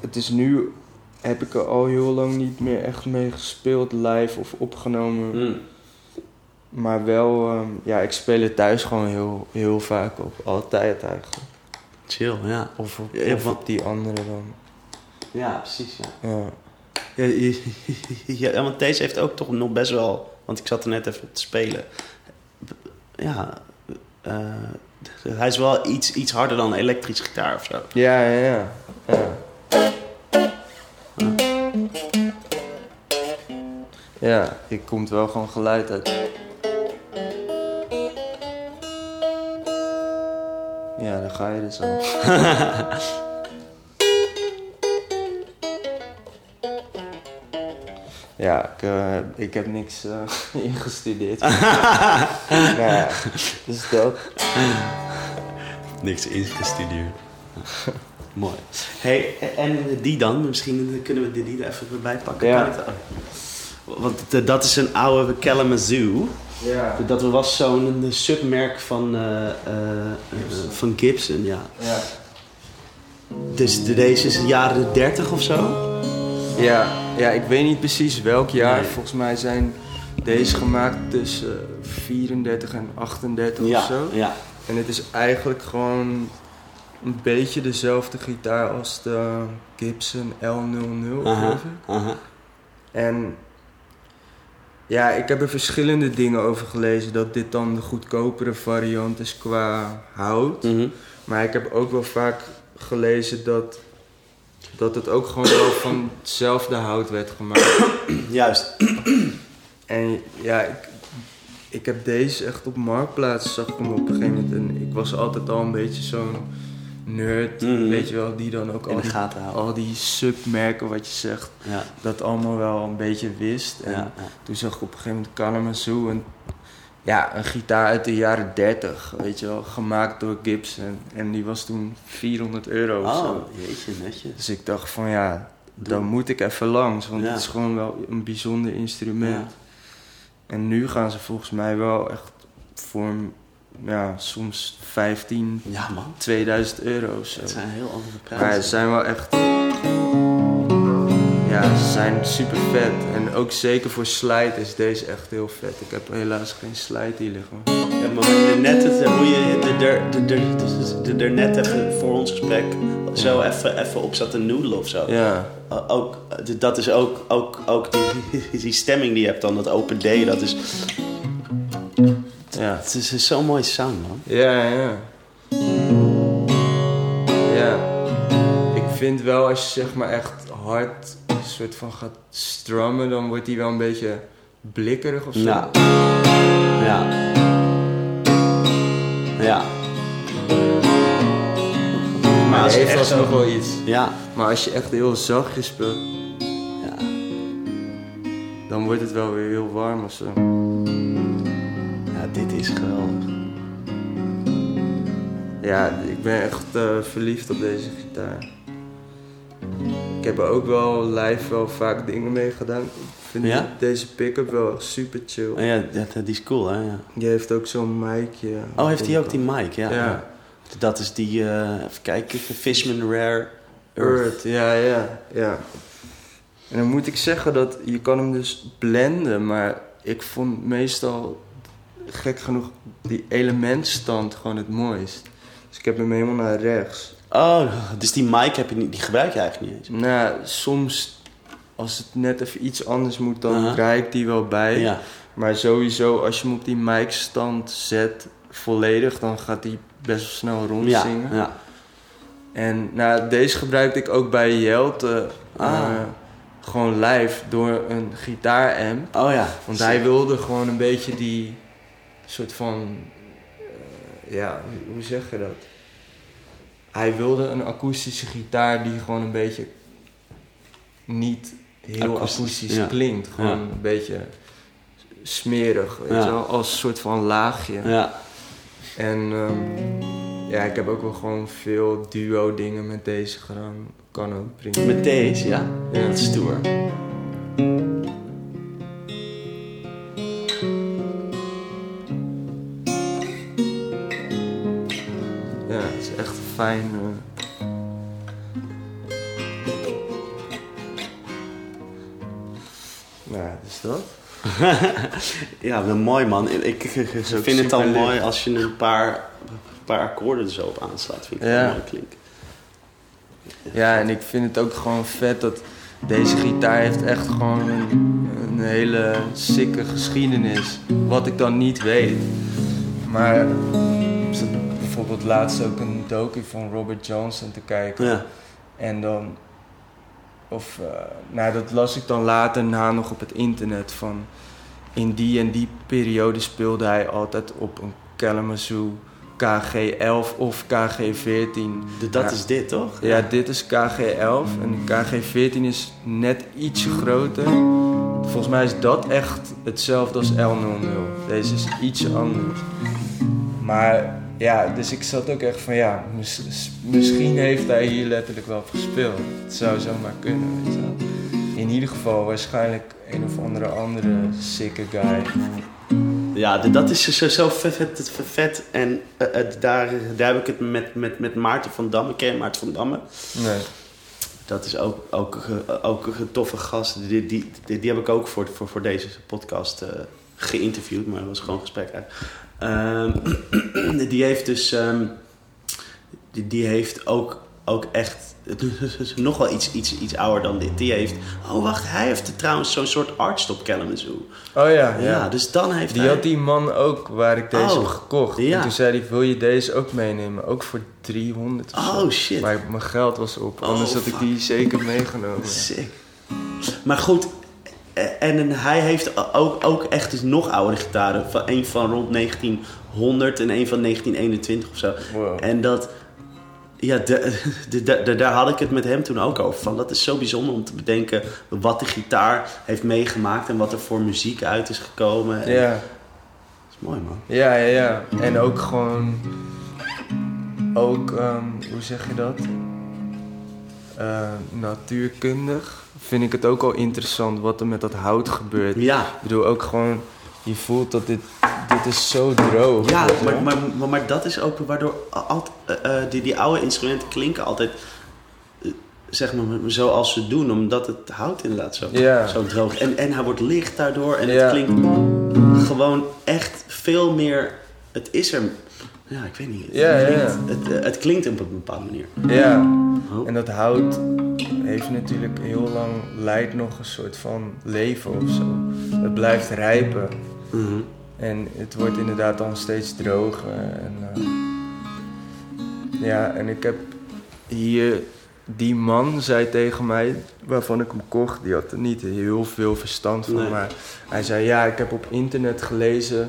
het is nu, heb ik er al heel lang niet meer echt mee gespeeld, live of opgenomen. Hm. Maar wel, ehm, ja, ik speel het thuis gewoon heel, heel vaak op. Altijd eigenlijk. Chill, ja. Of op, Ja, of op die andere dan. Ja, precies ja. Ja. Ja, je- ja, want deze heeft ook toch nog best wel... Want ik zat er net even op te spelen. Ja, eh, hij is wel iets, iets harder dan een elektrische gitaar of zo. Ja, ja, ja. Ja, ja hier komt wel gewoon geluid uit. Ja, daar ga je dus al. Ja, ik, eh, ik heb niks eh, ingestudeerd. nou ja, dus dat. Niks ingestudeerd. Mooi. Hey, en die dan? Misschien kunnen we die er even bij pakken. Ja. Want eh, dat is een oude Kalamazoo. Ja. Dat was zo'n submerk van, eh, eh, Gibson. van Gibson, ja. Ja. Dus de- deze is de jaren 30 of zo? Ja, ja, ik weet niet precies welk jaar. Nee. Volgens mij zijn deze gemaakt tussen 34 en 38 ja, of zo. ja. En het is eigenlijk gewoon een beetje dezelfde gitaar als de Gibson L00, Aha, geloof ik. aha. En ja, ik heb er verschillende dingen over gelezen. Dat dit dan de goedkopere variant is qua hout. Mhm. Maar ik heb ook wel vaak gelezen dat, dat het ook gewoon wel van hetzelfde hout werd gemaakt. Juist. En ja, ik, ik heb deze echt op Marktplaats, zag ik hem op een gegeven moment. En ik was altijd al een beetje zo'n nerd, Mhm. weet je wel, die dan ook al die, al die submerken, wat je zegt, Ja, dat allemaal wel een beetje wist. En ja, ja. toen zag ik op een gegeven moment Kalamazoo, en ja, een gitaar uit de jaren 30, weet je wel, gemaakt door Gibson. En die was toen 400 euro of zo. Oh, jeetje, netjes. Dus ik dacht van ja, Doe. dan moet ik even langs, want het is gewoon wel een bijzonder instrument. En nu gaan ze volgens mij wel echt voor ja, soms 15, Ja, man. 2000 euro zo. Het zijn heel andere Maar prijzen. ze zijn wel echt. Ja, ze zijn super vet. En ook zeker voor slide is deze echt heel vet. Ik heb helaas geen slide hier liggen. Ja, maar we- net het, hoe je er- er- er- er- er- er net even voor ons gesprek zo even, even op zat te noedelen of zo. Ja, Ook, dat is ook, ook, ook die, die stemming die je hebt dan, dat open D, dat is, ja. het is zo'n mooie sound man. Ja, ja. Ja. Ik vind wel als je zeg maar echt hard een soort van gaat strummen, dan wordt die wel een beetje blikkerig of zo. Ja. Ja. Ja. Maar als je heeft echt zo... wel iets. Ja. Maar als je echt heel zachtjes speelt, Ja. dan wordt het wel weer heel warm of zo. Dit is geweldig. Ja, ik ben echt eh, verliefd op deze gitaar. Ik heb er ook wel live wel vaak dingen mee gedaan. Ik vind Ja? deze pick-up wel echt super chill. Oh ja, dat, die is cool hè. Ja. Die heeft ook zo'n micje. Oh, heeft hij ook die mic? Ja. Ja. Dat is die, eh, even kijken, Fishman Rare Earth. Earth, ja, ja, ja. En dan moet ik zeggen dat je kan hem dus blenden, maar ik vond meestal, gek genoeg, die elementstand gewoon het mooist. Dus ik heb hem helemaal naar rechts. Oh, dus die mic heb je niet, die gebruik je eigenlijk niet eens. Nou, soms als het net even iets anders moet, dan ik die wel bij. Ja. Maar sowieso, als je hem op die mic-stand zet volledig, dan gaat hij best wel snel rondzingen. Ja, ja. En nou, deze gebruikte ik ook bij Jelte. Ah. eh, gewoon live door een gitaaramp. Oh ja. Want hij wilde gewoon een beetje die soort van. eh, ja, hoe- zeg je dat? Hij wilde een akoestische gitaar die gewoon een beetje niet heel Akoestisch, akoestisch, ja. klinkt. Gewoon Ja. een beetje smerig, weet Ja. je wel? Als een soort van laagje. Ja. En ehm, ja, ik heb ook wel gewoon veel duo dingen met deze gedaan. Kan ook prima. Met deze, ja? Ja. Dat is stoer. Fijn. Nou, dus dat. Ja, wel mooi man. Ik, vind het al mooi als je een paar, paar akkoorden er zo op aanslaat. Vind ik Ja. mooi klinken. Ja, en ik vind het ook gewoon vet dat deze gitaar heeft echt gewoon een, een hele sikke geschiedenis. Wat ik dan niet weet. Maar bijvoorbeeld laatst ook een docu van Robert Johnson te kijken. Ja. En dan, of, eh, nou dat las ik dan later na nog op het internet van, in die en die periode speelde hij altijd op een Kalamazoo KG11 of KG14. De- Dat Ja. is dit, toch? Ja, dit is KG11 en KG14 is net ietsje groter. Volgens mij is dat echt hetzelfde als L00. Deze is iets anders. Maar ja, dus ik zat ook echt van ja, mis- misschien heeft hij hier letterlijk wel op gespeeld. Het zou zomaar kunnen, weet je wel. In ieder geval waarschijnlijk een of andere andere sikke guy. Ja, dat is zo, zo vet, vet, vet, vet. En eh, het- daar, daar heb ik het met, met, met Maarten van Damme. Ken je Maarten van Damme? Nee. Dat is ook, ook, ook een toffe gast. Die, die, die, die heb ik ook voor, voor, voor deze podcast eh, geïnterviewd. Maar dat was gewoon een gesprek. Ehm, die heeft dus... ehm, die, die heeft ook, ook echt... nog wel iets, iets, iets ouder dan dit. Die heeft... Oh, wacht. Hij heeft trouwens zo'n soort artstop Kalamazoo. Oh ja, Ja, ja. dus dan heeft Die hij... had die man ook waar ik deze Oh, heb gekocht. ja. En toen zei hij, wil je deze ook meenemen? Ook voor 300 of zo. Oh, shit. Maar mijn geld was op, anders Oh, had ik die zeker meegenomen. Sick. Maar goed, en een- hij heeft ook, ook echt dus nog oudere gitaren. Van, een van rond 1900 en een van 1921 of zo. Wow. En dat, ja, de, de, de- de- daar had ik het met hem toen ook over. Van, dat is zo bijzonder om te bedenken wat de gitaar heeft meegemaakt en wat er voor muziek uit is gekomen. En Ja, Dat is mooi man. ja, ja, ja. En ook gewoon, ook, ehm, hoe zeg je dat? Eh, natuurkundig vind ik het ook al interessant wat er met dat hout gebeurt. Ja, Ik bedoel, ook gewoon, je voelt dat dit, dit is zo droog. Ja, maar, maar, maar, maar dat is ook waardoor eh, eh, die, die oude instrumenten klinken altijd eh, zeg maar zoals ze doen, omdat het hout inderdaad zo, zo droog En, en hij wordt licht daardoor en het klinkt gewoon echt veel meer. Het is er. Ja, ik weet niet. Het, Ja, klinkt, ja. Het, eh, het klinkt op een bepaalde manier. Ja, Oh. en dat hout heeft natuurlijk heel lang, leidt nog een soort van leven of zo. Het blijft rijpen Mhm. en het wordt inderdaad dan steeds droger. En, eh, ja, en ik heb hier, die man zei tegen mij, waarvan ik hem kocht, die had er niet heel veel verstand van, Nee. maar hij zei ja, ik heb op internet gelezen,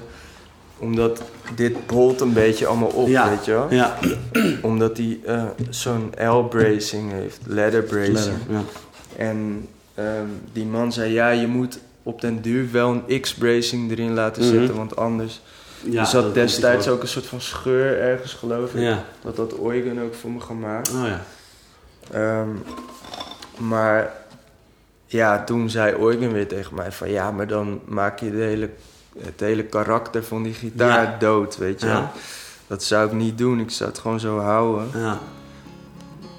omdat dit bolt een beetje allemaal op, Ja. weet je wel Ja, omdat hij eh, zo'n L-bracing heeft, leather bracing. ja. En ehm, die man zei, ja, je moet op den duur wel een X-bracing erin laten Mhm. zitten, want anders... Ja, er zat destijds ook een soort van scheur ergens, geloof ik. Ja. Dat had Eugen ook voor me gemaakt. Oh ja. Ehm, maar ja, toen zei Eugen weer tegen mij van... Ja, maar dan maak je de hele, het hele karakter van die gitaar Ja. dood, weet je. Ja. dat zou ik niet doen. Ik zou het gewoon zo houden. Ja.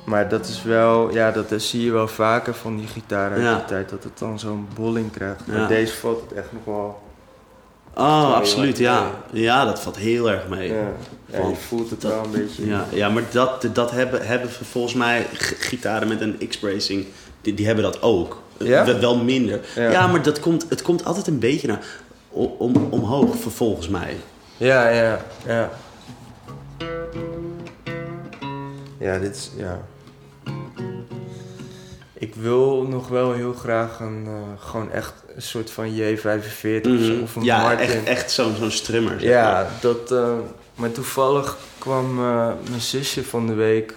Maar dat is wel, ja, dat zie je wel vaker van die gitaar uit die tijd. Dat het dan zo'n bolling krijgt. Maar deze valt het echt nog wel. Oh, absoluut, ja. Ja, dat valt heel erg mee. Ja, je voelt het dat- wel een beetje. Ja, ja maar dat, dat hebben, hebben volgens mij gitaren met een X-bracing, die, die hebben dat ook. Ja? Wel- Wel minder. Ja, Ja. maar dat komt, het komt altijd een beetje naar, om, om, omhoog, volgens mij. Ja, ja, ja. Ja, dit is, ja. Ik wil nog wel heel graag een, eh, gewoon echt een soort van J45 of, zo, Mhm. of een ja, Martin. echt, echt zo'n zo'n strummer. zeg Ja, maar. dat, eh, maar toevallig kwam eh, mijn zusje van de week.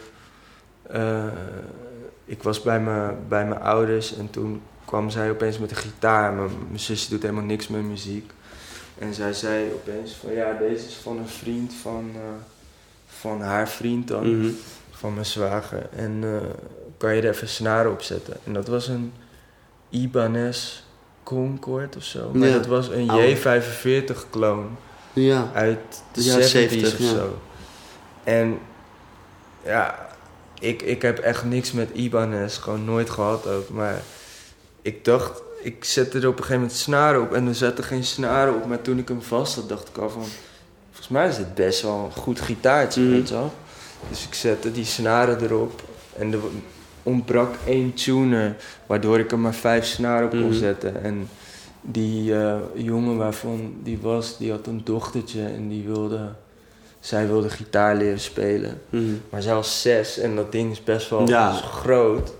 ik was bij mijn, bij mijn ouders en toen kwam zij opeens met een gitaar. Mijn, mijn zusje doet helemaal niks met muziek. En zij zei opeens van ja, deze is van een vriend van, eh, van haar vriend dan, Mhm. van mijn zwager. En eh, kan je er even snaren op zetten? En dat was een Ibanez Concord of zo. Maar Ja, dat was een oude. J45 clone ja. uit de Ja, 70s 70, of ja. zo. En ja, ik, ik heb echt niks met Ibanez, gewoon nooit gehad ook. Maar ik dacht, ik zette er op een gegeven moment snaren op en er zaten geen snaren op. Maar toen ik hem vast had, dacht ik al van, volgens mij is dit best wel een goed gitaartje, Mhm. weet je wel. Dus ik zette die snaren erop en er ontbrak één tuner, waardoor ik er maar vijf snaren op kon Mhm. zetten. En die eh, jongen waarvan die was, die had een dochtertje en die wilde, zij wilde gitaar leren spelen. Mhm. Maar zij was zes en dat ding is best wel Ja. groot.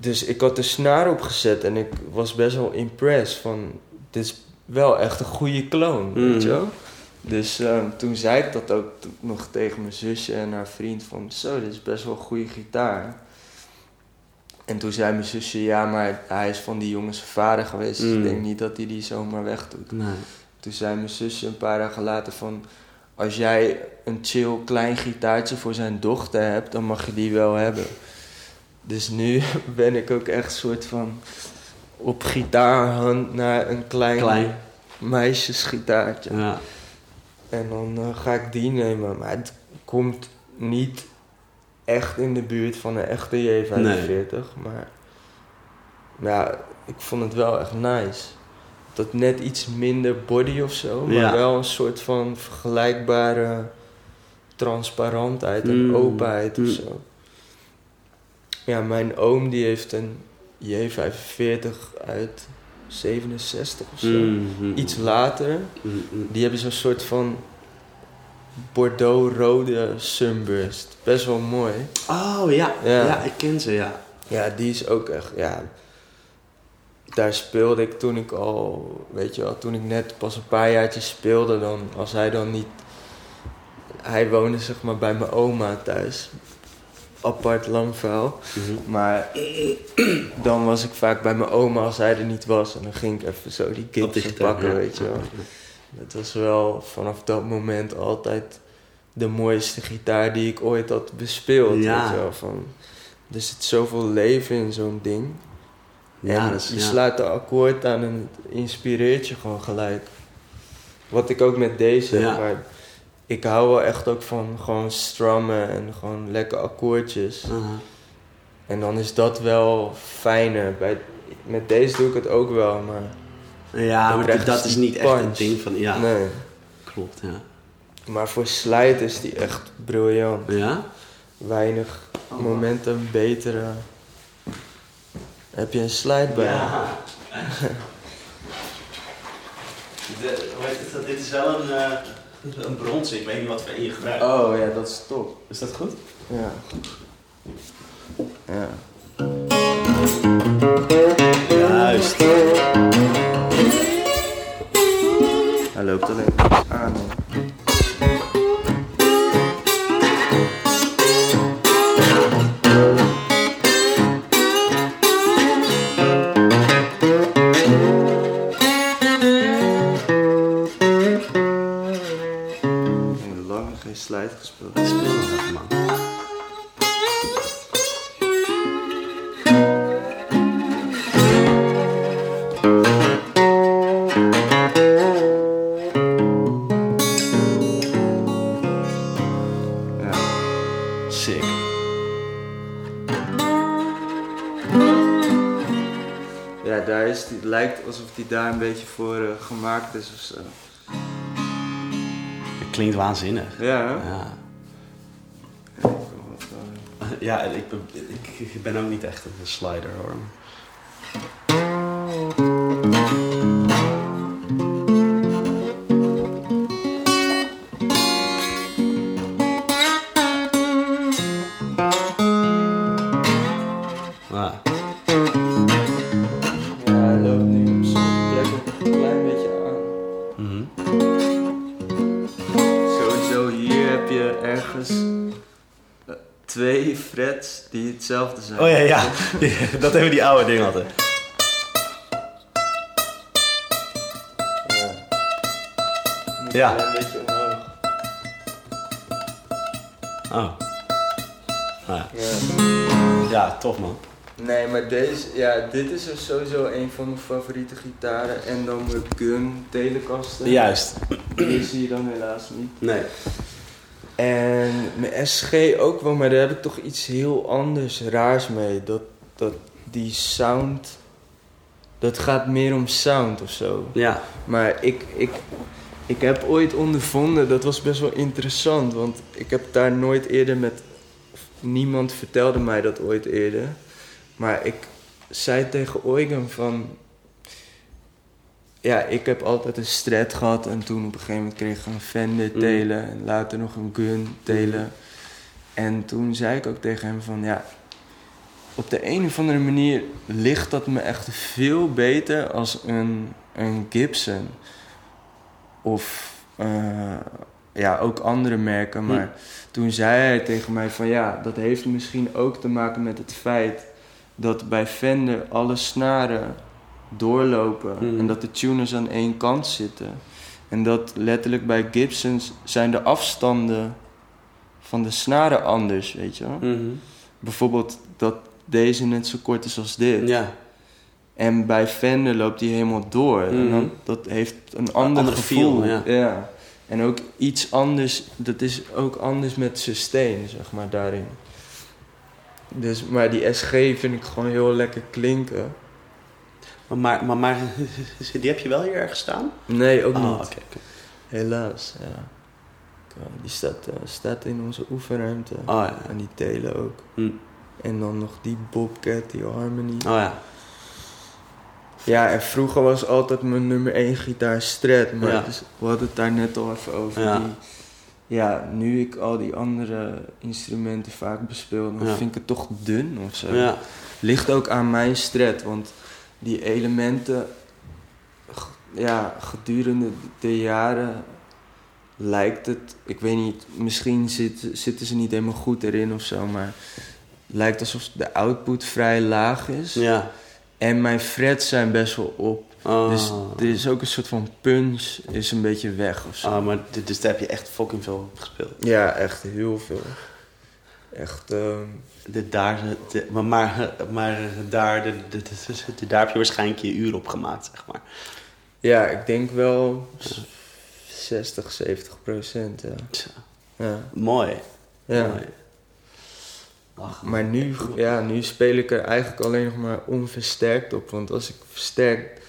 Dus ik had de snaar opgezet en ik was best wel impressed van, dit is wel echt een goede kloon, weet Mhm. je wel. Dus ehm, toen zei ik dat ook nog tegen mijn zusje en haar vriend van, zo, dit is best wel een goede gitaar. En toen zei mijn zusje, ja, maar hij is van die jongens vader geweest, dus ik Mm. denk niet dat hij die zomaar wegdoet. Nee. Toen zei mijn zusje een paar dagen later van... Als jij een chill klein gitaartje voor zijn dochter hebt, dan mag je die wel hebben. Dus nu ben ik ook echt soort van op gitaarhand naar een klein, Klein. meisjesgitaartje. Ja. En dan eh, ga ik die nemen. Maar het komt niet echt in de buurt van een echte J45. Maar ja, ik vond het wel echt nice. Dat net iets minder body of zo. Maar Ja. wel een soort van vergelijkbare transparantheid en Mm. openheid of Mm. zo. Ja, mijn oom die heeft een J45 uit 67 of zo. Mhm. Iets later. Mhm. Die hebben zo'n soort van Bordeaux-rode sunburst. Best wel mooi. Oh ja. Ja. ja, ik ken ze, ja. Ja, die is ook echt, ja... Daar speelde ik toen ik al, weet je wel, toen ik net pas een paar jaartjes speelde, dan als hij dan niet... Hij woonde zeg maar bij mijn oma thuis. Apart lang verhaal. Mhm. Maar dan was ik vaak bij mijn oma als hij er niet was. En dan ging ik even zo die gitaar, pakken, ja. weet je wel. Het was wel vanaf dat moment altijd de mooiste gitaar die ik ooit had bespeeld. Ja. Weet je wel, van, er zit zoveel leven in zo'n ding. Ja, en dat is- je ja. slaat de akkoord aan en het inspireert je gewoon gelijk. Wat ik ook met deze heb, Ja. maar ik hou wel echt ook van gewoon strummen en gewoon lekker akkoordjes. Aha. En dan is dat wel fijner. Bij, met deze doe ik het ook wel, maar Ja, maar dat is niet echt een ding van... Ja, nee. klopt, ja. Maar voor slide is die echt briljant. Ja? Weinig Oh. momenten betere. Heb je een slide bij? Ja. De, hoe heet het? Dit is wel een, eh een brons. Ik weet niet wat voor je gebruikt. Oh ja, dat is top. Is dat goed? Ja. Ja. Juist. Hij loopt alleen aan. Beetje voor eh, gemaakt is of zo. Het klinkt waanzinnig. Ja, hè? Ja, ja ik, ben, ik ben ook niet echt een slider hoor. Hetzelfde zijn. Oh ja, ja. dat hebben die oude dingen altijd. Ja. Een beetje omhoog. Oh. Ah, ja. Ja. ja, tof man. Nee, maar deze, ja, dit is dus sowieso een van mijn favoriete gitaren. En dan mijn Gun Telecaster. Juist. Die zie je dan helaas niet. Nee. En mijn SG ook wel, maar daar heb ik toch iets heel anders, raars mee. Dat, dat die sound, dat gaat meer om sound of zo. Ja. Maar ik, ik, ik heb ooit ondervonden, dat was best wel interessant, want ik heb daar nooit eerder met, niemand vertelde mij dat ooit eerder. Maar ik zei tegen Eugen van, ja, ik heb altijd een Strat gehad en toen op een gegeven moment kreeg ik een Fender Mm. telen en later nog een Gun telen. En toen zei ik ook tegen hem van, ja, op de een of andere manier ligt dat me echt veel beter als een, een Gibson. Of eh, ja, ook andere merken. Maar toen zei hij tegen mij van ja, dat heeft misschien ook te maken met het feit dat bij Fender alle snaren doorlopen Hm. en dat de tuners aan één kant zitten. En dat letterlijk bij Gibsons zijn de afstanden van de snaren anders, weet je wel. Mhm. Bijvoorbeeld dat deze net zo kort is als dit. Ja. En bij Fender loopt die helemaal door. En dan, dat heeft een ander ander gevoel. feel, ja. En ook iets anders, dat is ook anders met sustain, zeg maar, daarin. Dus, maar die SG vind ik gewoon heel lekker klinken. Maar, maar, maar, die heb je wel hier ergens staan? Nee, ook Oh, niet. Helaas, ja. Die staat, eh, staat in onze oefenruimte. Oh ja. En die telen ook. Hm. En dan nog die Bobcat, die Harmony. Oh ja. Ja, en vroeger was altijd mijn nummer 1 gitaar Strat, maar Ja. dus, we hadden het daar net al even over. Ja. Die, ja, nu ik al die andere instrumenten vaak bespeel, dan Ja. vind ik het toch dun of zo. Ja. Ligt ook aan mijn Strat, want die elementen, ja, gedurende de jaren lijkt het, ik weet niet, misschien zit, zitten ze niet helemaal goed erin of zo, maar lijkt alsof de output vrij laag is. Ja. En mijn frets zijn best wel op. Oh. Dus er is ook een soort van punch is een beetje weg of zo. Oh, maar dus daar heb je echt fucking veel op gespeeld. Ja, echt heel veel. Echt, ehm, De, daar, de, maar, maar, maar daar, de, de, de- daar heb je waarschijnlijk je uur op gemaakt, zeg maar. ja, ik denk wel 60, 70 procent. Ja. Ja. Mooi. ja. Mooi. Ach, Maar nu, ja, nu speel ik er eigenlijk alleen nog maar onversterkt op. Want als ik versterk,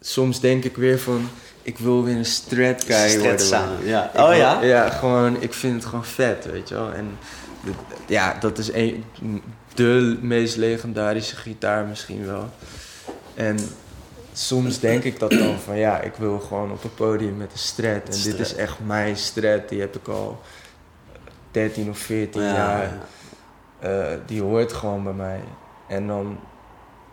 soms denk ik weer van, ik wil weer een strat guy worden. ja. Oh wil- ja? Ja, gewoon, ik vind het gewoon vet, weet je wel. En ja, dat is een, de meest legendarische gitaar misschien wel. En soms denk ik dat dan van, ja, ik wil gewoon op een podium met een strat. En dit is echt mijn strat, die heb ik al 13 of 14 Ja, jaar. ja. Eh, die hoort gewoon bij mij. En dan,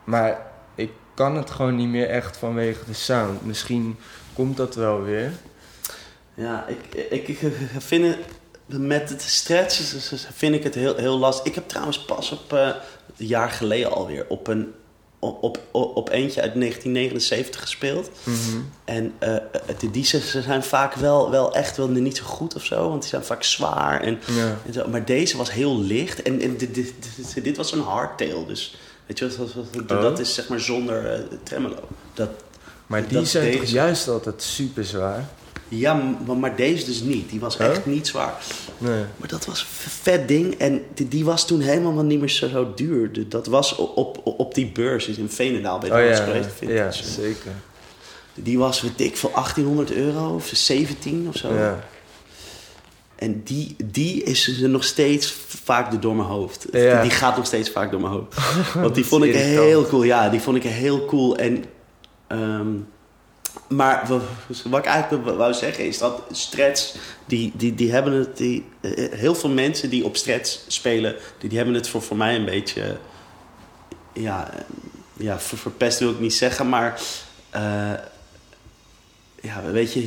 maar ik kan het gewoon niet meer echt vanwege de sound. Misschien komt dat wel weer. Ja, ik, ik, ik vind het met het stretchen vind ik het heel, heel lastig. Ik heb trouwens pas op eh, een jaar geleden alweer op een op, op, op eentje uit 1979 gespeeld. En eh, de die ze ze zijn vaak wel, wel echt wel niet zo goed of zo, want die zijn vaak zwaar. En, Ja. en zo. Maar deze was heel licht en, en dit, dit, dit- dit was een hardtail. Dus weet je, wat, wat- wat- Oh. dat is zeg maar zonder tremolo. Dat, Maar die Dat zijn toch juist altijd super zwaar? Ja, maar deze dus niet. Die was echt niet zwaar. Nee. Maar dat was een vet ding. En die, die was toen helemaal niet meer zo, zo duur. De- Dat was op, op, op die beurs in Veenendaal. Ben je Oh ja, geweest? Ja, zeker. Die was, weet ik veel, 1800 euro of 17 of zo. Ja. En die, die is er nog steeds vaak door mijn hoofd. Ja. Die gaat nog steeds vaak door mijn hoofd. Want die vond ik irritant. heel cool. Ja, die vond ik heel cool. En, ehm, maar wat, wat ik eigenlijk wou zeggen is dat strats, die, die, die hebben het... Die, eh, heel veel mensen die op strats spelen, die, die hebben het voor, voor mij een beetje... Ja, ja ver- verpest wil ik niet zeggen, maar... eh, ja, weet je,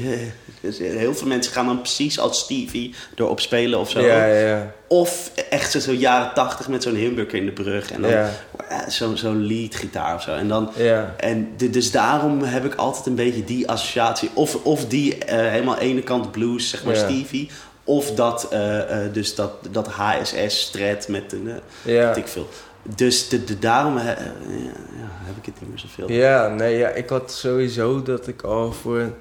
eh, heel veel mensen gaan dan precies als Stevie erop spelen of zo. Ja, ja, ja. Of echt zo, zo jaren tachtig met zo'n Humbucker in de brug. En dan Ja. eh, zo'n zo'n leadgitaar of zo. En, dan, en dus daarom heb ik altijd een beetje die associatie. Of, of die eh, helemaal ene kant blues, zeg maar. Stevie. Of dat, dus dat, dat HSS strat met een, Ja. weet ik veel. Dus de, de, daarom eh, eh, ja, ja, heb ik het niet meer zoveel. Ja, nee, ja, ik had sowieso dat ik al voor,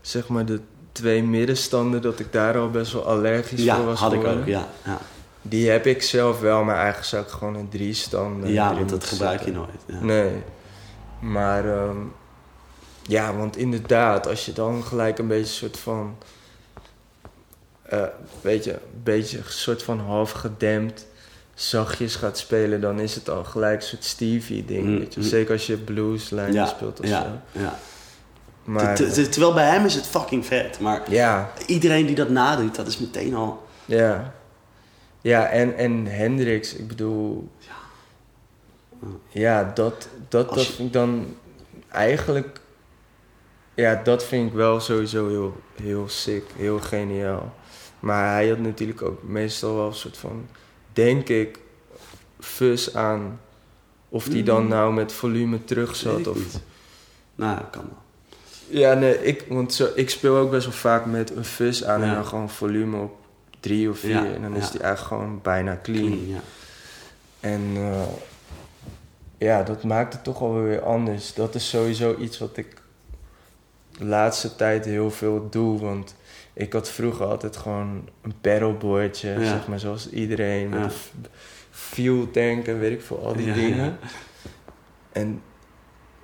zeg maar, de twee middenstanden, dat ik daar al best wel allergisch Ja, voor was had ik ook, ja. Ja, Die heb ik zelf wel, maar eigenlijk zou ik gewoon een drie standen ja want dat gebruik je nooit. Ja. Nee. Maar, ehm, ja, want inderdaad, als je dan gelijk een beetje een soort van, eh, weet je, een beetje een soort van half gedempt, zachtjes gaat spelen, dan is het al gelijk een soort Stevie-ding, Mm, mm. Zeker als je blueslijnen Ja, speelt of ja, zo. ja. Maar, Ter- ter- terwijl bij hem is het fucking vet. Maar ja, iedereen die dat nadoet, dat is meteen al... ja. Ja, en, en Hendrix, ik bedoel... Ja, dat, dat, Als dat je- vind ik dan eigenlijk... Ja, dat vind ik wel sowieso heel, heel sick, heel geniaal. Maar hij had natuurlijk ook meestal wel een soort van, denk ik, fuzz aan. Of die dan Mm. nou met volume terug zat. Of, niet. Nou, kan wel. Ja, nee, ik, want zo, ik speel ook best wel vaak met een fuzz aan en dan gewoon volume op drie of vier. Ja, en dan ja. is die eigenlijk gewoon bijna clean. Clean, ja. En eh, ja, dat maakt het toch wel weer anders. Dat is sowieso iets wat ik de laatste tijd heel veel doe. Want ik had vroeger altijd gewoon een pedalboardje, Ja. zeg maar, zoals iedereen. Met een fuel tank en weet ik veel, al die dingen. En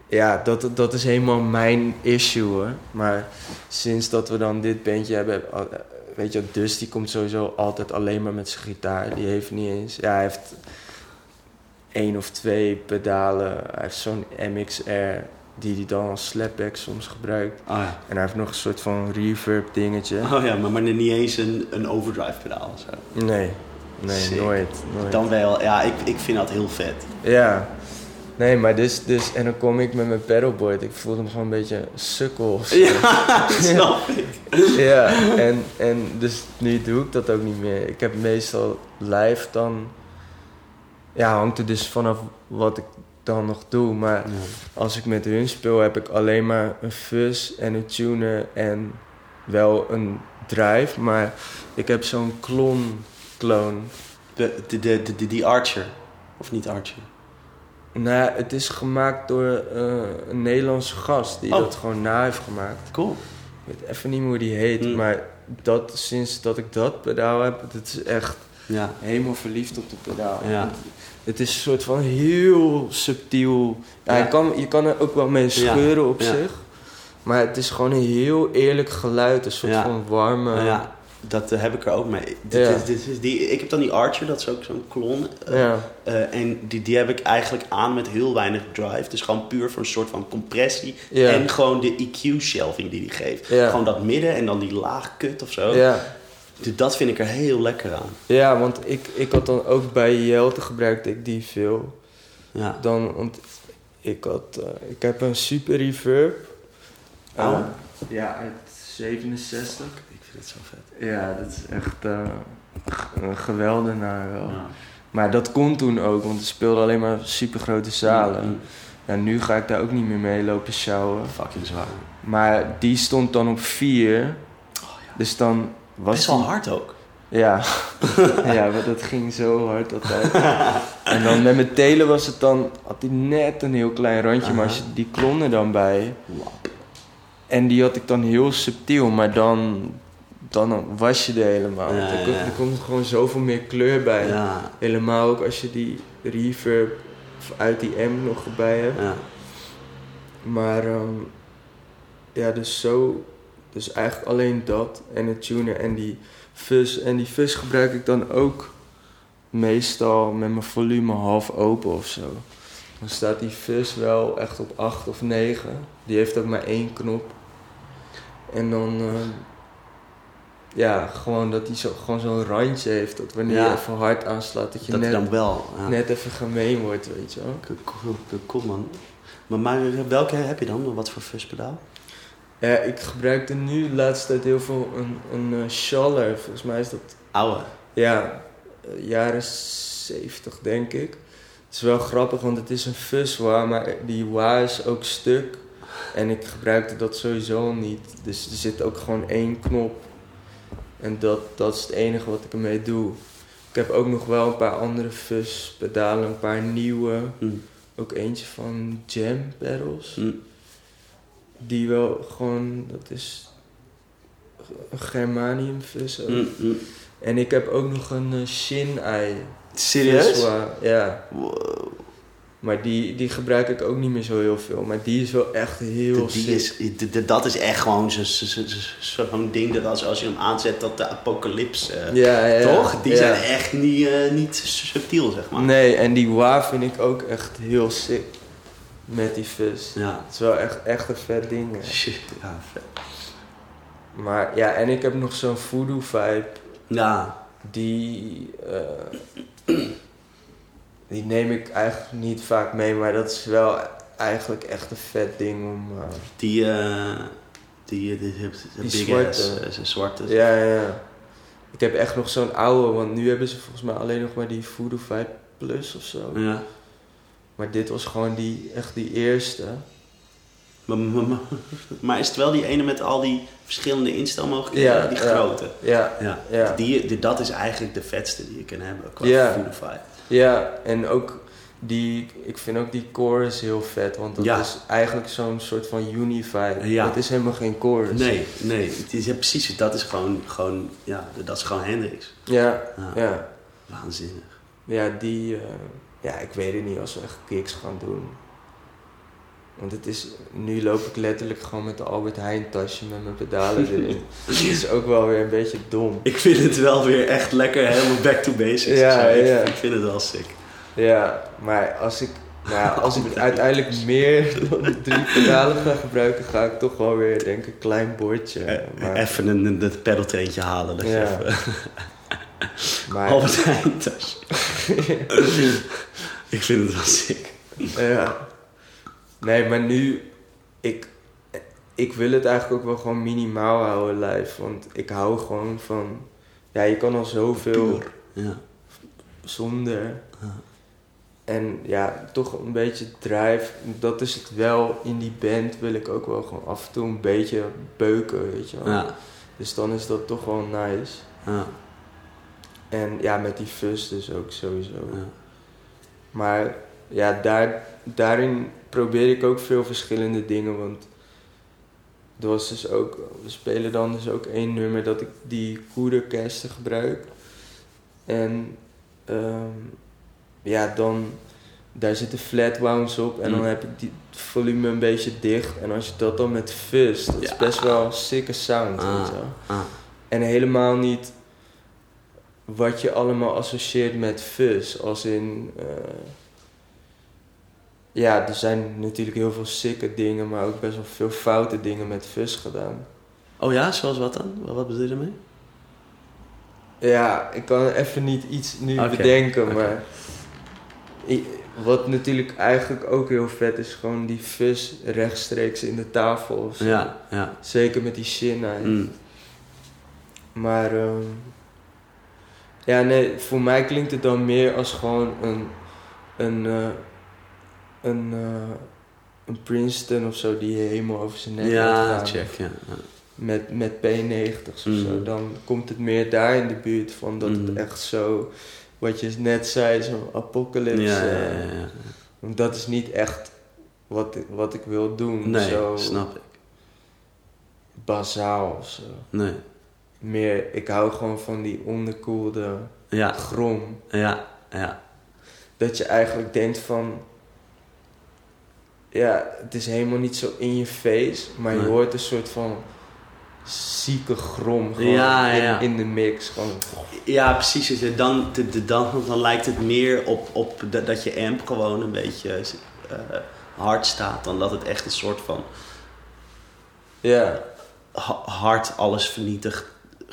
ja, dat, dat is helemaal mijn issue hoor. Maar sinds dat we dan dit bandje hebben, al- weet je, Dus die komt sowieso altijd alleen maar met zijn gitaar. Die heeft niet eens, ja, hij heeft één of twee pedalen. Hij heeft zo'n MXR die hij dan als slapback soms gebruikt. Oh ja. En hij heeft nog een soort van reverb dingetje. Oh ja, maar, maar niet eens een, een overdrive pedaal of zo. Nee, nee, Sick. nooit. nooit. Dan wel, ja, ik, ik vind dat heel vet. Ja. Nee, maar dus, dus... En dan kom ik met mijn pedalboard. Ik voelde me gewoon een beetje sukkel. Ja, snap ik. Ja, en, en dus nu doe ik dat ook niet meer. Ik heb meestal live dan... Ja, hangt er dus vanaf wat ik dan nog doe. Maar als ik met hun speel, heb ik alleen maar een fuzz en een tuner en wel een drive. Maar ik heb zo'n klon kloon. De, de, de, de, die Archer. Of niet Archer? Nou, het is gemaakt door eh, een Nederlandse gast die Oh. dat gewoon na heeft gemaakt. Cool. Ik weet even niet meer hoe die heet, Hmm. maar dat, sinds dat ik dat pedaal heb, het is echt Ja. helemaal verliefd op de pedaal. Ja. Het, is een soort van heel subtiel. Ja, Ja. Je, kan, je kan er ook wel mee scheuren op zich. Maar het is gewoon een heel eerlijk geluid. Een soort van warme... Ja, dat eh, heb ik er ook mee. Dit is, dit is die, ik heb dan die Archer, dat is ook zo'n klon. ja. eh, en die, die heb ik eigenlijk aan met heel weinig drive. Dus gewoon puur voor een soort van compressie. En gewoon de EQ-shelving die die geeft. Ja. Gewoon dat midden en dan die laag kut of zo. Ja. Dus dat vind ik er heel lekker aan. ja, want ik, ik had dan ook bij Jelte gebruikte ik die veel. Ja. Dan, want ik had, eh, ik heb een super reverb. Oh. Eh, ja, uit 67. Ik vind het zo vet. Ja, dat is echt eh, g- een geweldenaar wel. Ja. Maar dat kon toen ook, want er speelden alleen maar super grote zalen. Mm, Ja, nu ga ik daar ook niet meer mee lopen sjouwen. Fucking zwaar. Maar die stond dan op 4. Dus dan was Best wel die- hard ook. Ja. ja, maar dat ging zo hard altijd. en dan met mijn telen was het dan, had hij net een heel klein randje, maar als je die klon er dan bij. En die had ik dan heel subtiel, maar dan, dan was je er helemaal. Ja, er, ja. er komt gewoon zoveel meer kleur bij. Ja, Helemaal ook als je die reverb uit die M nog erbij hebt. ja. Maar ehm, ja, dus zo. Dus eigenlijk alleen dat en het tunen en die fuzz. En die fuzz gebruik ik dan ook meestal met mijn volume half open of zo. Dan staat die fuzz wel echt op 8 of 9. Die heeft ook maar één knop. En dan. ehm, ja, gewoon dat hij zo, gewoon zo'n randje heeft. Dat wanneer Ja. je even hard aanslaat, dat je Dat net, dan wel. Ja. net even gemeen wordt, weet je wel. Cool, cool, cool, man. Maar, maar welke heb je dan? Wat voor fuzzpedaal? Ja, ik gebruikte nu de laatste tijd heel veel een, een eh, Schaller. Volgens mij is dat, Oude. ja, eh, jaren 70 denk ik. Het is wel grappig, want het is een fuzzwa, maar die wa is ook stuk. En ik gebruikte dat sowieso niet. Dus er zit ook gewoon één knop. En dat, dat is het enige wat ik ermee doe. Ik heb ook nog wel een paar andere fuzz pedalen, een paar nieuwe. Mm. Ook eentje van Jam Pedals. Mm. Die wel gewoon, dat is germanium ook. Mm, mm. En ik heb ook nog een uh, Shin-ei. Serieus? Ja, Wow. maar die, die gebruik ik ook niet meer zo heel veel. Maar die is wel echt heel Die sick. is, die- die- dat is echt gewoon zo- zo- zo- zo- zo'n ding dat als, als je hem aanzet, dat de apocalypse. eh, Ja, ja. toch? Die ja. zijn echt niet, eh, niet subtiel, zeg maar. Nee, en die wa vind ik ook echt heel sick. Met die fuzz. Ja. Het is wel echt, echt een vet ding. hè. Shit, ja, vet. Maar ja, en ik heb nog zo'n voodoo vibe. Ja, Die, eh, die neem ik eigenlijk niet vaak mee, maar dat is wel eigenlijk echt een vet ding om. eh, die, eh die, die, die, Die big zwarte. ass, zwarte. ja, ja, ja. Ik heb echt nog zo'n oude, want nu hebben ze volgens mij alleen nog maar die Voodoo 5 Plus of zo. Ja. Maar dit was gewoon die, echt die eerste. Maar, maar, maar- maar is het wel die ene met al die verschillende instelmogelijkheden? Ja, die grote. Ja, Ja. Ja. Die, die, dat is eigenlijk de vetste die je kan hebben qua Ja. Foodify. ja. En ook die, ik vind ook die chorus heel vet, want dat Ja. is eigenlijk zo'n soort van unify. Ja. Het is helemaal geen chorus. Nee, nee. Het is, ja, precies. Dat is gewoon, gewoon, ja, dat is gewoon Hendrix. Ja, Ja. ja. Waanzinnig. Ja, die... eh, ja, ik weet het niet als we echt gigs gaan doen. Want het is... Nu loop ik letterlijk gewoon met de Albert Heijn tasje met mijn pedalen erin. Dat is ook wel weer een beetje dom. Ik vind het wel weer echt lekker helemaal back to basics. Ja, ik, ja. ik vind het wel sick. Ja, maar als ik... Nou als ik uiteindelijk meer dan drie pedalen ga gebruiken, ga ik toch wel weer, denk ik, een klein bordje. Eh, Maar, Even een, een, een pedaltreintje halen. Dat je Ja. even, maar Albert Heijn tas. ik vind het wel sick. Ja. Nee, maar nu... Ik, ik wil het eigenlijk ook wel gewoon minimaal houden live. Want ik hou gewoon van... Ja, je kan al zoveel Puur. Ja. zonder. Ja. En ja, toch een beetje drive. Dat is het wel. In die band wil ik ook wel gewoon af en toe een beetje beuken, weet je wel. Ja. Dus dan is dat toch wel nice. Ja. En ja, met die fuzz dus ook sowieso. Ja. Maar ja, daar, daarin probeer ik ook veel verschillende dingen. Want er was dus ook, we spelen dan dus ook één nummer dat ik die koederkersten gebruik. En ehm, ja, dan daar zitten flat wounds op en dan Mm. heb ik die het volume een beetje dicht. En als je dat dan met fuzz, dat is best wel een sikke sound. Ah. Ah. En helemaal niet wat je allemaal associeert met fuzz. Als in. eh, ja, er zijn natuurlijk heel veel sikke dingen, maar ook best wel veel foute dingen met fuzz gedaan. Oh ja, zoals wat dan? Wat bedoel je daarmee? Ja, ik kan even niet iets nu bedenken, maar. wat natuurlijk eigenlijk ook heel vet is, gewoon die fuzz rechtstreeks in de tafel. of zo. Ja, ja. Zeker met die shin Mm. Maar ehm, ja, nee, voor mij klinkt het dan meer als gewoon een, een, eh, een, eh, een Princeton of zo die helemaal over zijn nek Ja, gaan. check. Ja. ja. Met, met P90's of zo. Mhm. Dan komt het meer daar in de buurt van dat het echt zo, wat je net zei, zo'n apocalypse. Ja, ja, eh, ja, ja. Want dat is niet echt wat, ik- wat ik wil doen. Nee, zo. snap ik. bazaal of zo. Nee. Meer, ik hou gewoon van die onderkoelde Ja, grom. ja, ja. Dat je eigenlijk denkt van... Ja, het is helemaal niet zo in je face, maar je hoort een soort van zieke grom gewoon Ja, ja, ja. In, in de mix. Gewoon, Ja, precies. Dus Dan, de, dan, dan lijkt het meer op, op dat, je amp gewoon een beetje eh, hard staat. Dan dat het echt een soort van ja, ha- hard alles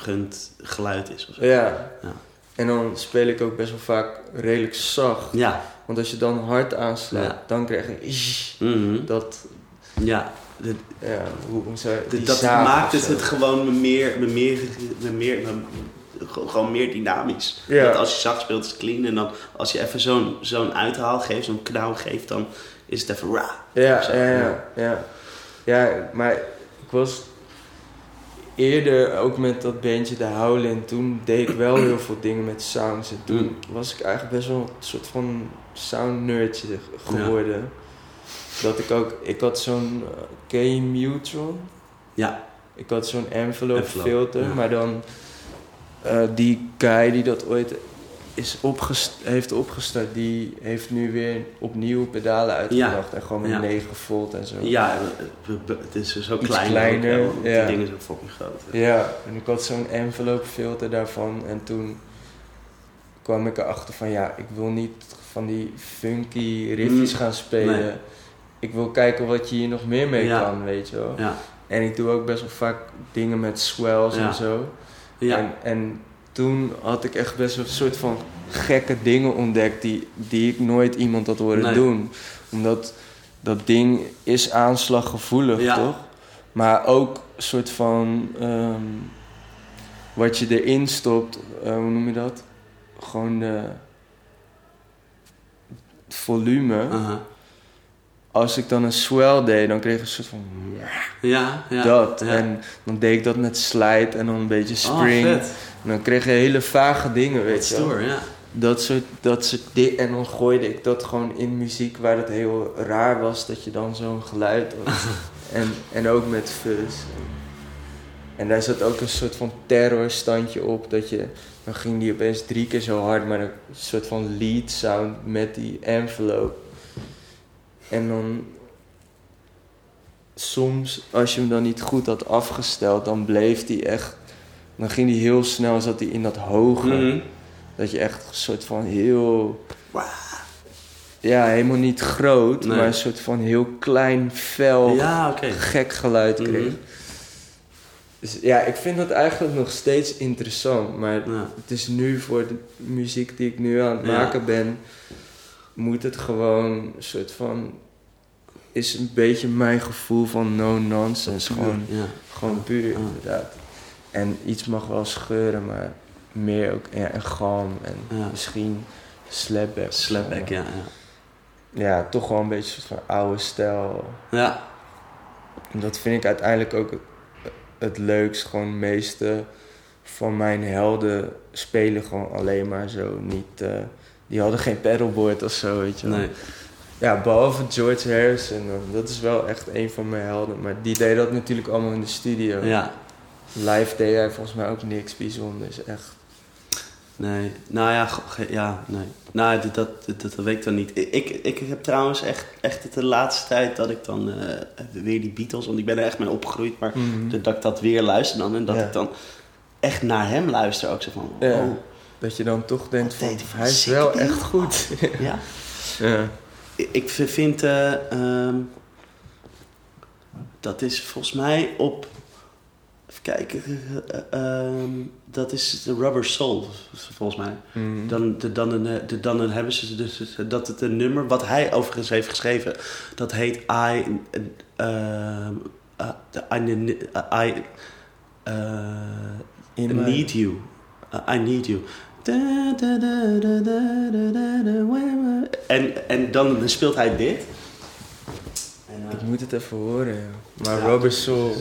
vernietigend geluid is. Of zo. ja. Ja. En dan speel ik ook best wel vaak redelijk zacht. Ja. Want als je dan hard aanslaat, Ja. dan krijg je Mhm. dat, Ja. De- ja, hoe, hoe zou de- dat maakt het, het gewoon meer, meer, meer, meer, gewoon meer dynamisch. Ja. Dat als je zacht speelt is het clean. En dan als je even zo'n zo'n uithaal geeft, zo'n knauw geeft, dan is het even ra. Ja. ja, ja. Ja, maar ik was eerder ook met dat bandje De Howlin. Toen deed ik wel heel veel dingen met sounds. En toen Mm. was ik eigenlijk best wel een soort van sound nerdje geworden. Dat ik ook, ik had zo'n uh, K-Mutron. Ja. Ik had zo'n envelope, Envelope, filter, ja. maar dan eh, die guy die dat ooit is opgest heeft opgestart, die heeft nu weer opnieuw pedalen uitgebracht. En gewoon met Ja. 9 volt en zo. Ja, het is zo Iets klein. kleiner, ook, ja. Die dingen zijn fucking groot. Ja, en ik had zo'n envelope filter daarvan. En toen kwam ik erachter van ja, ik wil niet van die funky riffjes Mm, gaan spelen. nee. Ik wil kijken wat je hier nog meer mee Ja. kan, weet je wel. Ja. En ik doe ook best wel vaak dingen met swells en zo. Ja. En, en toen had ik echt best wel een soort van gekke dingen ontdekt die, die ik nooit iemand had horen Nee. doen. Omdat dat ding is aanslaggevoelig, Ja. toch? Maar ook een soort van ehm, wat je erin stopt, eh, hoe noem je dat? Gewoon de het volume. Als ik dan een swell deed, dan kreeg ik een soort van ja, ja. dat. Ja. En dan deed ik dat met slide en dan een beetje Oh, spring. vet. En dan kreeg je hele vage dingen, weet je wel. stoer, ja. Dat soort, dat soort dingen. En dan gooide ik dat gewoon in muziek waar het heel raar was dat je dan zo'n geluid had. en, en ook met fuzz. En daar zat ook een soort van terrorstandje op. Dat je, dan ging die opeens drie keer zo hard, maar een soort van lead sound met die envelope. En dan soms, als je hem dan niet goed had afgesteld, dan bleef die echt. Dan ging die heel snel, zat die in dat hoge. Mhm. Dat je echt een soort van heel. Ja, helemaal niet groot, Nee. maar een soort van heel klein, fel, Ja, gek geluid kreeg. Mhm. Dus ja, ik vind dat eigenlijk nog steeds interessant. Maar Ja. het is nu voor de muziek die ik nu aan het Ja. maken ben, moet het gewoon een soort van. Is een beetje mijn gevoel van no nonsense. Gewoon, Ja. gewoon puur, inderdaad. En iets mag wel scheuren, maar meer ook ja, en galm en Ja. misschien slapback. Slapback, ja. Ja. Ja, toch wel een beetje een soort van oude stijl. ja. En dat vind ik uiteindelijk ook het, het leukst. Gewoon meeste van mijn helden spelen gewoon alleen maar zo. Niet, eh, die hadden geen paddleboard of zo, weet je wel. Nee. Ja, behalve George Harrison. Dat is wel echt een van mijn helden. Maar die deed dat natuurlijk allemaal in de studio. Ja. Live deed hij volgens mij ook niks bijzonders. Echt. Nee. Nou ja, ja, nee. Nou, dat, dat, dat, dat weet ik dan niet. Ik, ik heb trouwens echt, echt de laatste tijd dat ik dan eh, weer die Beatles, want ik ben er echt mee opgegroeid, maar dat dat ik dat weer luister dan en dat Ja. ik dan echt naar hem luister ook zo van, Ja. oh, Dat je dan toch denkt van, hij is wel echt goed. ja. ja. Ik- vind, eh, ehm, dat is volgens mij op, even kijken, eh, eh, ehm, dat is de Rubber Soul, volgens mij. Mhm. Dan, de, dan, een, eh, de, dan een hebben ze dus dat het een nummer, wat hij overigens heeft geschreven, dat heet I, I, I Need You. I Need You. En, en dan speelt hij dit. En, eh, Ik moet het even horen. Maar Ja. Robert Soul...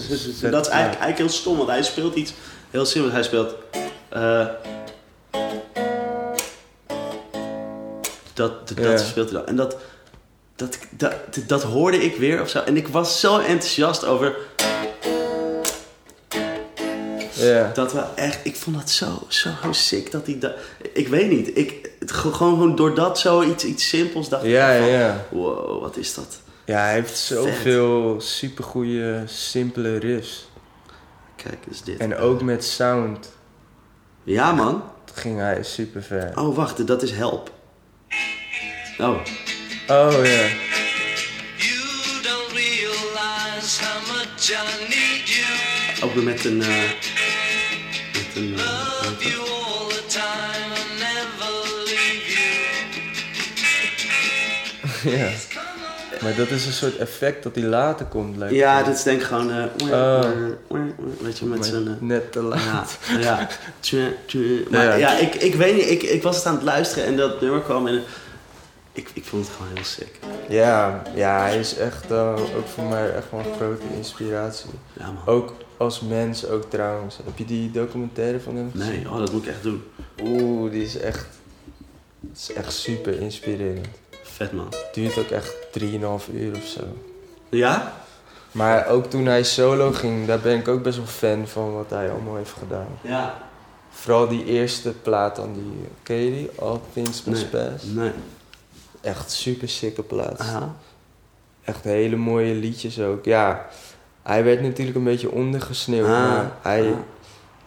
dat is eigenlijk, eigenlijk heel stom, want hij speelt iets heel simpels. Hij speelt. eh, dat dat speelt hij dan. En dat, dat, dat, dat hoorde ik weer of zo. En ik was zo enthousiast over. Ja. Dat we echt, ik vond dat zo, zo sick dat hij dat. Ik weet niet, ik, het, gewoon, gewoon door dat zoiets iets simpels dacht Ja, ik van, ja. wow, wat is dat? Ja, hij heeft zoveel supergoeie, simpele riffs. Kijk eens dit. En ook met sound Ja, man. ging hij super ver. Oh, wacht, dat is help. Oh, Oh ja. You don't realize how much I need you. ook weer met een. eh ja. Maar dat is een soort effect dat hij later komt. lijkt ja, me. dit is denk ik gewoon. eh, Oh. weet je, met Maar zijn. eh, Net te laat. Ja, ja. Maar ja, Ja. ik, ik weet niet, ik, ik was het aan het luisteren en dat nummer kwam en ik, ik vond het gewoon heel sick. Ja, ja, hij is echt eh, ook voor mij echt wel een grote inspiratie. Ja man. Ook als mens ook trouwens. Heb je die documentaire van hem gezien? Nee, oh, dat moet ik echt doen. Oeh, die is echt, is echt super inspirerend. Vet man. Duurt ook echt 3,5 uur of zo. Ja? Maar ook toen hij solo ging, daar ben ik ook best wel fan van wat hij allemaal heeft gedaan. Ja. Vooral die eerste plaat dan die, ken je die? All Things Must Nee. Pass. Nee. Echt super sikke plaat. Aha. Echt hele mooie liedjes ook. Ja, hij werd natuurlijk een beetje ondergesneeuwd, Ah, maar hij, ah.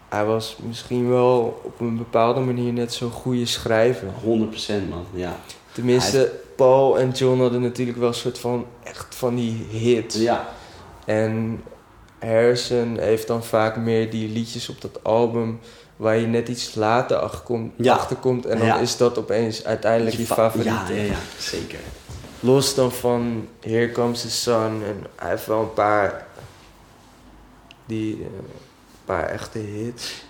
hij was misschien wel op een bepaalde manier net zo'n goede schrijver. 100% man, ja. Tenminste, Paul en John hadden natuurlijk wel een soort van, echt van die hits. Ja. En Harrison heeft dan vaak meer die liedjes op dat album waar je net iets later achterkomt, Ja. achterkomt en dan Ja. is dat opeens uiteindelijk je, fa- favoriete. Ja, ja, ja, zeker. Los dan van Here Comes the Sun en hij heeft wel een paar die eh, een paar echte hits.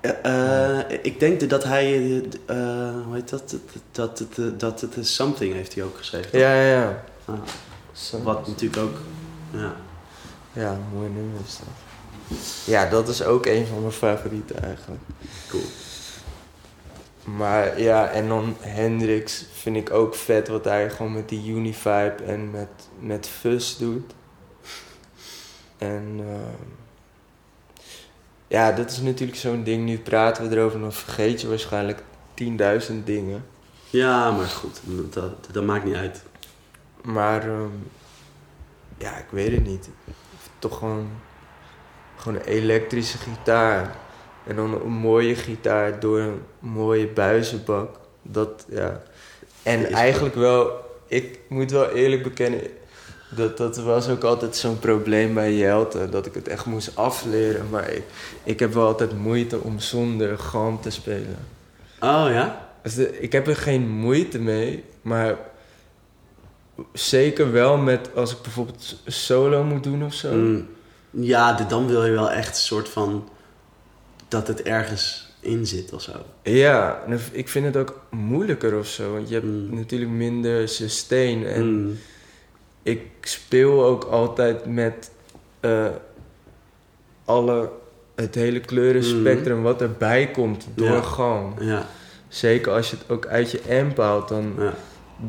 Eh, eh, ik denk dat hij, eh, eh, hoe heet dat, dat, dat, dat, het is Something heeft hij ook geschreven. toch? Ja, ja, ja. Ah, wat natuurlijk ook, ja. Ja, mooi nummer is dat. Ja, dat is ook een van mijn favorieten eigenlijk. Cool. Maar ja, en dan Hendrix vind ik ook vet wat hij gewoon met die Univibe en met, met Fuzz doet. En ehm, ja, dat is natuurlijk zo'n ding. Nu praten we erover, dan vergeet je waarschijnlijk 10.000 dingen. Ja, maar goed, dat, dat maakt niet uit. Maar ehm, ja, ik weet het niet. Toch gewoon, gewoon een elektrische gitaar. En dan een mooie gitaar door een mooie buizenbak. Dat, ja. En eigenlijk wel, ik moet wel eerlijk bekennen, dat, dat was ook altijd zo'n probleem bij Jelte. Dat ik het echt moest afleren. Maar ik, ik heb wel altijd moeite om zonder galm te spelen. Oh ja? Dus de- ik heb er geen moeite mee, maar zeker wel met als ik bijvoorbeeld solo moet doen of zo. Mm. Ja, dan wil je wel echt een soort van dat het ergens in zit of zo. Ja, ik vind het ook moeilijker of zo, want je hebt Mm. natuurlijk minder sustain. En Mm. Ik speel ook altijd met eh, alle, het hele kleurenspectrum wat erbij komt door. Ja. galm. Ja, Zeker als je het ook uit je amp haalt, dan, ja.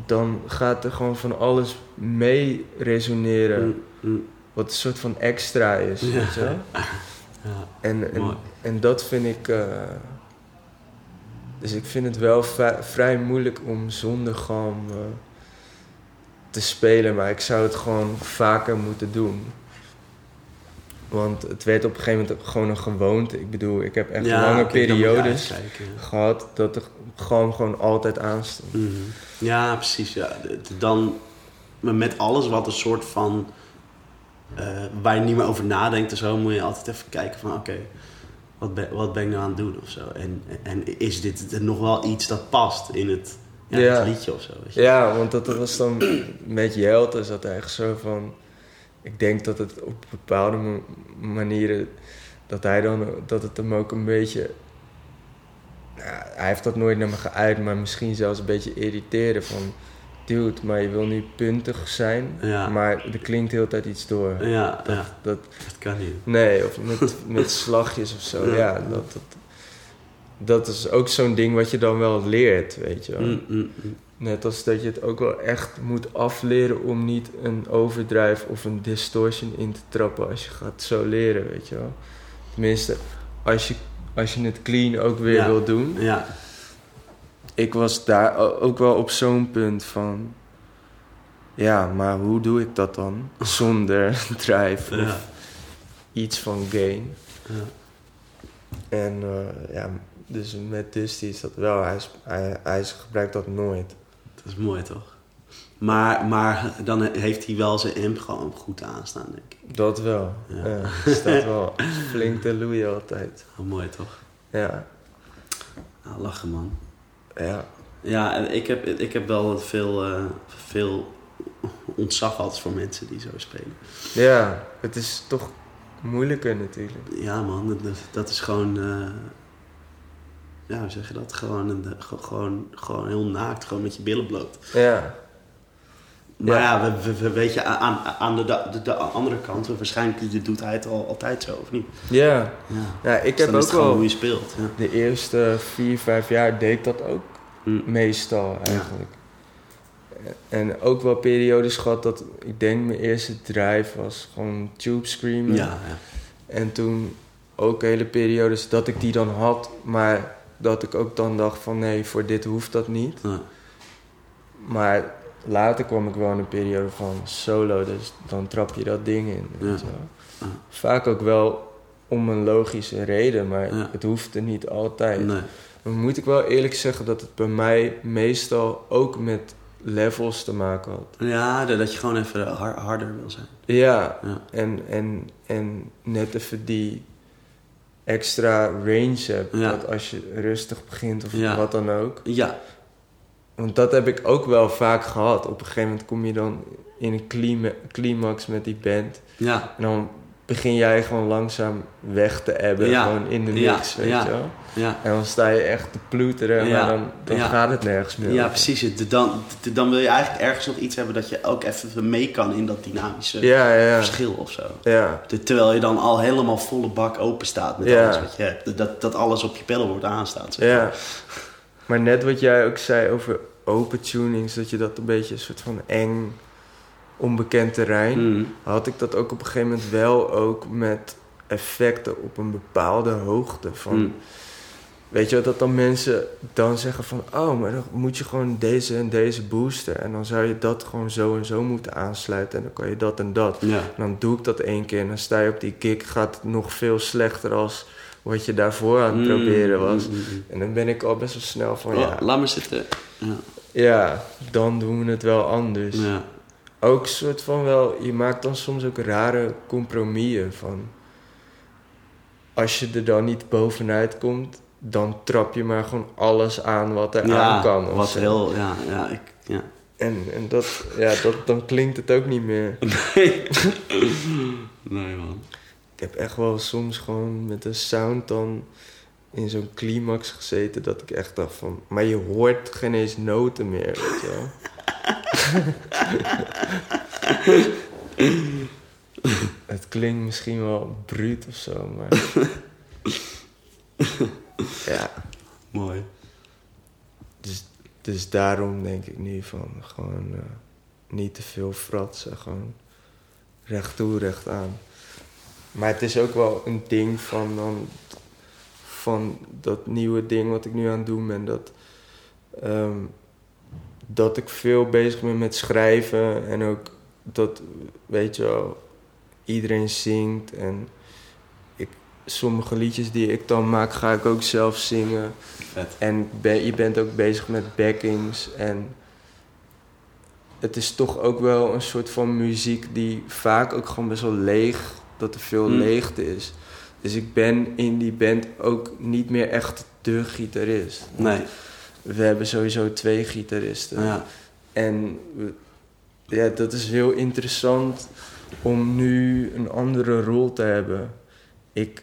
dan gaat er gewoon van alles mee resoneren. Mm, mm. Wat een soort van extra is, weet je En, en, dat vind ik... eh, dus ik vind het wel vrij moeilijk om zonder galm eh, te spelen. Maar ik zou het gewoon vaker moeten doen. Want het werd op een gegeven moment ook gewoon een gewoonte. Ik bedoel, ik heb echt Ja, lange periodes uitkijken, ja. gehad dat de galm gewoon altijd aanstond. Mhm. Ja, precies. Ja. Dan met alles wat een soort van. eh, waar je niet meer over nadenkt en zo, moet je altijd even kijken van oké, wat, ben, wat ben ik nou aan het doen of zo. En, en is dit nog wel iets dat past in het, ja, Ja. het liedje of zo? Weet je? Ja, want dat was dan met Jelte zat hij echt zo van... Ik denk dat het op bepaalde ma- manieren... Dat hij dan... Dat het hem ook een beetje... Nou, hij heeft dat nooit naar me geuit, maar misschien zelfs een beetje irriteren van... Dude, maar je wil nu puntig zijn, Ja. maar er klinkt heel tijd iets door. Ja, Dat, ja, dat, dat kan niet. nee, of met, met slagjes of zo. Ja. Ja, dat, dat, dat is ook zo'n ding wat je dan wel leert, weet je wel. Mm, mm, mm. Net als dat je het ook wel echt moet afleren om niet een overdrive of een distortion in te trappen als je gaat zo leren, weet je wel. Tenminste, als je, als je het clean ook weer Ja. wil doen. Ja, Ik was daar ook wel op zo'n punt van... Ja, maar hoe doe ik dat dan? Zonder drive ja, of iets van gain. ja. En eh, ja, dus met Dusty is dat wel. Hij, is- hij, hij gebruikt dat nooit. Dat is mooi toch? Maar, maar dan heeft hij wel zijn imp gewoon goed aanstaan, denk ik. Dat wel. Ja. Ja. staat wel flink te loeien altijd. Oh, mooi toch? Ja, Nou, lachen man. ja. Ja, en ik heb, ik heb wel veel, eh, veel ontzag altijd voor mensen die zo spelen. Ja, het is toch moeilijker natuurlijk. Ja man, dat, dat is gewoon... eh, ja, hoe zeg je dat? Gewoon, een- ge- gewoon, gewoon heel naakt, gewoon met je billen bloot. Ja, Maar Ja. ja, we, we- we- weet je, aan, aan de, de, de andere kant, waarschijnlijk doet hij het al, altijd zo, of niet? ja. Ja. ja ik Dus heb ook wel... hoe je speelt. Ja. De eerste vier, vijf jaar deed ik dat ook Hm. meestal eigenlijk. En ook wel periodes gehad dat... Ik denk mijn eerste drive was gewoon tube screamen. Ja, ja. En toen ook hele periodes dat ik die dan had, maar dat ik ook dan dacht van nee, voor dit hoeft dat niet. Ja. Maar later kwam ik wel in een periode van solo, dus dan trap je dat ding in. Ja. Vaak ook wel om een logische reden, maar het hoefde niet altijd. Nee. Dan moet ik wel eerlijk zeggen dat het bij mij meestal ook met levels te maken had. Ja, dat je gewoon even har- harder wil zijn. Ja, Ja. En, en, en net even die extra range hebt. Ja. Dat als je rustig begint of Ja. wat dan ook. Ja, Want dat heb ik ook wel vaak gehad. Op een gegeven moment kom je dan in een clima- climax met die band. ja, En dan begin jij gewoon langzaam weg te ebben. Ja. Gewoon in de Ja. mix, weet Ja. je wel. ja. En dan sta je echt te ploeteren. Maar dan, dan gaat het nergens meer Ja, over. precies. Dan, dan wil je eigenlijk ergens nog iets hebben dat je ook even mee kan in dat dynamische Ja, ja, ja. verschil of zo. Terwijl je dan al helemaal volle bak open staat met alles wat je hebt. Dat, dat alles op je pedalboard aanstaat. zeg. Maar net wat jij ook zei over open tunings, dat je dat een beetje een soort van eng, onbekend terrein. Mm. Had ik dat ook op een gegeven moment wel ook met effecten op een bepaalde hoogte. Van, Mm. Weet je wat, dat dan mensen dan zeggen van... Oh, maar dan moet je gewoon deze en deze booster. En dan zou je dat gewoon zo en zo moeten aansluiten. En dan kan je dat en dat. Ja. En dan doe ik dat één keer en dan sta je op die kick. Gaat het nog veel slechter als wat je daarvoor aan het proberen was. Mm, mm, mm. En dan ben ik al best wel snel van... Oh, Ja, Laat maar zitten. Ja. ja, dan doen we het wel anders. Ja. Ook soort van wel, je maakt dan soms ook rare compromissen van. Als je er dan niet bovenuit komt, dan trap je maar gewoon alles aan wat er aan kan. of wat zo. heel... Ja, ja, ik... Ja. En, en dat, ja, dat, dan klinkt het ook niet meer. Nee. nee, man. Ik heb echt wel soms gewoon met een sound dan in zo'n climax gezeten dat ik echt dacht van... Maar je hoort geen eens noten meer, weet je wel. Het klinkt misschien wel bruut of zo, maar... ja, Mooi. dus, dus daarom denk ik nu van gewoon eh, niet te veel fratsen, gewoon recht toe, recht aan. Maar het is ook wel een ding van, dan, van dat nieuwe ding wat ik nu aan het doen ben, dat, ehm, dat ik veel bezig ben met schrijven en ook dat, weet je wel, iedereen zingt en ik, sommige liedjes die ik dan maak, ga ik ook zelf zingen. Vet. En ben, je bent ook bezig met backings. En het is toch ook wel een soort van muziek die vaak ook gewoon best wel leeg, dat er veel Mm. leegte is. Dus ik ben in die band ook niet meer echt de gitarist. Nee. We hebben sowieso twee gitaristen. Ja. En ja, dat is heel interessant om nu een andere rol te hebben. Ik,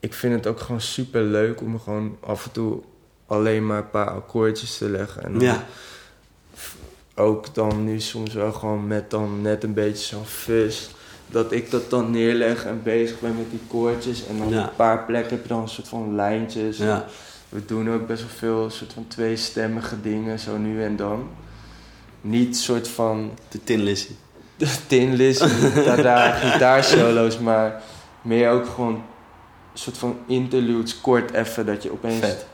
ik vind het ook gewoon super leuk om gewoon af en toe alleen maar een paar akkoordjes te leggen. En Ja. ook dan nu soms wel gewoon met dan net een beetje zo'n fuzz. Dat ik dat dan neerleg en bezig ben met die koordjes. En dan Ja. een paar plekken heb je dan een soort van lijntjes. Ja. We doen ook best wel veel soort van tweestemmige dingen, zo nu en dan. Niet soort van De Tin Lizzy. Tin Lizzy, gitaarsolo's, maar meer ook gewoon soort van interludes kort even dat je opeens Vet.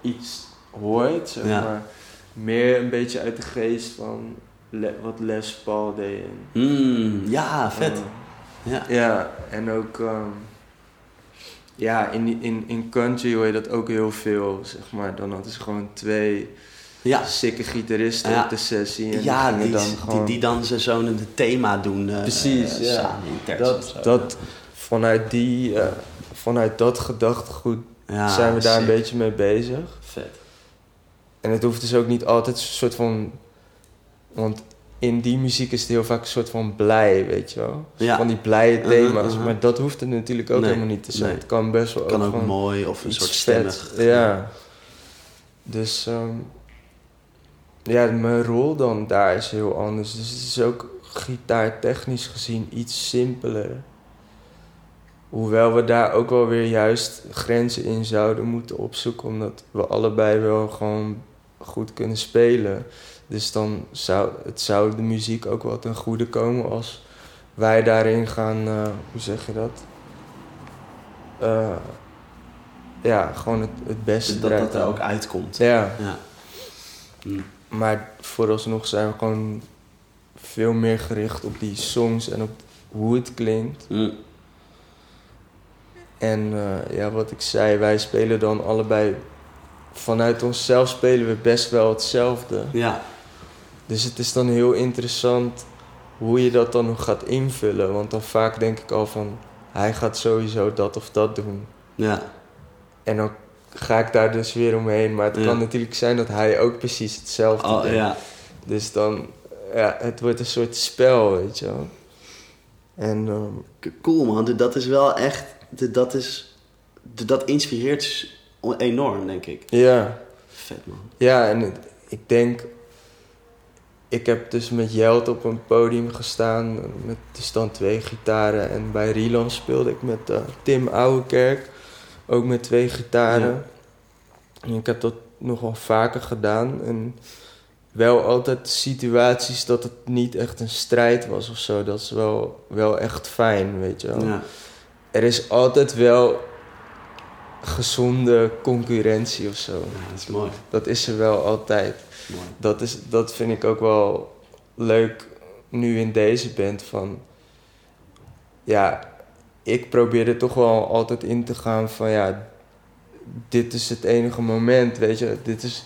iets hoort, zeg Ja. maar. Meer een beetje uit de geest van Le- wat Les Paul deed. Hmm, ja, vet. eh, Ja. ja, en ook... ehm, ja, in, die- in, in country hoor je dat ook heel veel, zeg maar. Dan hadden ze gewoon twee Ja, sikke gitaristen Ja. op de sessie. En ja die, die, dan die, gewoon... die dan zo- zo'n thema doen. eh, Precies, eh, ja. Samen in dat, dat, vanuit, die, eh, vanuit dat gedachtegoed Ja, zijn we daar een beetje mee bezig. Vet. En het hoeft dus ook niet altijd een soort van... Want in die muziek is het heel vaak een soort van blij, weet je wel? Ja. Van die blije thema's. Maar dat hoeft het natuurlijk ook Nee, helemaal niet te zijn. nee. Het kan best wel Kan ook mooi of een soort stemmig. Ja. Dus ehm, ja, mijn rol dan daar is heel anders. Dus het is ook gitaartechnisch gezien iets simpeler. Hoewel we daar ook wel weer juist grenzen in zouden moeten opzoeken, omdat we allebei wel gewoon goed kunnen spelen. Dus dan zou het zou de muziek ook wel ten goede komen als wij daarin gaan, eh, hoe zeg je dat? Eh, ja, gewoon het, het beste Dat dat er ook uitkomt. Ja, Ja. Hmm. maar vooralsnog zijn we gewoon veel meer gericht op die songs en op hoe het klinkt. Hmm. En eh, ja, wat ik zei, wij spelen dan allebei... Vanuit onszelf spelen we best wel hetzelfde. Ja. Dus het is dan heel interessant hoe je dat dan nog gaat invullen. Want dan vaak denk ik al van... Hij gaat sowieso dat of dat doen. Ja. En dan ga ik daar dus weer omheen. Maar het Ja. kan natuurlijk zijn dat hij ook precies hetzelfde Oh, doet. ja. Dus dan... Ja, het wordt een soort spel, weet je wel. En ehm, Cool man, dat is wel echt, dat is, dat inspireert enorm denk ik. ja... Vet man. Ja, en ik denk... Ik heb dus met Jelt op een podium gestaan. Met dus dan twee gitaren. En bij Rilan speelde ik met eh, Tim Ouwekerk. Ook met twee gitaren. En ik heb dat nog wel vaker gedaan. En wel altijd situaties dat het niet echt een strijd was of zo. Dat is wel, wel echt fijn, weet je wel. Ja. Er is altijd wel gezonde concurrentie of zo. ja, dat is mooi. Dat is er wel altijd. Mooi. Dat, is, dat vind ik ook wel leuk nu in deze band. Van, ja, ik probeer er toch wel altijd in te gaan van ja, dit is het enige moment, weet je. Dit is,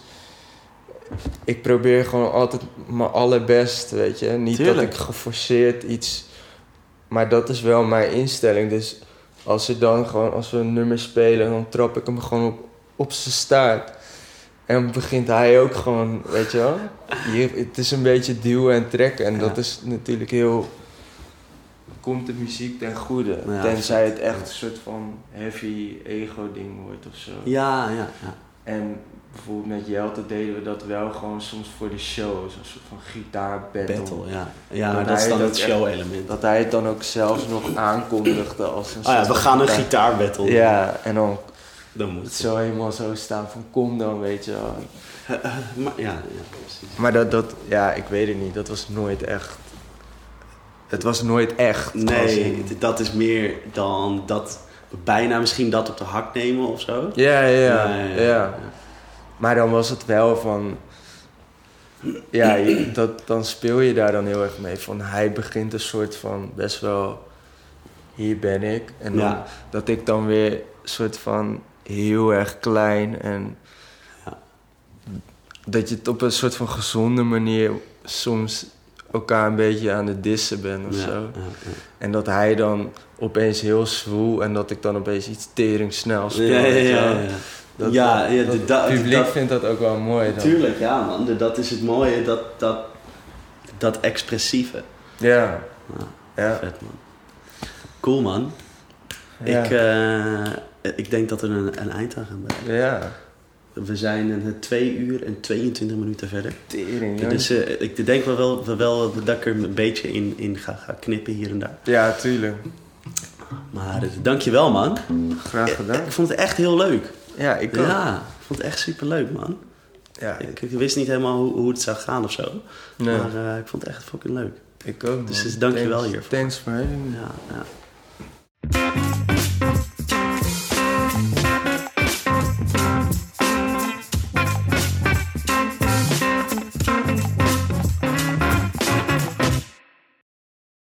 ik probeer gewoon altijd mijn allerbest, weet je. Niet Tuurlijk. dat ik geforceerd iets, maar dat is wel mijn instelling. Dus als er dan gewoon, als we een nummer spelen, dan trap ik hem gewoon op, op zijn staart. En begint hij ook gewoon, weet je wel. Je, het is een beetje duwen en trekken. En Ja. dat is natuurlijk heel... Komt de muziek ten goede. Ja, tenzij het echt een soort van heavy ego ding wordt of zo. Ja, ja, ja. En bijvoorbeeld met Jelte deden we dat wel gewoon soms voor de show. Zo'n soort van gitaarbattle. Battle, ja. Ja, Dat maar dat is dan het show-element. Dat hij het dan ook zelfs nog aankondigde als een Oh ja, we gaan een gitaar- gitaarbattle. Ja, en dan Dan moet het zo helemaal zo staan van kom dan, weet je wel. Maar, ja, ja, precies. Maar dat, dat, ja, ik weet het niet. Dat was nooit echt. Het was nooit echt. Nee, in- dat is meer dan dat bijna misschien dat op de hak nemen of zo. Ja, ja, ja, ja. Maar dan was het wel van. Ja, je- dat, dan speel je daar dan heel erg mee. Van hij begint een soort van best wel. Hier ben ik. En dan, Ja. dat ik dan weer een soort van heel erg klein en. Ja. Dat je het op een soort van gezonde manier soms elkaar een beetje aan de dissen bent of Ja, zo. ja. En dat hij dan opeens heel zwoel en dat ik dan opeens iets tering snel speel. Ja, ja. Dat, Ja, ja, dat- de- het publiek dat- vindt dat ook wel mooi. Dan. Tuurlijk, ja man. Dat is het mooie, dat, dat, dat expressieve. Ja. Ja, Ja. vet man. Cool man. Ja. Ik, eh, ik denk dat we een, een eind aan gaan bereiken. ja. We zijn een 2 uur en 22 minuten verder. Tering. Dus eh, ik denk wel, wel, wel dat ik er een beetje in, in ga, ga knippen hier en daar. Ja, tuurlijk. Maar uh, dankjewel man. Graag gedaan. Ik vond het echt heel leuk. Ja, ik ook. Ja, ik vond het echt super leuk man. Ja, Ik, ik wist niet helemaal hoe, hoe het zou gaan of zo. nee, Maar eh, ik vond het echt fucking leuk. ik ook. Dus man. dus dank je wel Thanks- hiervoor. Thanks for having me. Ja, ja.